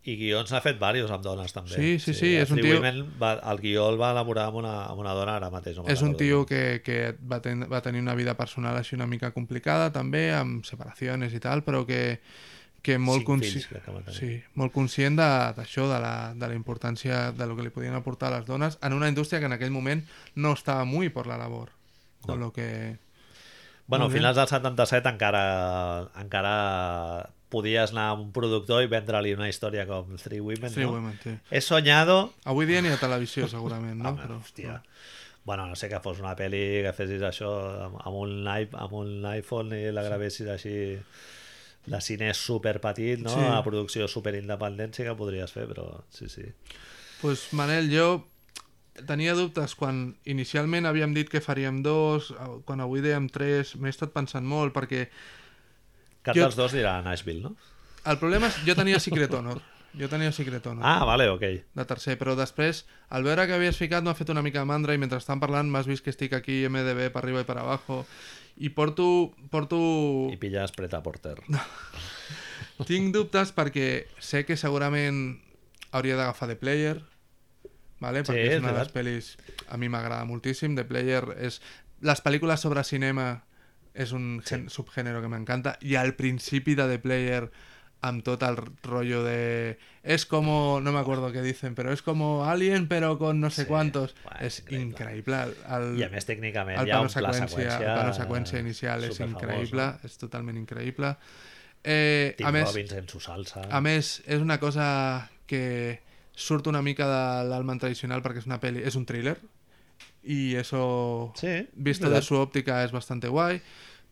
I guions n'ha fet diversos amb dones, també. Sí, sí, sí, a és un tio- Va, el guió el va elaborar amb una, amb una dona ara mateix. No És un tio que, que va, ten, va tenir una vida personal així una mica complicada també, amb separacions i tal, però que, que molt, consci... fills, sí, molt conscient de- d'això, de, la, de la importància de lo que li podien aportar a les dones en una indústria que en aquell moment no estava muy por la labor. Con No. lo que... Bueno, a finals del 77 encara, encara podies anar a un productor i vendre-li una història com Three Women, Three no? Women, sí. He soñado... Avui dia ni a televisió, segurament, no? Home, Però, hòstia. Bueno, no sé que fos una pel·li que fessis això amb, un, amb un iPhone i la gravessis així de cine super petit, no? Sí. Una producció super independent sí que podries fer, però sí, sí. Pues, Manel, jo tenia dubtes quan inicialment havíem dit que faríem dos, quan avui dèiem tres, m'he estat pensant molt perquè Cap Jo- dels dos dirà Nashville, no? el problema és jo tenia Secret Honor. Jo tenia Secret Honor. Ah, vale, ok. de tercer, però després, al veure que havies ficat, m'ha fet una mica de mandra i mentre estan parlant m'has vist que estic aquí MDB per arriba i per abajo i porto, porto... I pilles Preta Porter. Tinc dubtes perquè sé que segurament hauria d'agafar The Player, vale? Sí, perquè és és una de les pel·lis a mi m'agrada moltíssim. The Player és... Les pel·lícules sobre cinema és un gen... subgénero que m'encanta i al principi de The Player amb tot el rollo de... Es como... No me acuerdo qué dicen, pero es como Alien pero con no sé Sí, cuántos. buah, és increïble. El, I a més, tècnicament, el hi ha plano un pla seqüència, seqüència... el plano seqüència inicial és increïble, no? és totalment increïble. Eh, Tim a més, Robbins en su salsa. a més, és una cosa que surt una mica de l'Alman tradicional perquè és una peli, és un thriller i eso Sí, visto de su òptica és bastante guai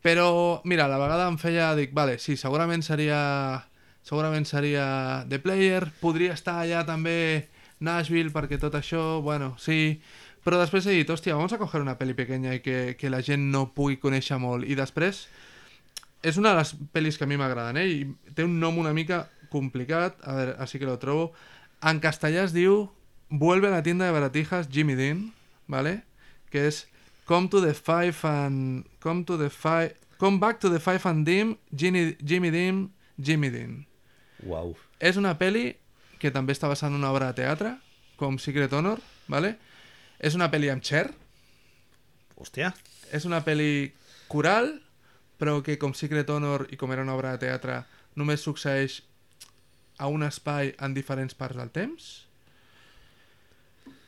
però mira, a la vegada em feia dic, vale, sí, segurament seria segurament seria The Player podria estar allà també Nashville perquè tot això, bueno, sí però després he dit, hòstia, vamos a coger una peli pequeña i que, que la gent no pugui conèixer molt i després és una de les pel·lis que a mi m'agraden, eh? I té un nom una mica complicat, a veure, així que lo trobo. En castellà es diu Vuelve a la tienda de baratijas Jimmy Dean, ¿vale? Que és Come to the Five and... Come to the Five... Come back to the Five and Dim, Jimmy, Jimmy Dean, Jimmy Dean. Uau. És una peli que també està basada en una obra de teatre, com Secret Honor, ¿vale? És una peli amb Cher, Hòstia. és una pel·li coral, però que com Secret Honor i com era una obra de teatre només succeeix a un espai en diferents parts del temps.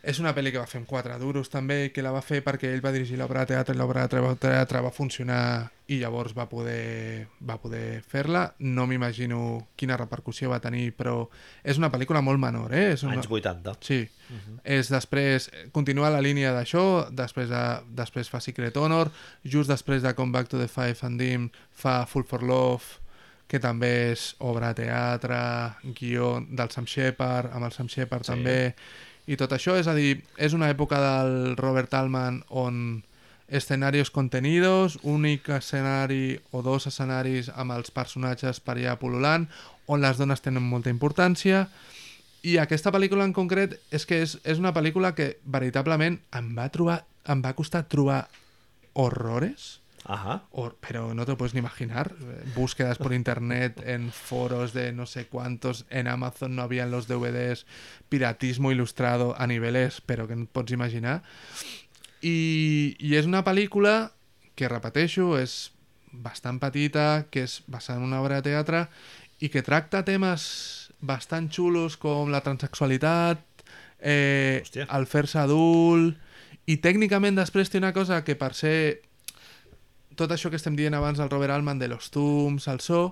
És una pel·li que va fer amb quatre duros també, que la va fer perquè ell va dirigir l'obra de teatre i l'obra de teatre va funcionar i llavors va poder, va poder fer-la. No m'imagino quina repercussió va tenir, però és una pel·lícula molt menor, eh? És una... Anys 80. Sí. Uh -huh. És després... Continua la línia d'això, després, de, després fa Secret Honor, just després de Come Back to the Five and Dim fa Full for Love, que també és obra de teatre, guió del Sam Shepard, amb el Sam Shepard Sí. també, i tot això, és a dir, és una època del Robert Altman on escenaris contenidos, únic escenari o dos escenaris amb els personatges per allà pol·lulant, on les dones tenen molta importància, i aquesta pel·lícula en concret és que és, és una pel·lícula que veritablement em va trobar em va costar trobar horrores Ajá. Pero no te lo puedes ni imaginar. Eh, Búsquedas por internet, en foros de no sé cuántos, en Amazon no habían los DVDs, piratismo ilustrado a niveles, pero que no pots imaginar. I, I és una pel·lícula que, repeteixo, és bastant petita, que és basada en una obra de teatre i que tracta temes bastant xulos com la transexualitat, eh, Hòstia. el fer-se adult i tècnicament després té una cosa que per ser tot això que estem dient abans del Robert Altman de los tums, el so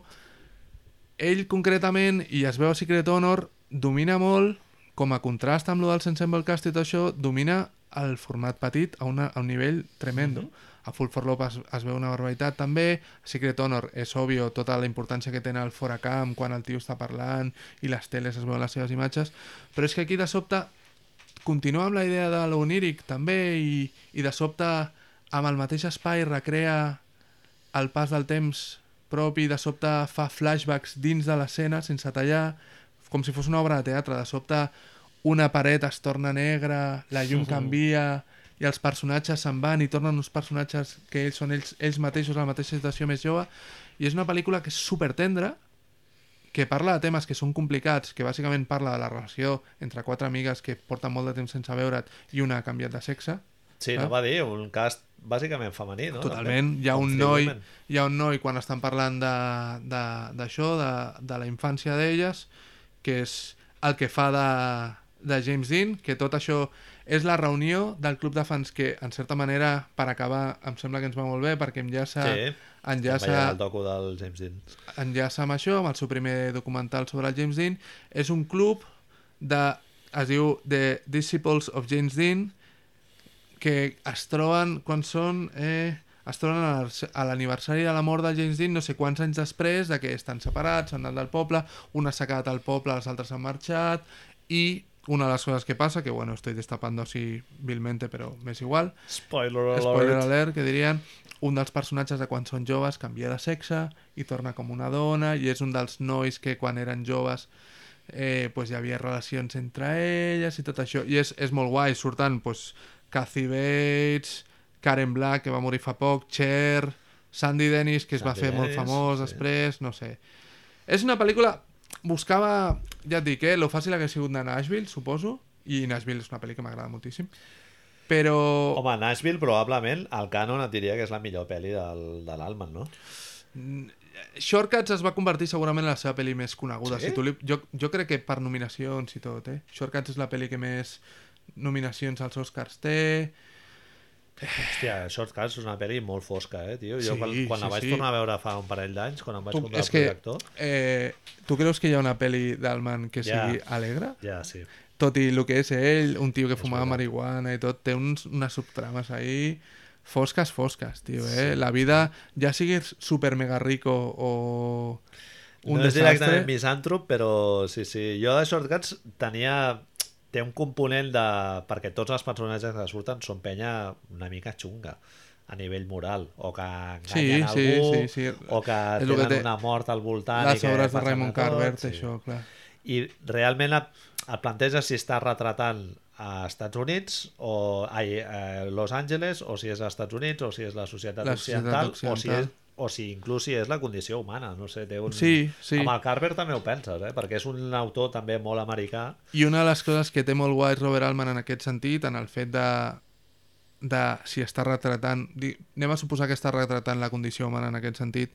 ell concretament, i es veu a Secret Honor domina molt, com a contrast amb lo del Ensemble Cast i tot això, domina el format petit a, una, a un nivell tremendo. A Full for Love es, es veu una barbaritat també, a Secret Honor és òbvio tota la importància que tenen el fora camp quan el tio està parlant i les teles es veuen les seves imatges, però és que aquí de sobte continua amb la idea de l'oníric també i, i de sobte amb el mateix espai recrea el pas del temps propi, de sobte fa flashbacks dins de l'escena sense tallar, com si fos una obra de teatre, de sobte una paret es torna negra, la llum canvia i els personatges se'n van i tornen uns personatges que ells són ells, ells mateixos a la mateixa situació més jove i és una pel·lícula que és super tendra que parla de temes que són complicats, que bàsicament parla de la relació entre quatre amigues que porten molt de temps sense veure't i una ha canviat de sexe. Sí, Ah. no va dir, un cast bàsicament femení, no? Totalment. També. Hi ha un noi, hi ha un noi quan estan parlant de- de- d'això, de, de, de la infància d'elles, que és el que fa de, de James Dean, que tot això és la reunió del club de fans que, en certa manera, per acabar, em sembla que ens va molt bé, perquè enllaça, Sí, enllaça... el docu del James Dean. enllaça amb això, amb el seu primer documental sobre el James Dean. És un club de, es diu The Disciples of James Dean, que es troben quan són... Eh, es troben a l'aniversari de la mort de James Dean no sé quants anys després de que estan separats, s'han anat del poble, una s'ha quedat al poble, les altres han marxat, i una de les coses que passa, que bueno, estoy destapando así vilmente, però m'és igual, Spoiler alert. spoiler alert, que dirien un dels personatges de quan són joves canvia de sexe i torna com una dona i és un dels nois que quan eren joves eh, pues hi havia relacions entre elles i tot això i és, és molt guai, surten pues, Kathy Bates Karen Black que va morir fa poc, Cher Sandy Dennis que es va Sandy fer molt Dennis, famós sí. després, no sé és una pel·lícula buscava, ja et dic, eh, lo fàcil hagués sigut de Nashville, suposo i Nashville és una pel·li que m'agrada moltíssim però Home, Nashville probablement el canon et diria que és la millor pel·li del, de l'Alman, no? Shortcuts es va convertir segurament en la seva pel·li més coneguda. Sí? Si tu li... jo, jo crec que per nominacions i tot, eh? Shortcuts és la pel·li que més nominacions als Oscars té. Hòstia, Shortcuts és una pel·li molt fosca, eh, tio? Jo Sí, quan, quan sí, la vaig sí. tornar a veure fa un parell d'anys, quan em vaig Tu, comprar és el que, projector... eh, tu creus que hi ha una pel·li d'Alman que Ja. sigui alegre? Ja, sí. Tot i el que és ell, un tio que fumava veritat. marihuana i tot, té uns, unes subtrames ahí fosques, fosques, tio, eh? La vida, ja siguis super mega rico o un no és desastre... directament misàntrop, però sí, sí. Jo de Shortcuts tenia... Té un component de... Perquè tots els personatges que surten són penya una mica xunga a nivell moral, o que enganyen Sí, sí, algú, sí, sí. o que És el que tenen té- una mort al voltant Les i obres de Raymond Carver, sí. això, clar. i realment et planteja si està retratant a Estats Units o ai, a Los Angeles o si és als Estats Units o si és la societat, La societat occidental, o si occidental. és o si inclús si és la condició humana, no sé, té un... Sí, sí. Amb el Carver també ho penses, eh? perquè és un autor també molt americà. I una de les coses que té molt guai Robert Altman en aquest sentit, en el fet de, de si està retratant... di- Anem a suposar que està retratant la condició humana en aquest sentit.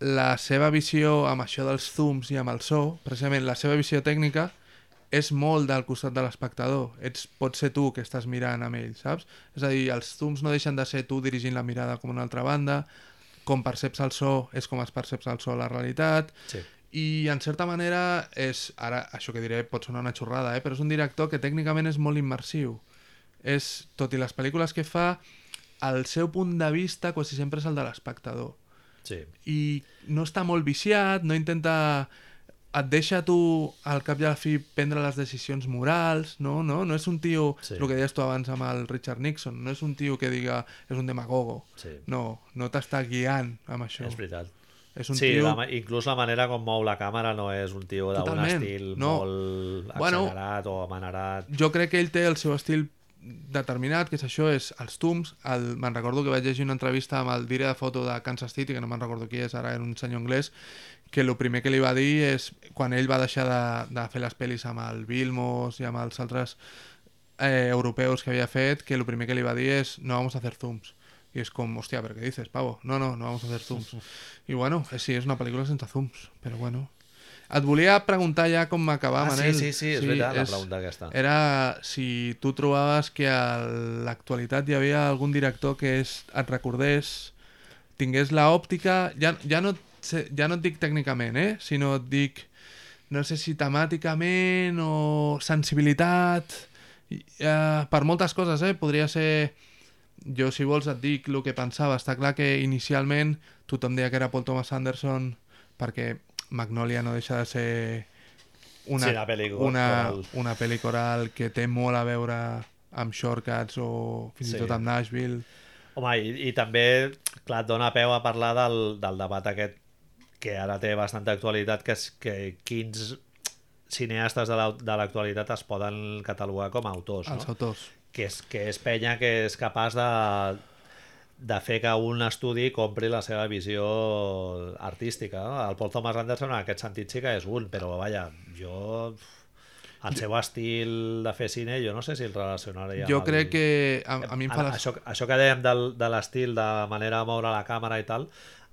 La seva visió amb això dels zooms i amb el so, precisament la seva visió tècnica, és molt del costat de l'espectador. Ets, pots ser tu que estàs mirant amb ell, saps? És a dir, els zooms no deixen de ser tu dirigint la mirada com una altra banda, com perceps el so és com es perceps el so a la realitat, Sí. i en certa manera és, ara això que diré pot sonar una xorrada, eh? però és un director que tècnicament és molt immersiu. És, tot i les pel·lícules que fa, el seu punt de vista quasi sempre és el de l'espectador. Sí. I no està molt viciat, no intenta... Et deixa tu, al cap i a la fi, prendre les decisions morals, no? No, no és un tio, Sí. el que deies tu abans amb el Richard Nixon, no és un tio que diga és un demagogo. Sí. No, no t'està guiant amb això. És veritat. És un sí, tio... la, inclús la manera com mou la càmera no és un tio d'un estil no. molt Bueno, accelerat o amanerat. jo crec que ell té el seu estil determinat, que és això, és els tums. El, me'n recordo que vaig llegir una entrevista amb el dire de foto de Kansas City, que no me'n recordo qui és, ara era un senyor anglès, que el primer que li va dir és, quan ell va deixar de, de fer les pel·lis amb el Vilmos i amb els altres eh, europeus que havia fet, que el primer que li va dir és no vamos a hacer zooms. I és com, hòstia, ¿pero qué dices, pavo? No, no, no vamos a hacer zooms. I bueno, eh, sí, és una pel·lícula sense zooms, però bueno. Et volia preguntar ja com m'acabava, Ah, sí, Manel. sí, sí, és veritat, la pregunta aquesta. Era si tu trobaves que a l'actualitat hi havia algun director que és, et recordés, tingués la òptica, ja, ja, no, ja no et dic tècnicament, eh? sinó et dic, no sé si temàticament o sensibilitat, eh, per moltes coses, eh? podria ser jo, si vols, et dic el que pensava. Està clar que inicialment tothom deia que era Paul Thomas Anderson perquè Magnolia no deixa de ser una, Sí, una pel·li una, coral. una pel·li coral que té molt a veure amb Shortcuts o fins Sí. i tot amb Nashville. Home, i, i també, clar, et dona peu a parlar del, del debat aquest que ara té bastanta actualitat, que és que quins cineastes de la- de l'actualitat es poden catalogar com a autors, Els no? autors. Que és, que és penya que és capaç de, de fer que un estudi compri la seva visió artística. No? El Paul Thomas Anderson en aquest sentit sí que és un, però vaja, jo... El seu estil de fer cine, jo no sé si el relacionaria Jo crec el... que a, a mi em fa això, això que dèiem del, de l'estil, de manera de moure la càmera i tal,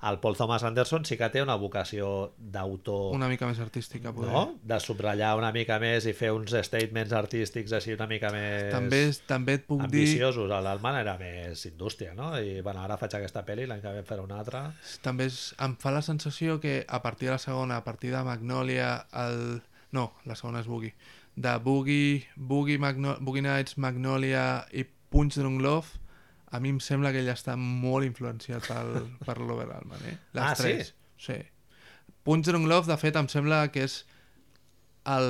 el Paul Thomas Anderson sí que té una vocació d'autor, una mica més artística, poder. no? De subratllar una mica més i fer uns statements artístics així una mica més També, també et puc dir... ambiciosos. El L'Alman era més indústria, no? I bueno, ara faig aquesta pel·li, l'any que ve faré una altra. també és, em fa la sensació que a partir de la segona, a partir de Magnolia, el... no, la segona és Boogie, de Boogie, Boogie, Magno... Boogie Nights, Magnolia i Punch Drunk Love, a mi em sembla que ell està molt influenciat pel, per l'Over Alman, eh? Les Ah, sí? tres. Sí? Punch Drunk Love, de fet, em sembla que és el,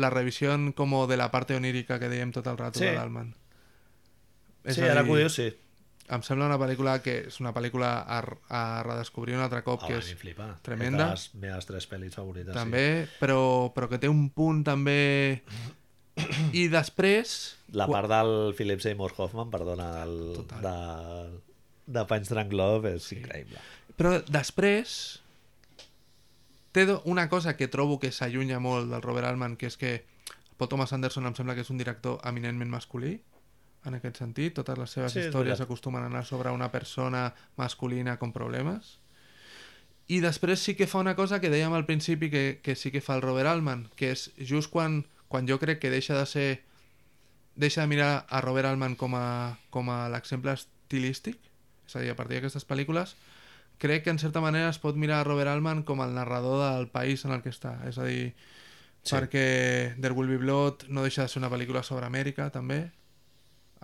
la revisió com de la parte onírica que dèiem tot el rato Sí. de l'Alman. Sí, a ara dir, que ho dius, sí. em sembla una pel·lícula que és una pel·lícula a, a redescobrir un altre cop, Oh, que és flipa. tremenda. És de les meves tres pel·lis favorites. també, però, però que té un punt també... I després... La part del Philip Seymour Hoffman, perdona, el, Total. de, de Punch Drunk Love és sí. increïble. Però després té una cosa que trobo que s'allunya molt del Robert Altman, que és que Paul Thomas Anderson em sembla que és un director eminentment masculí, en aquest sentit. Totes les seves Sí, històries acostumen a anar sobre una persona masculina con problemes. I després sí que fa una cosa que dèiem al principi que, que sí que fa el Robert Altman, que és just quan, quan jo crec que deixa de ser deixa de mirar a Robert Altman com a, com a l'exemple estilístic, és a dir, a partir d'aquestes pel·lícules, crec que en certa manera es pot mirar a Robert Altman com el narrador del país en el que està. És a dir, Sí. perquè There Will Be Blood no deixa de ser una pel·lícula sobre Amèrica, també,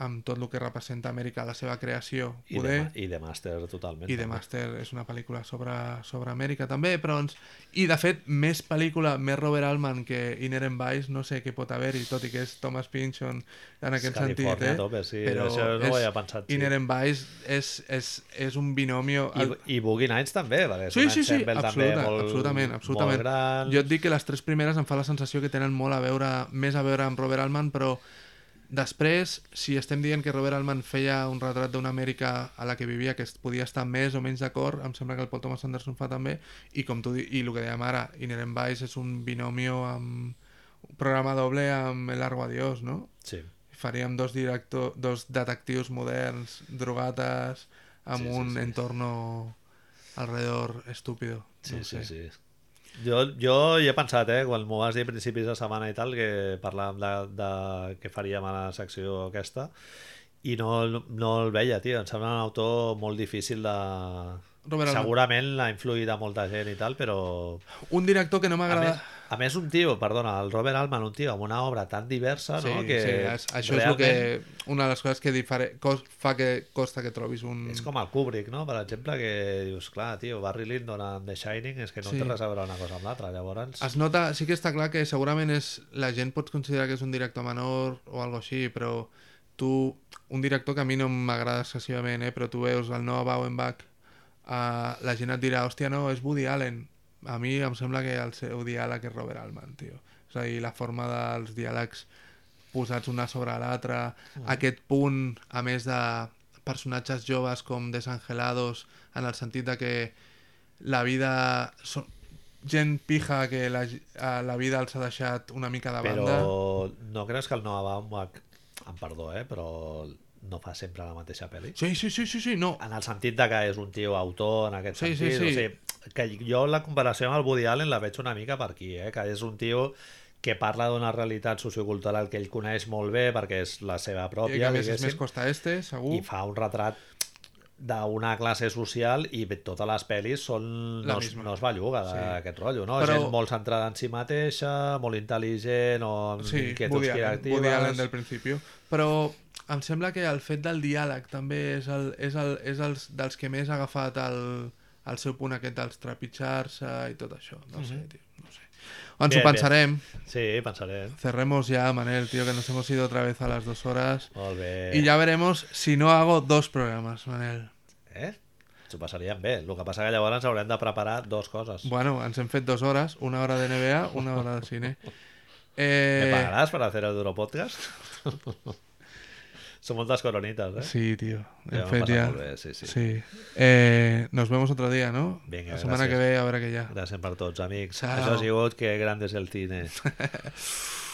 amb tot el que representa Amèrica, la seva creació, I poder... de, ma- I de Master, totalment. I també. Master és una pel·lícula sobre, sobre Amèrica també, però ens... I de fet, més pel·lícula, més Robert Altman que Inherent Vice, no sé què pot haver-hi, tot i que és Thomas Pynchon en aquest sentit, Califòrnia eh? tope, sí. Però Això no ho havia pensat. Sí. Inherent Vice és, és, és un binomio... I, I Boogie Nights també, perquè Sí, sí, sí, absoluta, també molt, absolutament, absolutament. molt gran. Jo et dic que les tres primeres em fa la sensació que tenen molt a veure, més a veure amb Robert Altman, però després, si estem dient que Robert Altman feia un retrat d'una Amèrica a la que vivia, que es podia estar més o menys d'acord, em sembla que el Paul Thomas Anderson fa també, i com tu i el que dèiem ara, Inherent Vice és un binomio amb un programa doble amb El Largo Adiós, no? Sí. Faríem dos, director, dos detectius moderns, drogates, amb Sí, sí, un sí. entorno alrededor estúpido. Sí, no sí, sé. sí. Jo, jo hi he pensat, eh, quan m'ho vas dir a principis de setmana i tal, que parlàvem de, de què faríem a la secció aquesta, i no, no el veia, tio. Em sembla un autor molt difícil de... Robert. Segurament l'ha influït a molta gent i tal, però... Un director que no m'agrada... a més, un tio, perdona, el Robert Altman, un tio amb una obra tan diversa, Sí, no? Que sí, és, això és el que, una de les coses que difere, cos, fa que costa que trobis un... És com el Kubrick, no? Per exemple, que dius, clar, tio, Barry Lyndon amb The Shining és que no Sí. té res a veure una cosa amb l'altra, llavors... Es nota, sí que està clar que segurament és, la gent pot considerar que és un director menor o algo així, però tu, un director que a mi no m'agrada excessivament, eh, però tu veus el Noah Baumbach, uh, la gent et dirà, hòstia, no, és Woody Allen. A mi em sembla que el seu diàleg és Robert Altman, tio. És a dir, la forma dels diàlegs posats una sobre l'altra, aquest punt, a més de personatges joves com desangelados, en el sentit de que la vida... Són gent pija que la, a la vida els ha deixat una mica de Però banda. no creus que el Noah Baumbach, em perdó, eh, però no fa sempre la mateixa pel·li. Sí, sí, sí, sí, sí, no. En el sentit de que és un tio autor, en aquest Sí, sí, sentit. sí. O sigui, que jo la comparació amb el Woody Allen la veig una mica per aquí, eh? que és un tio que parla d'una realitat sociocultural que ell coneix molt bé perquè és la seva I que pròpia, a més és més costa este, segur. i fa un retrat d'una classe social i totes les pel·lis són, La no, es, no es belluga Sí. d'aquest rotllo, no? Però- Gent molt centrada en si mateixa, molt intel·ligent o amb Sí, inquietuds creatives. Woody Allen del principi. Però em sembla que el fet del diàleg també és, el, és, el, és els, dels que més ha agafat el, el seu punt aquest dels trepitjar-se i tot això. No sé, tio, no sé. Ens Bien, ho pensarem. Sí, pensaré. Cerremos ya, Manel, tío, que nos hemos ido otra vez a las dos horas. Molt bé. Y ya veremos si no hago dos programas, Manel. Eh? S'ho passaríem bé. El que passa que llavors haurem de preparar dos coses. Bueno, ens hem fet dos hores, una hora de NBA, una hora de cine. ¿Me Eh, pagarás para hacer el duro podcast? Son moltes coronitas, eh? sí, tío. En bé, sí, sí. Sí. Eh, nos vemos otro día, ¿no? Vinga, La semana gràcies. que ve, a veure què hi ha. Gràcies per tots, amics. Ciao. Això ha sigut que gran és el cine.